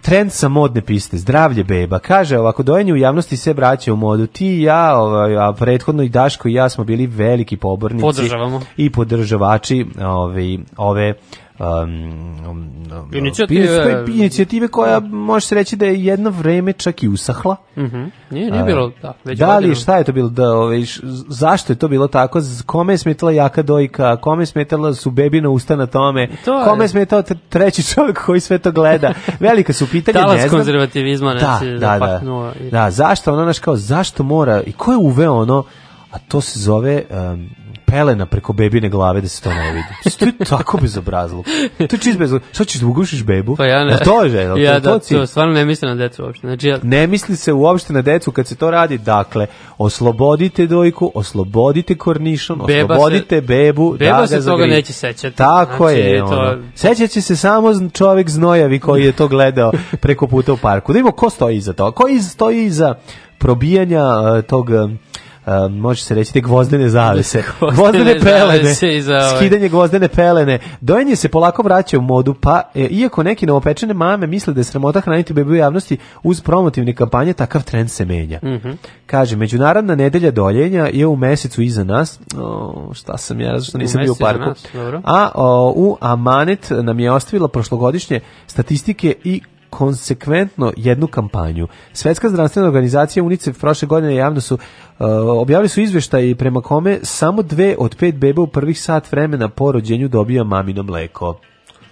S2: Trend sa modne piste, zdravlje beba. Kaže, ovako dojenje u javnosti se vraća u modu. Ti i ja, ovaj, a prethodno i Daško i ja smo bili veliki pobornici.
S4: Podržavamo.
S2: I podržavači ovaj, ove, ove um, um inicijative, pa inicijative koja može se reći da je jedno vreme čak i usahla. Mm
S4: -hmm. Nije, nije bilo,
S2: da.
S4: Već da
S2: li, šta je to bilo? Da, ove, ovaj, zašto je to bilo tako? Kome je smetala jaka dojka? Kome je smetala su bebina usta na tome? To je... Kome je smetao treći čovjek koji sve to gleda? Velika su pitanja,
S4: ne znam. konzervativizma
S2: da, znači,
S4: da, da,
S2: da. da, zašto ono, naš kao, zašto mora, i ko je uveo ono, a to se zove... Um, pelena preko bebine glave da se to ne vidi. To je tako bezobrazlo. To je čist bezobrazlo. Šta ćeš da ugušiš bebu?
S4: Pa ja ne. Da
S2: to je, da, ja, da, to, stvarno
S4: ne
S2: mislim
S4: na decu uopšte.
S2: Znači, ja... Ne misli se uopšte na decu kad se to radi. Dakle, oslobodite dojku, oslobodite kornišom, beba oslobodite se, bebu.
S4: Da beba da se toga zagri. neće sećati.
S2: Tako znači, je. To... Sećaće se samo čovjek znojavi koji je to gledao preko puta u parku. Da imamo ko stoji iza toga. Ko iz, stoji iza probijanja uh, tog uh, može se reći te gvozdene zavese, gvozdene pelene, skidanje gvozdene pelene. Dojenje se polako vraća u modu, pa e, iako neki novopečene mame misle da je sramota hraniti bebu javnosti uz promotivne kampanje, takav trend se menja. Mm -hmm. Kaže, međunarodna nedelja doljenja je u mesecu iza nas, o, šta sam ja, zašto nisam u bio u parku, nas, a o, u Amanet nam je ostavila prošlogodišnje statistike i konsekventno jednu kampanju. Svetska zdravstvena organizacija UNICEF prošle godine javno su uh, objavili su izveštaj prema kome samo dve od pet beba u prvih sat vremena po rođenju dobija mamino mleko.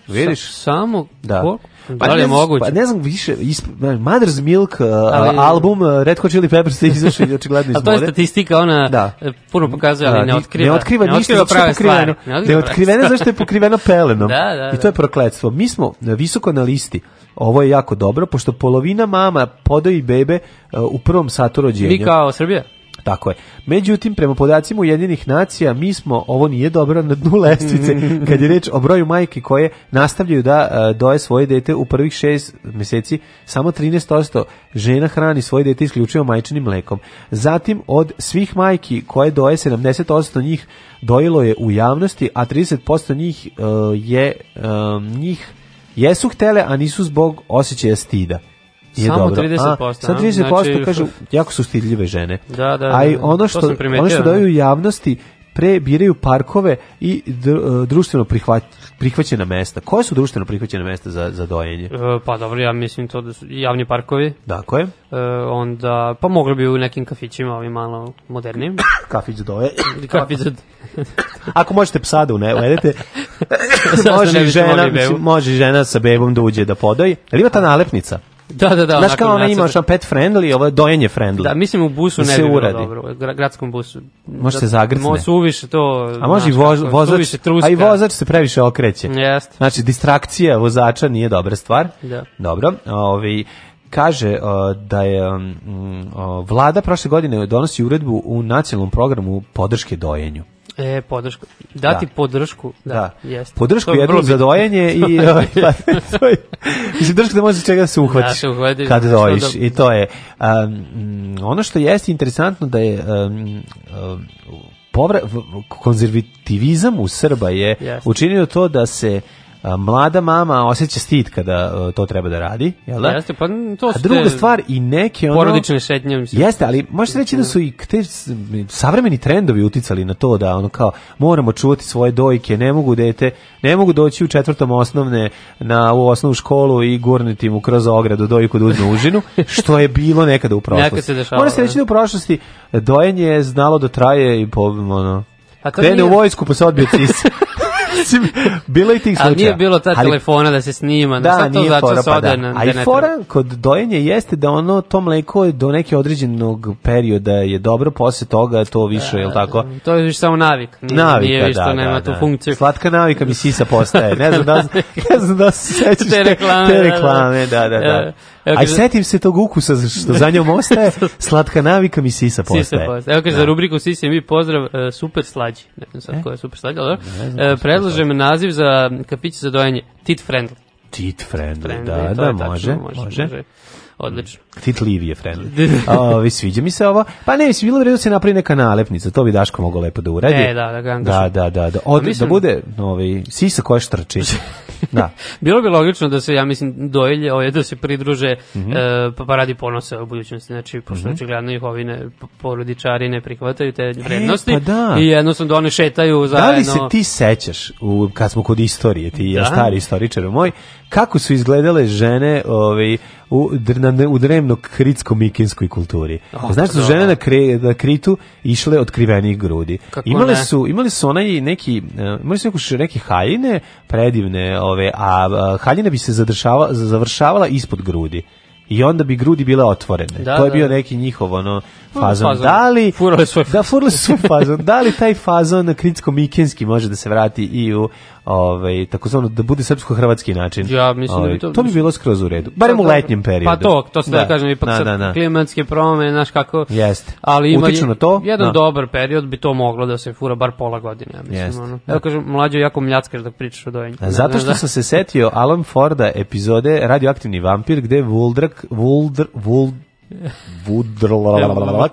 S2: Vidiš
S4: samo
S2: da.
S4: Pa da
S2: li je
S4: moguće? Pa
S2: ne znam više, isp... Mother's Milk uh, ali, album uh, Red Hot Chili Peppers je izašao očigledno iz A
S4: to je statistika, ona da. E, puno pokazuje, ali da, ne otkriva.
S2: Ne otkriva, ne otkriva ništa, prave stvari. Ne otkriva, otkriveno zašto je pokriveno pelenom. da, da, da. I to da. je prokletstvo. Mi smo e, visoko na listi. Ovo je jako dobro, pošto polovina mama podoji bebe uh, u prvom satu rođenja. Mi
S4: kao Srbija?
S2: Tako je. Međutim, prema podacima Ujedinih nacija, mi smo, ovo nije dobro, na dnu lestvice, kad je reč o broju majki koje nastavljaju da e, doje svoje dete u prvih šest meseci, samo 13% žena hrani svoje dete isključivo majčinim mlekom. Zatim, od svih majki koje doje, 70% njih dojilo je u javnosti, a 30% njih e, je e, njih jesu htele, a nisu zbog osjećaja stida nije Samo dobro.
S4: 30%.
S2: A, sad 30% znači, kažu, jako su stidljive žene.
S4: Da, da, A
S2: i da, da. ono što, ono što daju da. javnosti, pre biraju parkove i e, društveno prihvat, prihvaćena mesta. Koje su društveno prihvaćena mesta za, za dojenje? E,
S4: pa dobro, ja mislim to da su javni parkovi.
S2: Dakle. E,
S4: onda, pa mogli bi u nekim kafićima, ovim malo modernim.
S2: Kafić doje. Kafić za... Ako možete psa da uvedete, može, žena, može žena sa bebom da uđe da podoji. Ali ima ta nalepnica?
S4: Da, da, da.
S2: Znaš kao ona ima što pet friendly, ovo je dojenje friendly.
S4: Da, mislim u busu da ne bi bilo uradi. dobro, gra, gradskom busu.
S2: Može da, se zagrcne. Može
S4: suviše to. A može i
S2: voz, vozač, a i vozač se previše okreće.
S4: Jest.
S2: Znači, distrakcija vozača nije dobra stvar.
S4: Da.
S2: Dobro, ovi, kaže uh, da je um, uh, vlada prošle godine donosi uredbu u nacionalnom programu podrške dojenju. E, podršku.
S4: Dati
S2: da.
S4: podršku. Da, da.
S2: Jeste. Podršku je jednu za dojenje i... Ovaj, pa, to je, mislim, drška da možeš čega da se uhvatiš da, se uhvati, kad da, dojiš. Da... I to je. Um, ono što jeste interesantno da je... Um, um, povra, konzervativizam u Srba je yes. učinio to da se mlada mama osjeća stid kada e, to treba da radi,
S4: jel
S2: da?
S4: Jeste, pa to su
S2: A druga stvar i neke ono
S4: porodične šetnje
S2: Jeste, ali možeš reći da su i te savremeni trendovi uticali na to da ono kao moramo čuvati svoje dojke, ne mogu dete, ne mogu doći u četvrtom osnovne na u osnovnu školu i gurnuti mu kroz ogradu dojku da uzme užinu, što je bilo nekada u prošlosti. Mora se da. reći da u prošlosti dojenje znalo da traje i po ono, A to Krene nije... u vojsku, pa se odbio cis. bilo je tih
S4: slučaja. Ali nije bilo ta ali, telefona da se snima, da, da sad to nije zato
S2: fora, se pa ode pa da. na internetu. A i fora kod dojenja jeste da ono, to mleko je do neke određenog perioda je dobro, posle toga to više, da, je li tako? Da,
S4: to je više samo navik. Nije, navika, nije više da, nema da, tu da. funkciju.
S2: Slatka navika mi sisa postaje. Ne znam da, ne znam da se sećaš te, te reklame. Te reklame, da, da, da. da. Evo, Aj, setim se tog ukusa što za njom ostaje, slatka navika mi sisa postaje. Sisa
S4: postaje. Evo kaže, da. za rubriku sisa mi pozdrav, uh, super slađi. Ne znam sad e? ko je super slađi, ali e, predlažem slađi. naziv za kafić za dojenje, tit friendly.
S2: Tit friendly, friendly da, da, može,
S4: može, može. može. Odlično.
S2: Htitljivije mm. friendly. Ovi, sviđa mi se ovo. Pa ne, mislim, bilo bi da se napravi neka nalepnica, to bi Daško mogao lepo
S4: da
S2: uradi.
S4: E, da,
S2: da ga Da, da, da. Da, Od, pa da mislim... da bude novi, sisa koja štrči.
S4: da. bilo bi logično da se, ja mislim, dojelje ovaj, da se pridruže mm -hmm. e, pa, pa radi ponose u budućnosti. Znači, pošto mm -hmm. očigledno ih ovine ne, porodičari ne prihvataju te e, vrednosti. E, pa da. I jednostavno da one šetaju zajedno. Da
S2: li se ti sećaš, u, kad smo kod istorije, ti da? ja stari istoričar moj, kako su izgledale žene ovaj, u, na, u drevno kritsko-mikinskoj kulturi. Oh, Znaš da su žene na, kre, na kritu išle od krivenih grudi. Kako imale, su, imali su onaj neki, eh, imali su neku, neke haljine predivne, ove, a, a haljina bi se zadršava, završavala ispod grudi i onda bi grudi bile otvorene. Da, to je da, bio da. neki njihov ono fazon. fazon. Da li furale svoj da furale svoj fazon. da li taj fazon kritsko mikenski može da se vrati i u ovaj takozvano da bude srpsko-hrvatski način. Ja mislim ove, da bi ovaj, to, to bi bilo skroz u redu. Barem u letnjem pa periodu. Pa
S4: to, to se da, da kažem ipak na, na, na. klimatske promene, znaš kako.
S2: Jeste. Ali ima Utiču na to.
S4: Jedan na. Da. dobar period bi to moglo da se fura bar pola godine, ja mislim Jeste. ono. Ja kažem mlađe jako mljackaš dok pričaš o dojenju.
S2: Zato da, što da. sam se setio Alan Forda epizode Radioaktivni vampir gde Vuldrak Vuldr Vuld Vudrlak,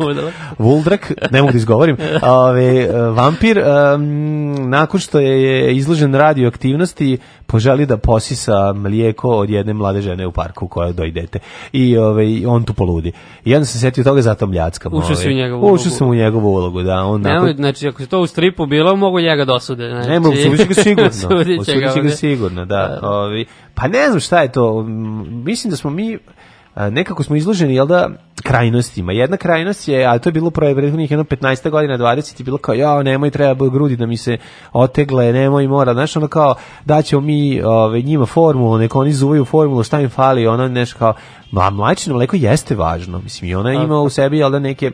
S2: Vuldrak, ne mogu da izgovorim, ove, e, vampir, um, nakon što je izložen radioaktivnosti, poželi da posisa mlijeko od jedne mlade žene u parku koja dojdete. I ove, on tu poludi. I ja se setio toga zato
S4: mljackam.
S2: Ušao se u njegovu ulogu. Ušao sam u njegovu ulogu, da. On
S4: ne, nakon... Znači, ako se to u stripu bilo, mogu njega da Znači... Ne, mogu,
S2: sudići ga sigurno. sudići ga sigurno, da, da, da. Ovi, pa ne znam šta je to. Mislim da smo mi nekako smo izloženi, jel da, krajnostima. Jedna krajnost je, a to je bilo prije prethodnih jedno 15 godina, 20 je bilo kao, ja, nemoj, treba grudi da mi se otegle, nemoj, mora, znaš, ono kao, daćemo mi ove, njima formulu, neko oni zuvaju formulu, šta im fali, ono nešto kao, ma, mlečino mleko jeste važno, mislim, i ona ima u sebi, jel da, neke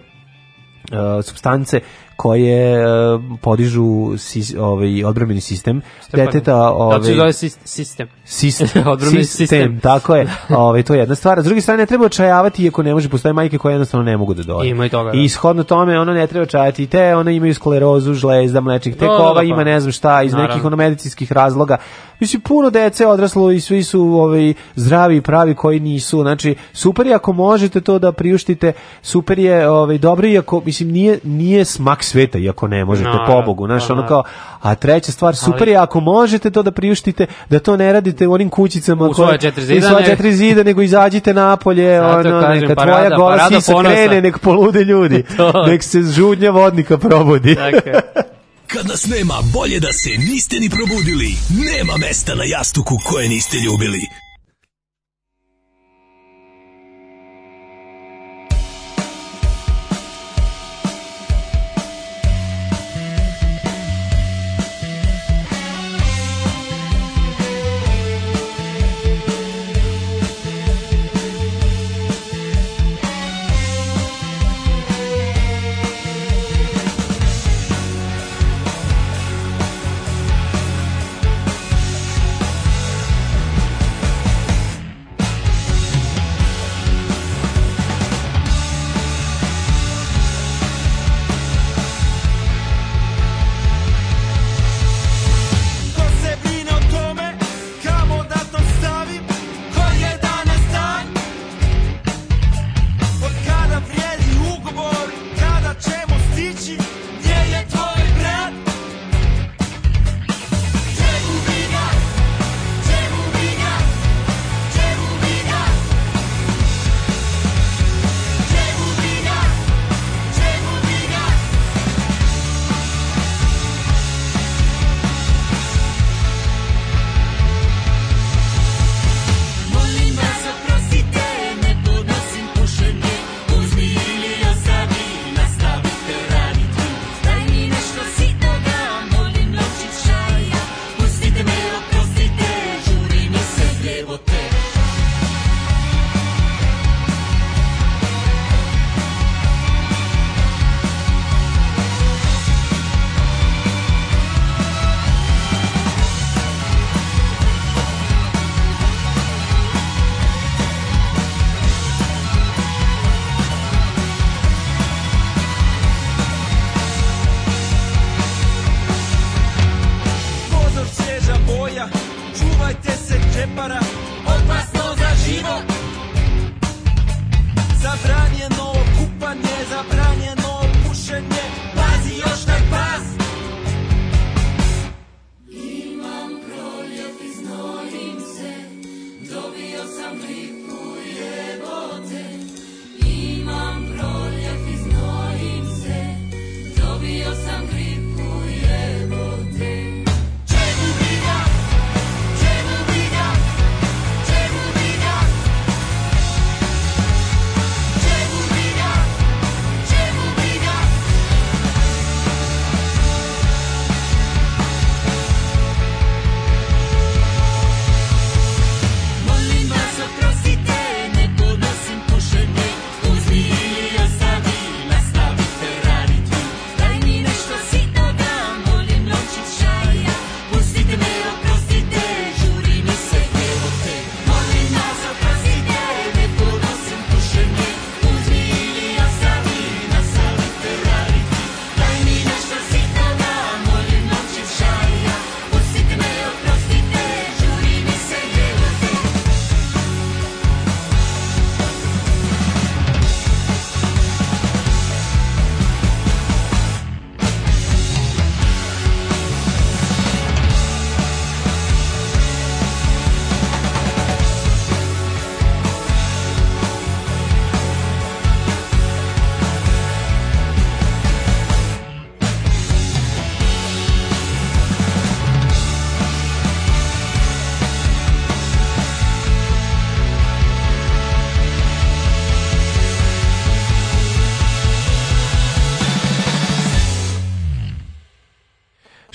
S2: Uh, substance koje uh, podižu sis, ovaj odbrani sistem
S4: Stepan. deteta, ovaj Znači sistem.
S2: Sistem, ovaj, odbrambeni sistem. tako je. Ovaj to je jedna stvar. S druge strane ne treba očajavati iako ne može postoje majke koje jednostavno ne mogu da
S4: dođu. Ima i toga.
S2: Da. I ishodno tome ono ne treba očajati te, one imaju sklerozu, žlezda, mlečnih da, da, tekova, no, da, ima pa. ne znam šta iz Naravno. nekih ono razloga. Mislim puno dece odraslo i svi su ovaj zdravi i pravi koji nisu. Znači super je ako možete to da priuštite, super je ovaj dobro iako mislim nije nije smaks sveta, iako ne možete, no, pobogu, znaš, no, da, ono da. kao, a treća stvar, super je, ako možete to da priuštite, da to ne radite u onim kućicama,
S4: u svoje četiri zida, svoje
S2: četiri zida nego izađite napolje, Zato ono, kažem, neka parada, tvoja gola sisa krene, nek polude ljudi, nek se žudnja vodnika probudi. Dakle.
S12: Kad nas nema, bolje da se niste ni probudili. Nema mesta na jastuku koje niste ljubili.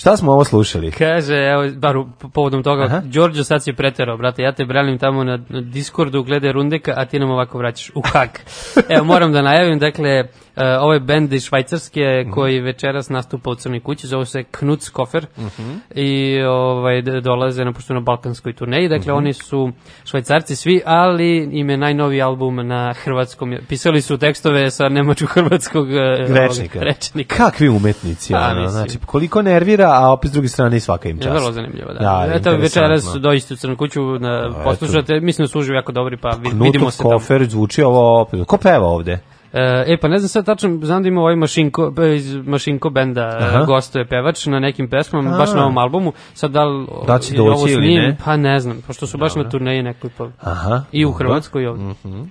S2: Šta smo ovo slušali?
S4: Kaže, evo, bar u, povodom toga, Aha. Đorđo sad si preterao, brate, ja te branim tamo na Discordu glede Rundeka, a ti nam ovako vraćaš u hak. evo, moram da najavim, dakle, E, ovo je bend iz Švajcarske mm -hmm. koji večeras nastupa u Crnoj kući, zove se Knuts Kofer mm -hmm. i ovaj, dolaze na pošto na balkanskoj turneji, dakle mm -hmm. oni su švajcarci svi, ali im je najnoviji album na hrvatskom, pisali su tekstove sa nemačko-hrvatskog e, ovaj, rečnika. Ovog, rečnika.
S2: Kakvi umetnici, a, pa, ono, znači, koliko nervira, a opet s druge strane i svaka im e, čast. Je vrlo
S4: zanimljivo, da. da Eto, večeras doista u Crnu kuću na, poslušate, mislim da su uživo jako dobri, pa vidimo Knutov se tamo. Knuts
S2: Kofer zvuči ovo, ko peva ovde?
S4: E, e, pa ne znam sad tačno, znam da ima ovaj Mašinko, e, iz Mašinko benda e, gostuje pevač na nekim pesmama, baš na ovom albumu. Sad da li da će doći ovo ili ne? Pa ne znam, pošto su baš Dobro. na turneji nekoj pa. Aha. I u Hrvatskoj i ovdje. Mhm. Mm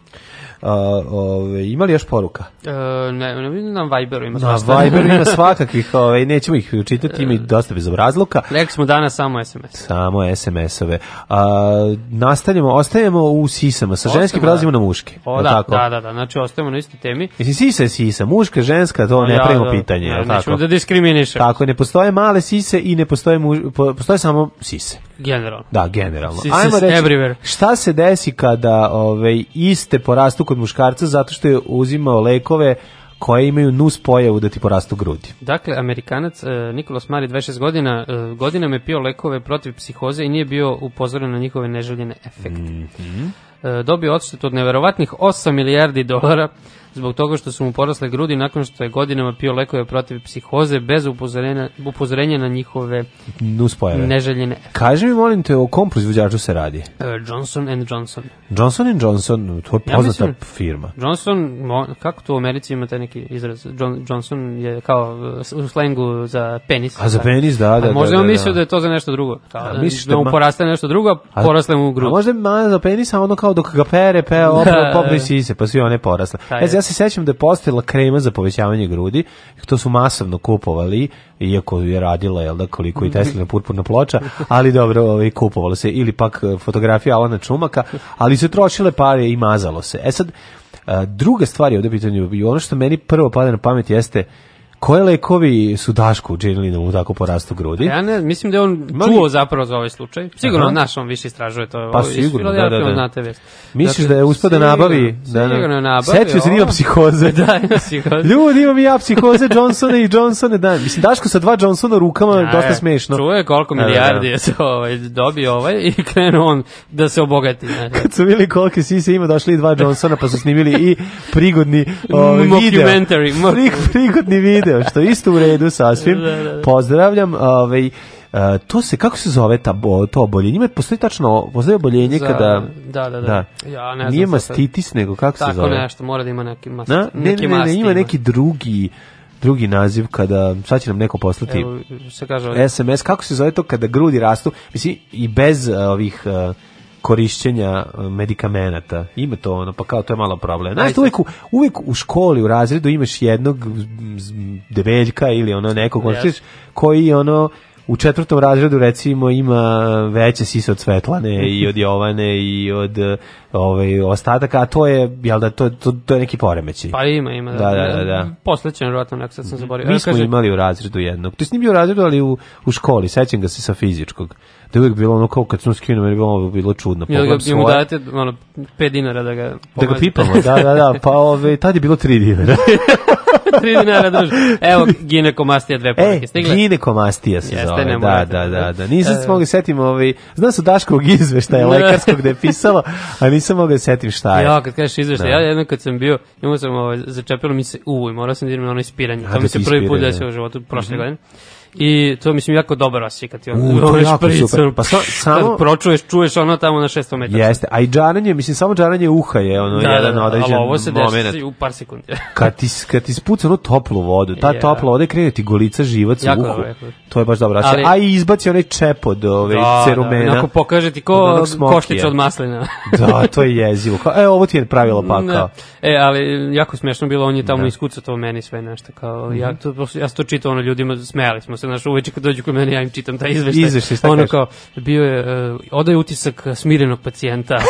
S2: ove, ima li još poruka?
S4: E, ne, ne vidim da na Viberu
S2: ima Na Viberu ima svakakvih, ove, nećemo ih čitati, ima e. dosta bezobrazluka.
S4: Rekli smo danas samo
S2: SMS. Samo SMS-ove. A, nastavljamo, ostajemo u sisama, sa ženskim da. prelazimo na muške. O, da, tako?
S4: da, da, da, znači ostajemo na istoj temi.
S2: Mislim, sisa je sisa, muška, ženska, to ne ja, da, pravimo da, pitanje.
S4: Ne, nećemo tako? da diskriminišemo.
S2: Tako, ne postoje male sise i ne postoje, muž, postoje samo sise.
S4: Generalno.
S2: Da, generalno. Si,
S4: Ajmo reći, everywhere.
S2: šta se desi kada ovaj, iste porastu kod muškarca zato što je uzimao lekove koje imaju nus pojavu da ti porastu grudi.
S4: Dakle, Amerikanac e, Nikolas Mari, 26 godina, e, godinama je pio lekove protiv psihoze i nije bio upozoren na njihove neželjene efekte. Mm -hmm. e, dobio odštet od neverovatnih 8 milijardi dolara, zbog toga što su mu porasle grudi nakon što je godinama pio lekove protiv psihoze bez upozorenja, upozorenja na njihove Nuspojave. neželjene.
S2: Kaže mi, molim te, o kom proizvođaču se radi?
S4: Uh, Johnson and Johnson.
S2: Johnson and Johnson, to je poznata ja mislim, firma.
S4: Johnson, kako to u Americi ima taj neki izraz? John, Johnson je kao e, u slengu za penis.
S2: A za penis, da, da. A
S4: možda da, da, da. mislio da. da je to za nešto drugo. Da, a, da, misliš da, da mu poraste nešto drugo, a porasle mu grudi.
S2: A možda je za penis, a ono kao dok ga pere, pe, opre, popne sise, pa svi one porasle. E, ja se sećam da je postojala krema za povećavanje grudi, to su masovno kupovali, iako je radila, jel da, koliko i Teslina purpurna ploča, ali dobro, ovaj, kupovalo se, ili pak e, fotografija Alana Čumaka, ali se trošile pare i mazalo se. E sad, e, druga stvar je ovde pitanju, i ono što meni prvo pada na pamet jeste, Koje lekovi su Dašku učinili da mu tako porastu grudi?
S4: Ja ne, mislim da je on Mali... čuo zapravo za ovaj slučaj. Sigurno, Aha. naš on više istražuje to.
S2: Pa sigurno, da, da, da. Znate Misliš dakle, da
S4: je
S2: uspio da nabavi? Da, da. Sigurno nabavi.
S4: Sećaju
S2: se ima psihoze. Da, ima psihoze. Ljudi, imam ja psihoze Johnsona i Johnsona. Da. Mislim, Daško sa dva Johnsona rukama je da, dosta smešno.
S4: Čuje koliko da, da, milijardi je to, ovaj, dobio ovaj i krenuo on da se obogati.
S2: Znači. Kad su bili kolike sise ima, došli dva Johnsona pa su snimili i prigodni ovaj, video. Prigodni video video, što isto u redu sasvim. Da, da, da. Pozdravljam, ovaj, Uh, to se kako se zove ta bo, to oboljenje? Ima postoji tačno postoji oboljenje Za, kada da da
S4: da. da.
S2: Ja ne znam. Nije mastitis sad. nego kako
S4: Tako
S2: se zove?
S4: Tako nešto, mora da ima neki mastit,
S2: Na?
S4: ne, neki
S2: ne, ne, ne, ima neki drugi drugi naziv kada sad će nam neko poslati Evo,
S4: se kaže
S2: SMS kako se zove to kada grudi rastu mislim i bez uh, ovih uh, korišćenja e, medikamenata. Ima to ono, pa kao to je malo problem. Znaš, uvijek, uvijek u školi, u razredu imaš jednog debeljka ili ono nekog, ne, koji ono u četvrtom razredu recimo ima veće sise od Svetlane i od Jovane i od ovaj ostataka, a to je jel da to to, to je neki poremećaj.
S4: Pa ima, ima. Da, da, da. da. da. Poslećen verovatno nek sad sam mhm. zaboravio.
S2: Mi smo kaže... imali u razredu jednog. To je njim u razredu, ali u, u školi, sećam ga se sa fizičkog. Da je uvijek bilo ono kao kad smo skinuo, meni bilo, bilo čudno.
S4: Jel ga, svoje... mu dajete ono, 5 dinara da ga pomažete?
S2: Da ga pipamo, da, da, da. Pa ove, ovaj, tad je bilo 3 dinara.
S4: 3 dinara druže. Evo, ginekomastija dve poruke.
S2: Stigle? E, ginekomastija se Jeste, zove. Da, da, da, da. Nisam se e. mogli da setim, ovaj, znam su Daškovog izveštaja da. lekarskog da je pisalo, a nisam mogu da setim šta je.
S4: Jo, kad kažeš izveštaj, da. ja jednom kad sam bio, imao sam, ovaj, začepilo mi se uvo i morao sam da idem na ono ispiranje. A, to mi da se prvi put desilo u životu, prošle mm -hmm. godine. I to mislim jako dobar osjećaj kad ti
S2: on roliš
S4: pricom. Pa so, samo pročuješ, čuješ ono tamo na 600 metara.
S2: Jeste, a i džaranje, mislim samo džaranje uha je ono da,
S4: jedan
S2: da, da, određen
S4: moment. ovo se desi u par sekundi.
S2: kad ti kad ti spuca ono toplu vodu, ta yeah. topla voda krene ti golica živac jako u uhu. Dobro, to je baš dobro. Ali, a i izbaci onaj čep od ove ovaj, da, da cerumena. Da, onako
S4: pokaže ti ko koštić od maslina.
S2: da, to je jezivo. E, ovo ti je pravilo pa
S4: E, ali jako smešno bilo, on je tamo da. iskucao to meni sve nešto kao ja mhm. to ja sam to čitao ono ljudima smejali smo se naš uveče kad dođu kod mene ja im čitam taj izveštaj. Izveštaj, šta
S2: ono kao bio je uh,
S4: e, odaje utisak smirenog pacijenta.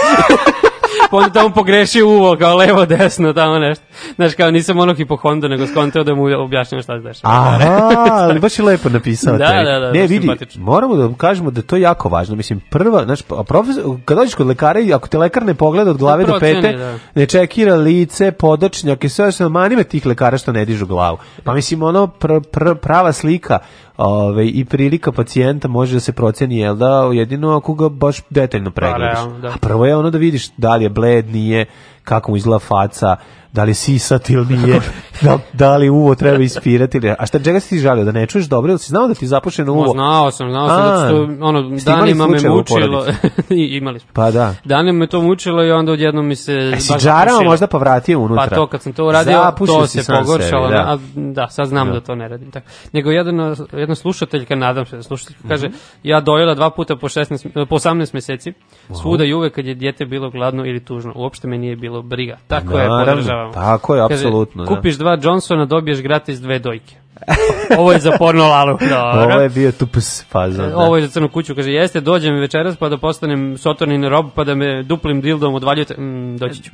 S4: pa onda tamo pogrešio uvo, kao levo, desno, tamo nešto. Znaš, kao nisam ono hipohonda, nego skontao da mu objašnjam šta
S2: se dešava. Aha, ali baš je lepo napisao. da,
S4: taj. da, da,
S2: ne, da, vidi, moramo da kažemo da to je jako važno. Mislim, prva, znaš, pa, profesor, kad dođeš kod lekara i ako te lekar ne pogleda od glave do pete, da. ne čekira lice, podočnjak i sve, što manime tih lekara što ne dižu glavu. Pa mislim, ono, pr, pr, prava slika Ove, i prilika pacijenta može da se proceni jel da jedino ako ga baš detaljno pa, pregledaš. A, realno, da. A prvo je ono da vidiš da li je bled, nije, kako mu izgleda faca, da li sisat ili nije, da, da li uvo treba ispirati ili... A šta, čega si ti žalio, da ne čuješ dobro, ili si znao da ti je zapušeno uvo? No,
S4: znao sam, znao sam, da što ono, danima me mučilo.
S2: imali smo.
S4: Pa da. Danima me to mučilo i onda odjednom mi se...
S2: E si džarao možda povratio unutra?
S4: Pa to, kad sam to uradio, Zapušio to se pogoršalo. da. A, da, sad znam da. da to ne radim. Tako. Nego jedna, jedna slušateljka, nadam se da slušateljka, kaže, mm -hmm. ja dojela dva puta po, 16, po 18 meseci, wow. svuda i uvek kad je dijete bilo gladno ili tužno. Uopšte me nije bilo briga. Tako je, podržava Tako je,
S2: apsolutno. Da.
S4: Kupiš dva Johnsona, dobiješ gratis dve dojke. Ovo je za porno lalu.
S2: Da, dobro. Ovo je bio tups
S4: faza. Da. Ovo je za crnu kuću. Kaže, jeste, dođem večeras pa da postanem sotornin rob pa da me duplim dildom odvaljujete. Mm, doći ću.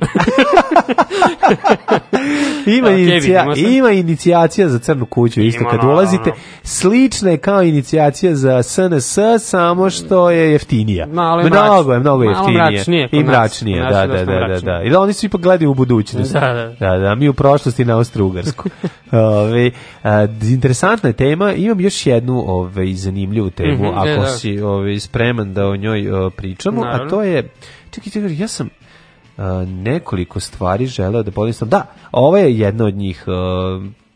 S2: ima, da, inicija, ima inicijacija za crnu kuću. Isto kad ulazite, slična je kao inicijacija za SNS, samo što je jeftinija. Malo je mnogo je, mnogo jeftinije. Mračnije, I mračnije, da, da, da, da, da, da. I da oni su ipak gledaju u budućnost. Da, da. da, da mi u prošlosti na Austro-Ugarsku. interesantna je tema, imam još jednu ovaj, zanimljivu temu, mm -hmm, ako je, da. si ovaj, spreman da o njoj o, pričamo, Naravno. a to je, čekaj, čekaj, ja sam Uh, nekoliko stvari želeo da podelim Da, ovo je jedna od njih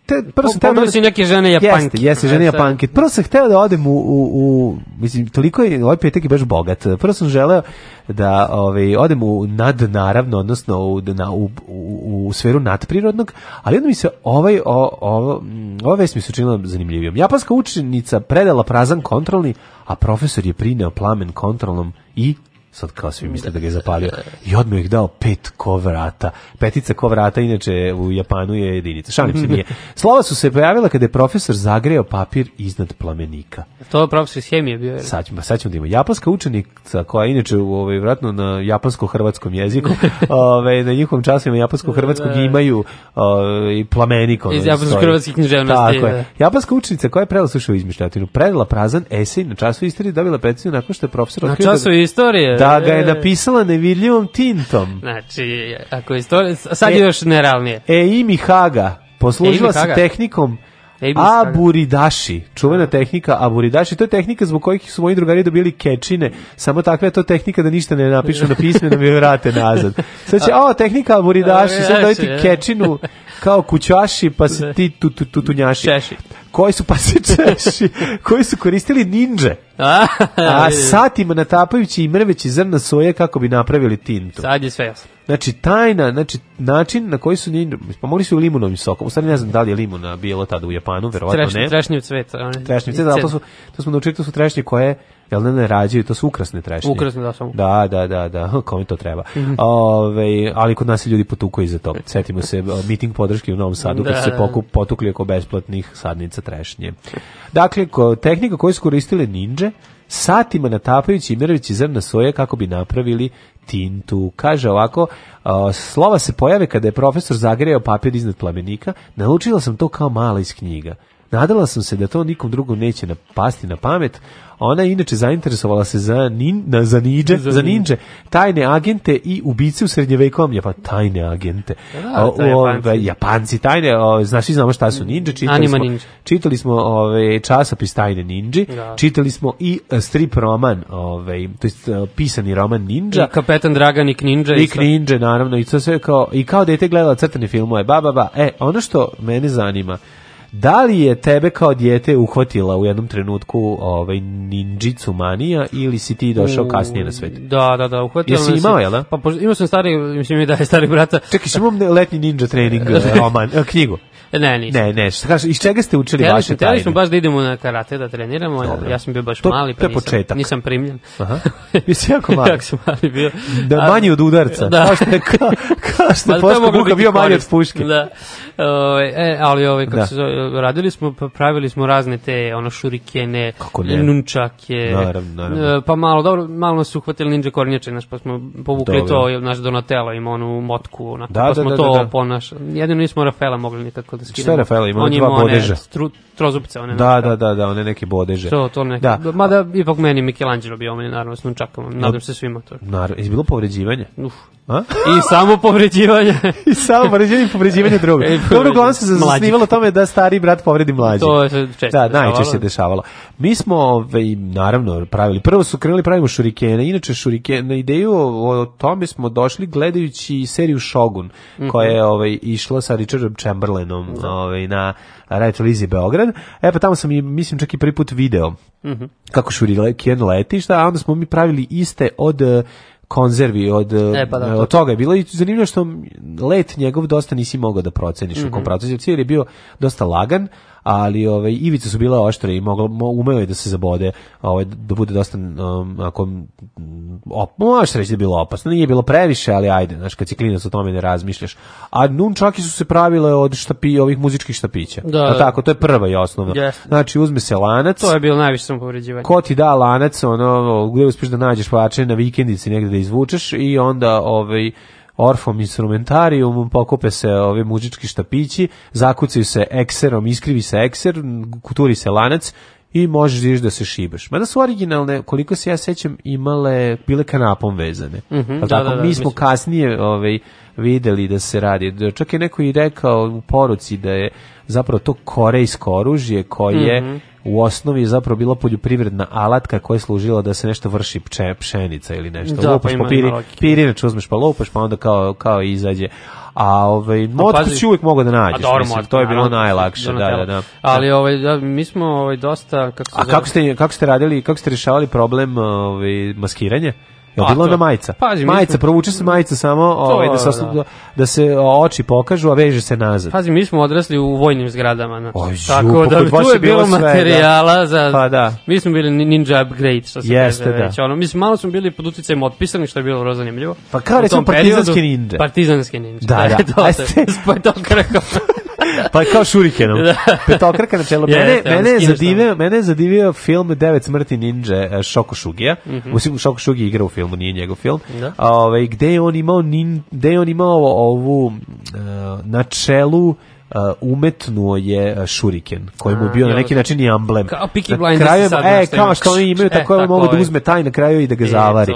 S4: te, prvo sam teo da... su neke žene japanke.
S2: Jeste, jeste, žene e, japanke. Prvo sam hteo da odem u, u, u mislim, toliko je, ovaj petak je baš bogat. Prvo sam želeo da ovaj, odem u nad, naravno, odnosno u, na, u, u, u sferu nadprirodnog, ali onda mi se ovaj, o, ovo, mm, ova vest mi se učinila zanimljivijom. Japanska učenica predala prazan kontrolni, a profesor je prineo plamen kontrolnom i sad kao svi misle da ga je zapalio i odmah ih dao pet kovrata petica kovrata inače u Japanu je jedinica šalim se nije slova su se pojavila kada je profesor zagreo papir iznad plamenika
S4: to je profesor iz hemije bio je
S2: sad, sad ćemo da ima japanska učenica koja inače u ovaj vratno na japansko hrvatskom jeziku ovaj na njihovom časovima japansko hrvatskog da, da. imaju i ovaj, plamenik
S4: iz japansko hrvatskih
S2: književnosti tako da. je japanska učenica koja je predala slušao izmišljotinu predala prazan esej na času istorije dobila peticiju nakon što je profesor
S4: na času istorije
S2: Da ga je napisala nevidljivom tintom.
S4: Znači, ako je istorija, sad je e, još nerealnije.
S2: E, Imi Haga, poslužila e, se tehnikom Aburidaši, čuvena tehnika Aburidaši, to je tehnika zbog kojih su moji drugari dobili kečine, samo takva je to tehnika da ništa ne napišu na pisme da mi vrate nazad. Sad će, o, tehnika Aburidaši, sad dajte znači, kečinu kao kućaši, pa se da. ti tu, tu, tu, tunjaši.
S4: Češi.
S2: Koji su, pa se češi, koji su koristili ninđe. A satima natapajući i mrveći zrna soje kako bi napravili tintu.
S4: Sad je sve jasno.
S2: Znači, tajna, znači, način na koji su ninđe, pomogli pa su limunovim sokom. U stvari ne znam da li je limuna bilo tada u Japanu, verovatno Trešn, ne.
S4: Trešnjiv cvet.
S2: Trešnjiv cvet, da, ali to, su, to smo naučili, to su trešnje koje Jel ne ne rađaju, to su ukrasne trešnje.
S4: Ukrasne, da, samo. Da,
S2: da, da, da, kome to treba. Mhm. Ove, ali kod nas se ljudi potuku i za to. Setimo se miting podrške u Novom Sadu, da, kad su se da, da. pokup, potukli oko besplatnih sadnica trešnje. Dakle, ko, tehnika koju su koristile ninđe, satima natapajući i mrvići zrna soje kako bi napravili tintu. Kaže ovako, slova se pojave kada je profesor zagrejao papir iznad plamenika, naučila sam to kao mala iz knjiga. Nadala sam se da to nikom drugom neće napasti na pamet, Ona je inače zainteresovala se za, nin, na, za, niđe, za, za ninđe, tajne agente i ubice u srednjevekovnom. Ja pa tajne agente. Da, da o, Japanci. Japanci tajne, o, znaš znamo šta su ninđe. Čitali smo, ninja. Čitali smo ove, časopis tajne ninđe, da. čitali smo i e, strip roman, ove, to jest e, pisani roman ninđa. I
S4: kapetan Draganik ninđa.
S2: Nik ninđe, naravno, i to sve kao, i kao dete gledala crtane filmove, ba, ba, ba. E, ono što mene zanima, Da li je tebe kao dijete uhvatila u jednom trenutku ovaj ninjitsu manija ili si ti došao kasnije na svet?
S4: Da, da, da, uhvatila
S2: Jesi imao, jel da?
S4: Pa imao sam stari, mislim da je stari brata.
S2: Čekaj,
S4: si imao
S2: letnji ninja trening roman, eh, eh, knjigu? Ne, nisam. Ne, ne, šta kažeš, iz čega ste učili teli vaše smo, tajne?
S4: smo baš da idemo na karate da treniramo, Dobre. ja sam bio baš to, mali, pa nisam, nisam primljen.
S2: Aha, bisi jako mali. jako
S4: sam mali bio.
S2: Da, A, manji od udarca, da. kao što je, kao, kao što je Boško Buka bio manji od puške.
S4: Da, o, ovaj, e, ali ovaj, kako da. se zove, radili smo, pa pravili smo razne te ono šurikene, nunčake, naravno, naravno. E, pa malo, dobro, malo nas su uhvatili ninja kornjače, naš, pa smo povukli dobro. to, naš Donatello ima onu motku, onako, da, pa da, smo da, to da, da. ponaš, jedino nismo Rafaela mogli nikako da
S2: skinemo. Šta je Rafaela, ima On dva ima bodeža. trozupce, one. Da, da, da, da, da, one neke bodeže. To, to
S4: neke. Da. Mada ipak meni Michelangelo bio meni, naravno, s nunčakama, nadam da. se svima to. Naravno,
S2: je bilo povređivanje?
S4: Uf. A? I samo povređivanje.
S2: I samo povređivanje i povređivanje drugog. E, dobro, uglavnom se zasnivalo tome da stari stariji brat povredi mlađi.
S4: To je
S2: često Da, najčešće dešavalo. Mi smo, ovaj, naravno, pravili, prvo su krenuli pravimo šurikene, inače šurikene, na ideju o tome smo došli gledajući seriju Shogun, mm -hmm. koja je ovaj, išla sa Richardom Chamberlainom mm -hmm. ovaj, na Radio Lizi Beograd. E pa tamo sam i, mislim, čak i prvi put video mm -hmm. kako šuriken letišta, a onda smo mi pravili iste od konzervi od, e, pa da, e, od toga je bilo i zanimljivo što let njegov dosta nisi mogao da proceniš mm -hmm. u mhm. kom pravcu, je bio dosta lagan, ali ove ivice su bile oštre i moglo umeo je da se zabode, ovaj da bude dosta um, ako op, reći da je bilo opasno, nije bilo previše, ali ajde, znači kad si klinac o tome ne razmišljaš. A čaki su se pravile od štapi ovih muzičkih štapića. Da, da tako, to je prva i osnovna. Yes. Znači uzme se lanac. To
S4: je bilo najviše sam povređivanje.
S2: Ko ti da lanac, ono gde uspeš da nađeš pače na vikendici negde da izvučeš i onda ovaj orfom instrumentarijum, pokope se ove mužički štapići, zakucaju se ekserom, iskrivi se ekser, kuturi se lanac i možeš vidiš da, da se šibaš. Mada su originalne, koliko se ja sećam, imale bile kanapom vezane. Mm -hmm, da, tako, da, da, mi smo mislim. kasnije ovaj, videli da se radi. Čak je neko i rekao u poruci da je zapravo to korejsko oružje koje mm -hmm u osnovi je zapravo bila poljoprivredna alatka koja je služila da se nešto vrši pče, pšenica ili nešto. Da, lupaš pa piri, pirinač uzmeš pa lupaš, pa onda kao, kao izađe. A ovaj motku si uvijek mogao da nađeš, mislim, motku, to je bilo najlakše, da, da, da.
S4: Ali ovaj da, mi smo ovaj dosta
S2: kako se A kako ste kako ste radili, kako ste rešavali problem ovaj maskiranja? Je bila na majica? Pazi, majica, provuče se majica samo o, je, ovaj, da, sa, da. da. da, se oči pokažu, a veže se nazad.
S4: Pazi, mi smo odrasli u vojnim zgradama. Znači. Oj, žu, Tako da tu je bilo sve, da. materijala da. za... Pa da. Mi smo bili ninja upgrade, što se Jeste, kaže da. već. Ono, mislim, malo smo bili pod uticajem otpisani, što je bilo vrlo zanimljivo.
S2: Pa kao recimo partizanski ninja.
S4: Partizanski ninja.
S2: Da, da. da.
S4: to, to, to, to, to, to,
S2: to, pa kao šurikenom. Da. Petokraka na čelo. Mene, yes, mene, je zadivio, mene je zadivio film Devet smrti ninja Shoko e, Shugija. Mm -hmm. Shoko Shugija Šugija igra u filmu, nije njegov film. Da. Ove, gde je on imao, nin, gde je on imao ovu uh, na čelu e, umetnuo je šuriken koji mu bio na neki način i amblem. Kao Peaky Blinders kraju, e, kao što oni imaju, tako je mogu da uzme taj na kraju i da ga zavari.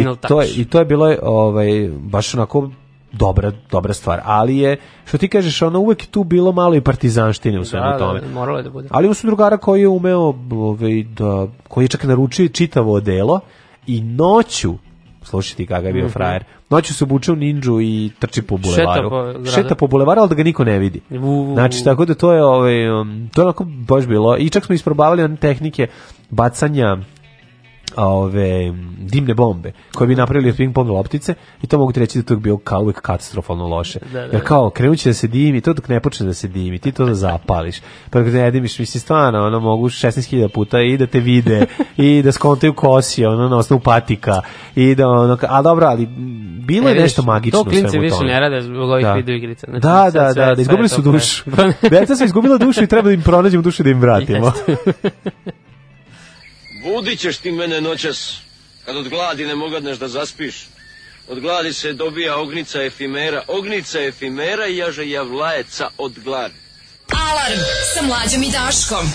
S2: I to, je, I to je bilo ovaj, baš onako dobra, dobra stvar, ali je, što ti kažeš, ono uvek tu bilo malo i partizanštine u da, svemu
S4: da,
S2: tome.
S4: Da, moralo je da bude.
S2: Ali su drugara koji je umeo, ovaj, da, koji je čak naručio čitavo delo i noću slušati kakav je bio mm -hmm. frajer. Noću se obuče ninđu i trči po bulevaru. Šeta po, Šeta po bulevaru, ali da ga niko ne vidi. U, u, u. Znači, tako da to je, ovaj, um, to je onako baš bilo. I čak smo isprobavali tehnike bacanja ove dimne bombe koje bi napravili ping pong loptice i to mogu ti reći da to je bilo kao uvek katastrofalno loše. Da, da, Jer kao krenuće da se dimi, to dok ne počne da se dimi, ti to da zapališ. Pa kad ne dimiš, misli stvarno, ono mogu 16.000 puta i da te vide i da skontaju kosi, ono na osnovu patika i da ono, a dobro, ali bilo je e, nešto magično to svemu tome.
S4: To
S2: više
S4: ne rade zbog ovih da. video igrica. Znači,
S2: da, da, da, da, izgubili su dušu. Deca su izgubila dušu i treba da im pronađemo dušu da im vratimo.
S13: Budit ćeš ti mene noćas, kad od gladi ne mogadneš da zaspiš. Od gladi se dobija ognica efimera, ognica efimera i jaže javlajeca od gladi. Alarm sa mlađom i Daškom.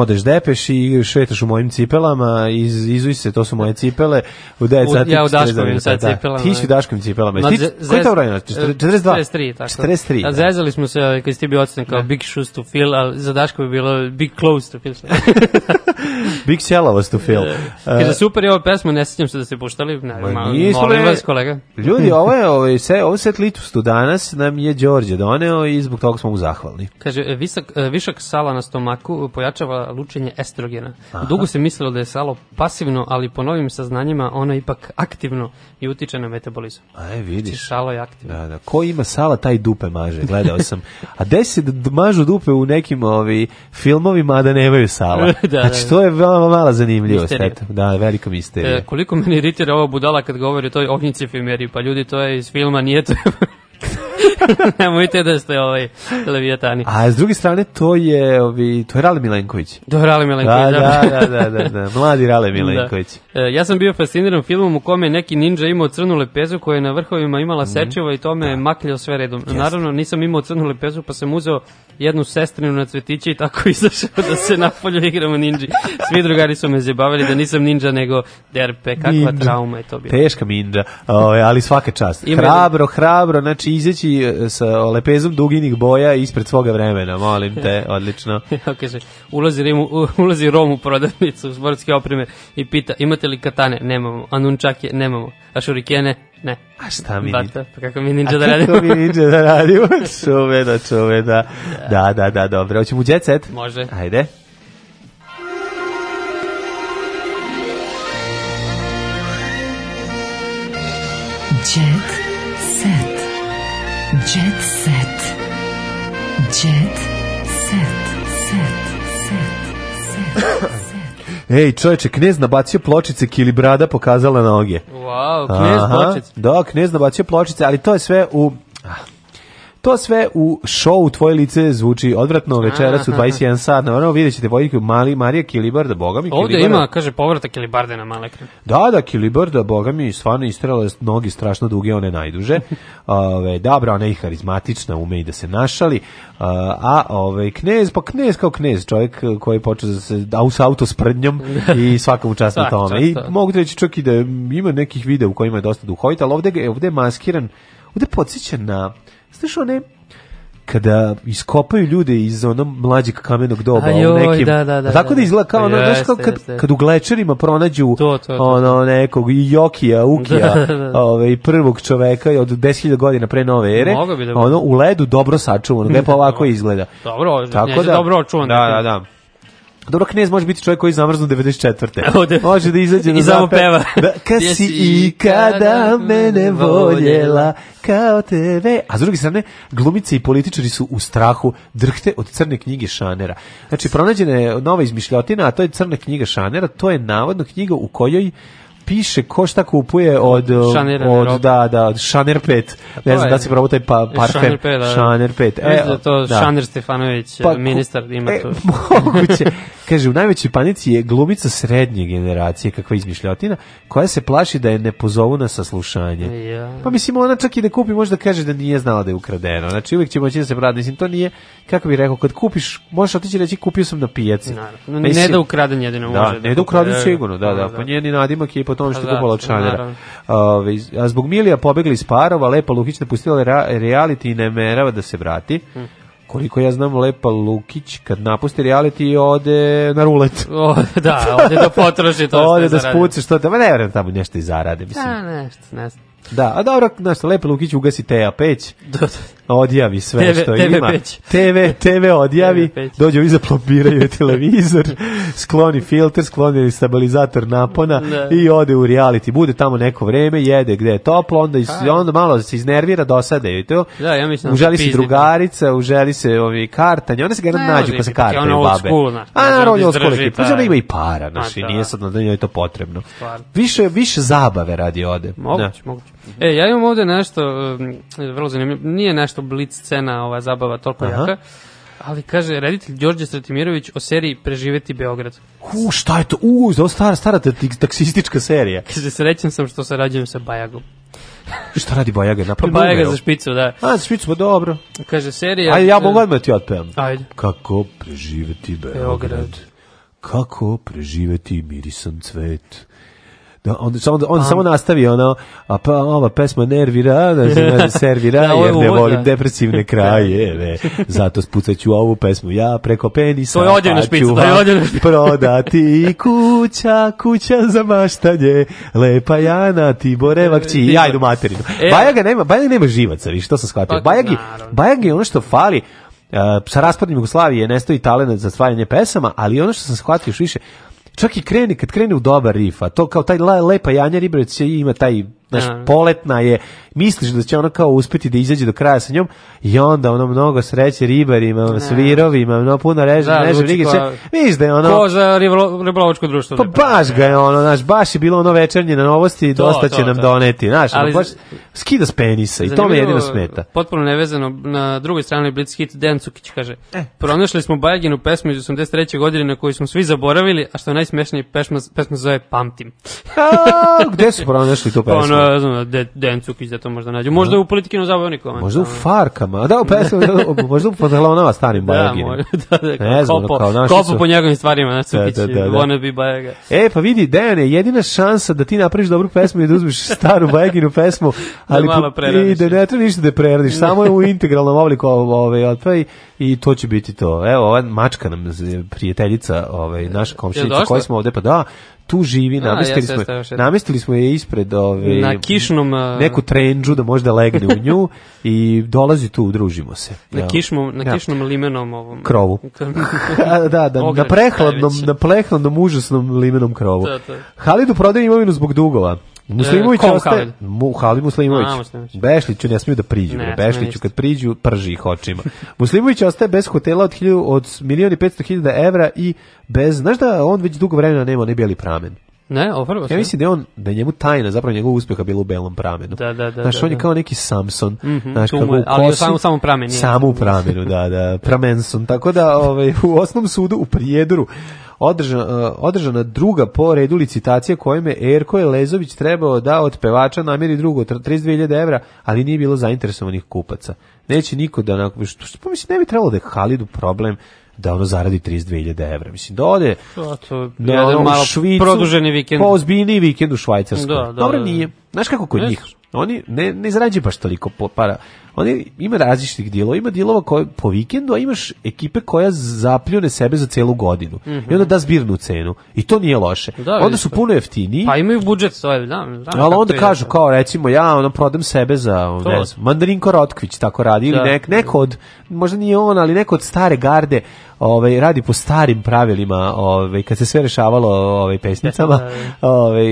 S2: odeš depeš i šetaš u mojim cipelama, iz, izuj se, to su moje cipele, u 9
S4: sati.
S2: Ja u
S4: Daškovim sad da, da. cipelama.
S2: Ti si u Daškovim cipelama. No, Koji je ta vrajna?
S4: 42? 43, tako. 43. Da. Zezali smo se, ovaj, kad si ti bio ocen kao da. big shoes to fill, a za Daško bi bilo big clothes to fill.
S2: Big Selavastu film. Da.
S4: E, Kaže, super je ova pesma, ne sjećam se da ste puštali. Ne, Ma, molim vas, kolega.
S2: Ljudi, ovo je, ovo ovaj, se, ovo set litustu danas nam je Đorđe doneo i zbog toga smo mu zahvalni.
S4: Kaže, e, visak, e, višak sala na stomaku pojačava lučenje estrogena. Aha. Dugo se mislilo da je salo pasivno, ali po novim saznanjima ono je ipak aktivno i utiče na metabolizam.
S2: Aj, vidiš.
S4: Znači, salo je aktivno.
S2: Da, da. Ko ima sala, taj dupe maže, gledao sam. A desi da mažu dupe u nekim ovi filmovima, a da nemaju sala. da, znači, da, to je da mala, mala zanimljivost. Eto, da, velika misterija. E,
S4: koliko meni iritira ova budala kad govori o toj ognjici efimeri, pa ljudi, to je iz filma, nije to... Nemojte da ste ovaj televijatani.
S2: Da A s druge strane, to je, ovi, to je Rale Milenković. To je
S4: Rale Milenković,
S2: da. Da, da, da, da, da. da. mladi Rale da. Milenković. Da.
S4: E, ja sam bio fasciniran filmom u kome neki ninja imao crnu lepezu koja je na vrhovima imala mhm. sečeva mm. i to me da. makljao sve redom. Yes. Naravno, nisam imao crnu lepezu, pa sam uzeo jednu sestrinu na cvetiće i tako izašao da se na polju igramo ninji. Svi drugari su me zjebavili da nisam ninja, nego derpe. Kakva
S2: ninja.
S4: trauma je to bila.
S2: Teška ninja, o, ovaj, ali svaka čast. Hrabro, hrabro, znači izaći izaći e, sa lepezom duginih boja ispred svoga vremena, molim te, odlično.
S4: Kaže, ulazi, Rim, ulazi Rom u prodavnicu sportske opreme i pita, imate li katane? Nemamo. A nunčake? Nemamo. A šurikene? Ne.
S2: A šta mi? Bata,
S4: pa kako mi ninja da radimo? A kako mi ninja
S2: da radimo? čuveno, čuveno. Da, da, da, dobro. Hoćemo u jet set?
S4: Može.
S2: Ajde. Jet Jet set. Jet set. Set. Set. Set. Ej, čoveče, knez nabacio pločice, kilibrada pokazala noge.
S4: Wow, knez pločice.
S2: Da, knez nabacio pločice, ali to je sve u... To sve u šou Tvoje lice zvuči odvratno večeras u 21 sat. Na ono vidjet ćete vojniku Mali Marija Kilibarda, boga mi. Ovdje
S4: Kilibarda. ima, kaže, povrata Kilibarda na male ekran.
S2: Da, da, Kilibarda, boga mi, stvarno istrela nogi strašno duge, one najduže. ove, dobra, ona je harizmatična, ume i da se našali. A ove, knez, pa knez kao knez, čovjek koji je počeo da se da, s auto s prdnjom i svaka mu čast tome. I da. mogu reći čak i da ima nekih videa u kojima je dosta duhovita, ali ovde, ovdje je maskiran, ovde podsjeća na Znaš one kada iskopaju ljude iz onog mlađeg kamenog doba, A joj, nekim, da, da, da, tako da, da, da izgleda kao ono, znaš kao kad, kad u glečerima pronađu to, to, to, ono nekog Jokija, Ukija, ovaj prvog čoveka od 10.000 godina pre nove ere, ono u ledu dobro sačuvano, pa ovako izgleda.
S4: Dobro, tako
S2: da, dobro očuvano. Da, da, da. Pa dobro, knez može biti čovjek koji je zamrznu 94. Može da izađe na I samo
S4: peva.
S2: Da, kad si i kada mene voljela kao tebe. A s druge strane, glumice i političari su u strahu drhte od crne knjige Šanera. Znači, pronađena je nova izmišljotina, a to je crna knjiga Šanera. To je navodno knjiga u kojoj piše ko šta kupuje od Šanera, od da da od Šaner 5. Ne znam je,
S4: da
S2: se probao taj pa, parfem Šaner 5. Da,
S4: Šaner 5. E, da to da. Šaner Stefanović pa, eh, ministar ima
S2: e,
S4: to.
S2: Moguće. Kaže, u najvećoj panici je glumica srednje generacije, kakva izmišljotina, koja se plaši da je ne pozovu na saslušanje. Ja. Pa mislim, ona čak i da kupi, možda kaže da nije znala da je ukradeno. Znači, uvijek će moći da se brati. Mislim, to nije, kako bi rekao, kad kupiš, možeš otići reći kupio sam na pijaci.
S4: Naravno. Pa mislim, ne da ukraden jedino da,
S2: može. Da, ne da ukraden sigurno, da, da, da. da. Pa njeni nadimak je i po tom što pa je kupala od šanera. A zbog Milija pobegli iz parova, Lepa Lukić napustila reality i ne merava da se vrati. Hm koliko ja znam, Lepa Lukić, kad napusti reality, ode na rulet.
S4: O, da, ode da potroši to
S2: Ode da spuci
S4: što
S2: tamo, da, ne vrem tamo nešto i zarade, mislim.
S4: Da, nešto,
S2: nešto. Da, a dobro, znaš, Lepa Lukić ugasi teja peć. Da, da odjavi sve TV, što TV ima. Peć. TV, TV odjavi, TV dođe i zaplombiraju televizor, skloni filter, skloni stabilizator napona ne. Da. i ode u reality. Bude tamo neko vreme, jede gde je toplo, onda, iz, onda malo se iznervira, dosade i to.
S4: Da, ja
S2: mislim
S4: da uželi
S2: se da. drugarica, uželi se ovi kartanje, onda se ga nađu pa se kartaju babe. School, naš, A naravno, old school ekipa, ona ima i para, znači nije sad da njoj to potrebno. Više, više zabave radi ode.
S4: Moguće, moguće. -hmm. E, ja imam ovde nešto, um, vrlo zanimljivo, nije nešto blic scena, ova zabava toliko Aha. jaka, ali kaže reditelj Đorđe Stratimirović o seriji Preživeti Beograd.
S2: U, šta je to? U, to stara, stara taksistička serija.
S4: Kaže, srećen sam što sarađujem sa Bajagom.
S2: Šta radi Bajaga? Na
S4: Napravi Bajaga za špicu, da.
S2: A, za špicu, pa dobro.
S4: Kaže, serija...
S2: Ajde, ja mogu odmah da ti otpevam.
S4: Ajde.
S2: Kako preživeti Beograd? Beograd. Kako preživeti mirisan cvet? Da, onda samo on samo nastavi ono a pa ova pesma nervira da se ne servira da, jer ne volim depresivne krajeve zato spucaću ovu pesmu ja preko penisa
S4: to je odjevna pa špica to je odjevna
S2: prodati kuća kuća za maštanje lepa Jana Tibore vakći e, ja idu materinu e, Bajaga nema Bajaga nema živaca vi što sam shvatio Bajagi pa, Bajagi ono što fali Uh, sa raspadom Jugoslavije nestoji talent za stvaranje pesama, ali ono što sam shvatio još više, čak i kreni, kad kreni u dobar rif, to kao taj lepa Janja Ribrec ima taj Znaš, ja. Da. poletna je, misliš da će ona kao uspeti da izađe do kraja sa njom i onda ono mnogo sreće ribarima, ne. svirovima, mnogo puno reže, da, reže, brige se. Misliš pa- da je ono... Ko
S4: za ribolovačko društvo.
S2: Pa baš ga je ono, znaš, baš je bilo ono večernje na novosti i dosta će to, nam to. doneti, znaš, Ali, ono, baš skida s penisa i to me jedino smeta.
S4: Potpuno nevezano, na drugoj strani Blitz hit Dejan Cukić kaže, eh. pronašli smo Bajaginu pesmu iz 83. godine na koju smo svi zaboravili, a što je najsmešniji pesma, pesma zove Pamtim. a,
S2: gde su pronašli tu pesmu?
S4: Da, ne znam, de, Dencukić da to možda nađu. Da. Možda u politikinu zabavniku.
S2: Možda u farkama, da, u pesmu, da, možda u pantalonama starim Bajagina.
S4: Da, da, da,
S2: ne znam,
S4: kopo, kao naši kopo po njegovim stvarima, znači, Cukić, da, da, da, da. wannabe Bajaga.
S2: E, pa vidi, Dejan je jedina šansa da ti napraviš dobru pesmu i da uzmiš staru Bajaginu pesmu, ali da malo i da ne treba ništa da preradiš, samo je u integralnom obliku ove, otpaj i to će biti to. Evo, ova mačka nam prijateljica, ovaj, naša komšinica koju smo ovde, pa da, tu živi, namestili, smo, namestili smo je ispred ove,
S4: na kišnom,
S2: neku trenđu da možda legne u nju i dolazi tu, družimo se.
S4: Na, ja. kišmom, na ja. kišnom limenom ovom...
S2: Krovu. da, da, na prehladnom, najveći. na prehladnom užasnom limenom krovu. To, da, to. Da. Halidu prodaje imovinu zbog dugova. Muslimović e, ostaje, mu, Halid Muslimović. Bešliću ne smiju da priđu. Ne, Bešliću kad priđu, prži ih očima. Muslimović ostaje bez hotela od, hilju, od 1.500.000 evra i bez, znaš da on već dugo vremena nema ni bijeli pramen.
S4: Ne, opravo
S2: Ja mislim da je on, da je njemu tajna zapravo njegov uspeha bilo u belom pramenu.
S4: Da, da, da.
S2: Znaš,
S4: da,
S2: on je da. kao neki Samson. Mm -hmm, znaš, tumo,
S4: kosi, ali
S2: samo,
S4: samo pramen.
S2: Samo u pramenu, da, da. Pramenson. Tako da, ovaj, u osnom sudu u Prijedoru održana, e, održana druga po redu licitacija kojom Erko Lezović trebao da od pevača namiri drugo 32.000 evra, ali nije bilo zainteresovanih kupaca. Neće niko da onako, što, što, pa mislim, ne bi trebalo da je Halidu problem da ono zaradi 32.000 evra. Mislim, da ode pa to, to, da, ono, malo Švicu, produženi vikend. Po ozbiljniji vikend u Švajcarskoj. Da, da, Dobro, da, da. nije. Znaš kako kod ne njih? Oni ne, ne zarađuju baš toliko para. Oni ima različitih dilova, ima dijelova koje po vikendu, a imaš ekipe koja zapljune sebe za celu godinu. Mm -hmm. I onda da zbirnu cenu. I to nije loše. Da, onda su pa- puno jeftiniji.
S4: Pa imaju budžet svoje. da.
S2: da ali onda kažu je. kao recimo ja ono prodam sebe za to. ne znam, Mandarinko Rotkvić tako radi ili da. nek, neko od možda nije on, ali neko od stare garde ovaj radi po starim pravilima, ovaj kad se sve rešavalo ovaj pesnicama, da, da, ovaj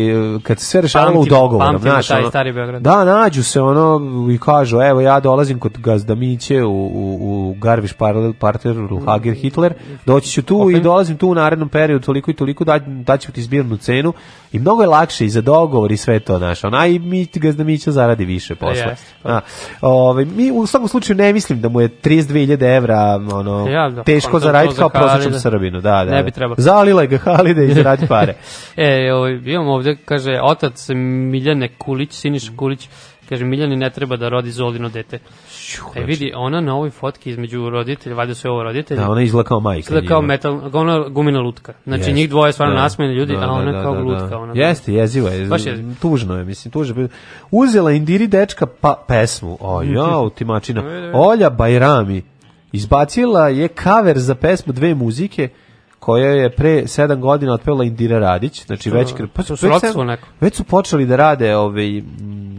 S2: kad se sve rešavalo pamtim, u dogovoru,
S4: naš,
S2: taj ono, stari
S4: Beograd.
S2: Da, nađu se ono i kažu, evo ja dolazim kod Gazdamiće u, u, u Garviš Paralel Parter, u Hager Hitler, doći ću tu okay. i dolazim tu u narednom periodu toliko i toliko, da, daću ti zbirnu cenu i mnogo je lakše i za dogovor i sve to, znaš, ona i mi Gazdamića zaradi više posle. Yes, pa. Da. Ove, mi u svakom slučaju ne mislim da mu je 32.000 evra ono, ja, da, teško pa, da zaraditi kao prosječnom Srbinu, da, da, da. Ne bi trebalo. Zalila ga Halide i zaradi pare.
S4: e, o, ovaj, imamo ovde, kaže, otac Miljane Kulić, Siniša mhm. Kulić, kaže Miljani ne treba da rodi Zolino dete. E vidi, ona na ovoj fotki između roditelja, valjda su ovo roditelji.
S2: Da, ona izgleda kao majka. Izgleda
S4: kao metal, ona gumina lutka. Znači
S2: yes.
S4: njih dvoje stvarno da, nasmejeni ljudi, da, a da, ona da, kao da, lutka. Da. Ona
S2: Jeste, jeziva je. Baš jeziva. Tužno je, mislim, tužno. je. Uzela Indiri dečka pa, pesmu. O, mhm. jau, ti mačina. Da, Olja Bajrami izbacila je cover za pesmu dve muzike koja je pre 7 godina otpevala Indira Radić, znači već pa su već, sedam, već su počeli da rade ovaj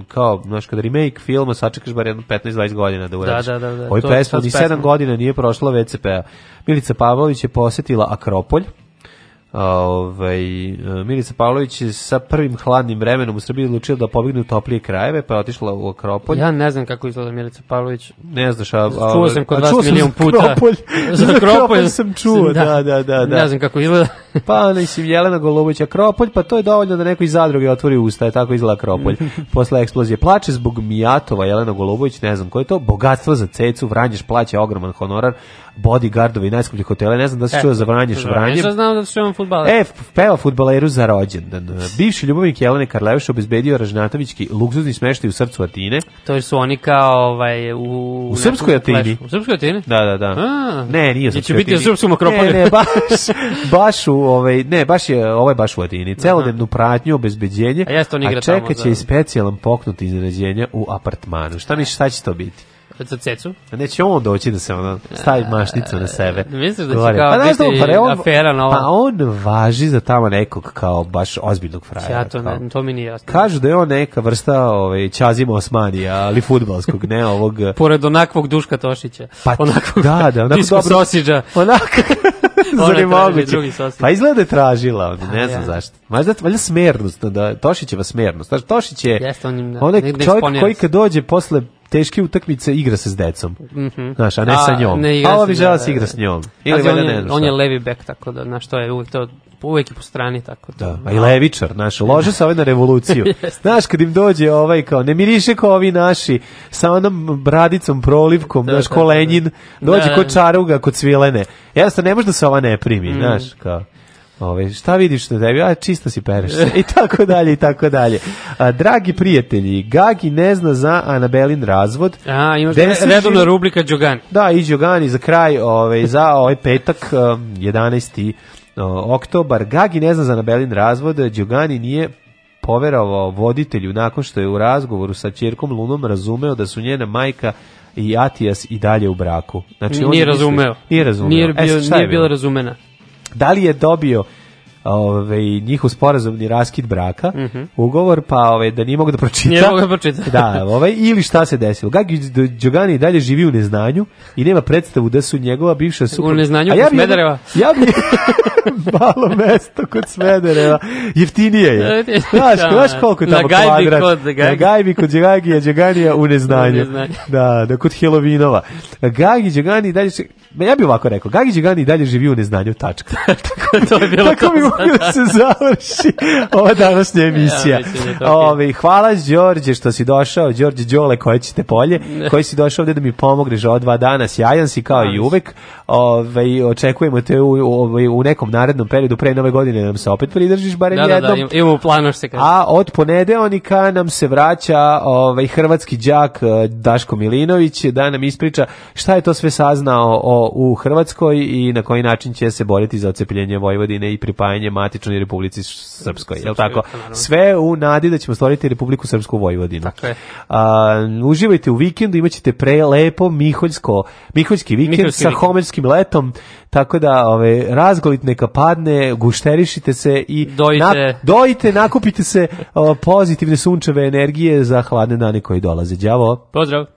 S2: kao znaš kad remake filma sačekaš bar jedno 15 20 godina da uradiš. Da, da, da, da. Ovaj pesma ni 7 godina nije prošla VCP-a. Milica Pavlović je posetila Akropolj Ovaj, Milica Pavlović sa prvim hladnim vremenom u Srbiji odlučila da pobegne u toplije krajeve, pa je otišla u Akropolj.
S4: Ja ne znam kako izgleda Milica Pavlović.
S2: Ne
S4: znaš,
S2: a...
S4: a čuo sam kod vas milion puta. Akropolj.
S2: za Akropolj sam čuo, da. da, da, da. da.
S4: Ne znam kako izgleda.
S2: pa, mislim, Jelena Golubović Akropolj, pa to je dovoljno da neko iz zadruge otvori usta, je tako izgleda Akropolj. Posle eksplozije plače zbog Mijatova Jelena Golubović, ne znam ko je to, bogatstvo za cecu, Vranješ plaća ogroman honorar, bodyguardovi najskupljih hotela. Ne znam da se e, čuo za Vranje Švranje.
S4: znam da se čuo futbaler.
S2: E, peva futbaleru za rođendan. Bivši ljubavnik Jelene Karleuš obezbedio Ražnatovićki luksuzni smeštaj u srcu Atine.
S4: To su oni kao ovaj, u...
S2: U srpskoj Atini.
S4: U srpskoj Atini?
S2: Da, da, da. A, ne, nije
S4: srpskoj Atini. biti u srpskom akropolju.
S2: Ne, ne, baš, baš u, ovaj, ne, baš je, ovaj baš u Atini. Celodnevnu pratnju, obezbeđenje.
S4: A, ja a čeka
S2: će i specijalan poknut iznenađenja u apartmanu. Šta misliš, šta će to biti? za cecu. Neće on doći da se ono stavi mašnicu na sebe.
S4: E, misliš da će Govorim. kao pa, biti on, pa, on, afera nova?
S2: Pa on važi za tamo nekog kao baš ozbiljnog frajera.
S4: Ja to, ne, to mi
S2: nije jasno. Kažu da je on neka vrsta ovaj, Čazima Osmanija, ali futbalskog, ne ovog...
S4: Pored onakvog Duška Tošića.
S2: Pa, onakvog, da, da,
S4: onako dobro... sosiđa.
S2: Onako... Zar moguće? Pa izgleda da je tražila, on, pa ne znam ja. zašto. Možda valjda smernost, da, Tošićeva smernost. Tošić je Jeste, on, je, on je čovjek koji kad dođe posle teške utakmice igra se s decom. Mm Znaš, a ne a, sa njom. Ne igra a ovi da, žele da, se igra da. s njom.
S4: Ili Pazi, on,
S2: je, on
S4: je levi bek, tako da, znaš, to je uvijek, to, uvek je po strani, tako to. da. A
S2: i levičar, znaš, lože se ovaj na revoluciju. znaš, kad im dođe ovaj kao, ne miriše kao ovi naši, sa onom bradicom, prolivkom, da, znaš, ko Lenin, dođe da, da, da. čaruga, kod cvilene. Jednostavno, ne može da se ova ne primi, mm. znaš, kao. Ove, ovaj, šta vidiš na tebi? A, čista si pereš. I tako dalje, i tako dalje. A, dragi prijatelji, Gagi ne zna za Anabelin razvod.
S4: A, imaš Desi redovna živ... rubrika Đogan.
S2: Da, i Đogani za kraj, ove, ovaj, za ovaj petak, 11. Um, oktobar. Gagi ne zna za Anabelin razvod, Đogani nije poverovao voditelju nakon što je u razgovoru sa ćerkom Lunom razumeo da su njena majka i Atijas i dalje u braku.
S4: Znači, nije on razumeo. Misli,
S2: nije razumeo.
S4: Nije, e, bio, e, nije bila razumena
S2: da li je dobio ovaj njihov sporazumni raskid braka, mm -hmm. ugovor, pa ovaj da ni mogu da pročita. Ne
S4: mogu da pročita.
S2: da, ovaj ili šta se desilo. Gagi Đogani dalje živi u neznanju i nema predstavu da su njegova bivša
S4: supruga. U neznanju kod ja Smedereva.
S2: Ja bi malo mesto kod Smedereva. Jeftinije je. Da, da, znaš, da. znaš koliko je tamo kvadrat. Kod, na gajbi. gajbi kod Đogagija, Đoganija u neznanju. Da, da kod Helovinova. Gagi Đogani dalje ja bih ovako rekao, Gagi Đogani dalje živi u neznanju, tačka. to je bilo Tako to mogu da se završi ova današnja emisija. Ja, da okay. Ove, hvala Đorđe što si došao, Đorđe Đole koje ćete polje, koji si došao ovde da mi pomogneš ova dva dana, sjajan si kao i uvek. Ove, očekujemo te u, u, u nekom narednom periodu, pre nove godine da nam se opet pridržiš, barem da, jednom. Da,
S4: da, imamo planu što se
S2: kaže. A od ponedeonika nam se vraća ovaj, hrvatski đak e, Daško Milinović da nam ispriča šta je to sve saznao o, u Hrvatskoj i na koji način će se boriti za ocepljenje Vojvodine i pripajanje pitanje matičnoj Republici Srpskoj, je tako? Da, Sve u nadi da ćemo stvoriti Republiku Srpsku Vojvodinu. Tako je. A, uživajte u vikendu, imaćete prelepo Miholjsko, Miholjski vikend Miholjski sa vikend. homerskim letom, tako da ove, razgolit neka padne, gušterišite se i dojite, na, dojite nakupite se o, pozitivne sunčeve energije za hladne dane koji dolaze. Đavo!
S4: Pozdrav!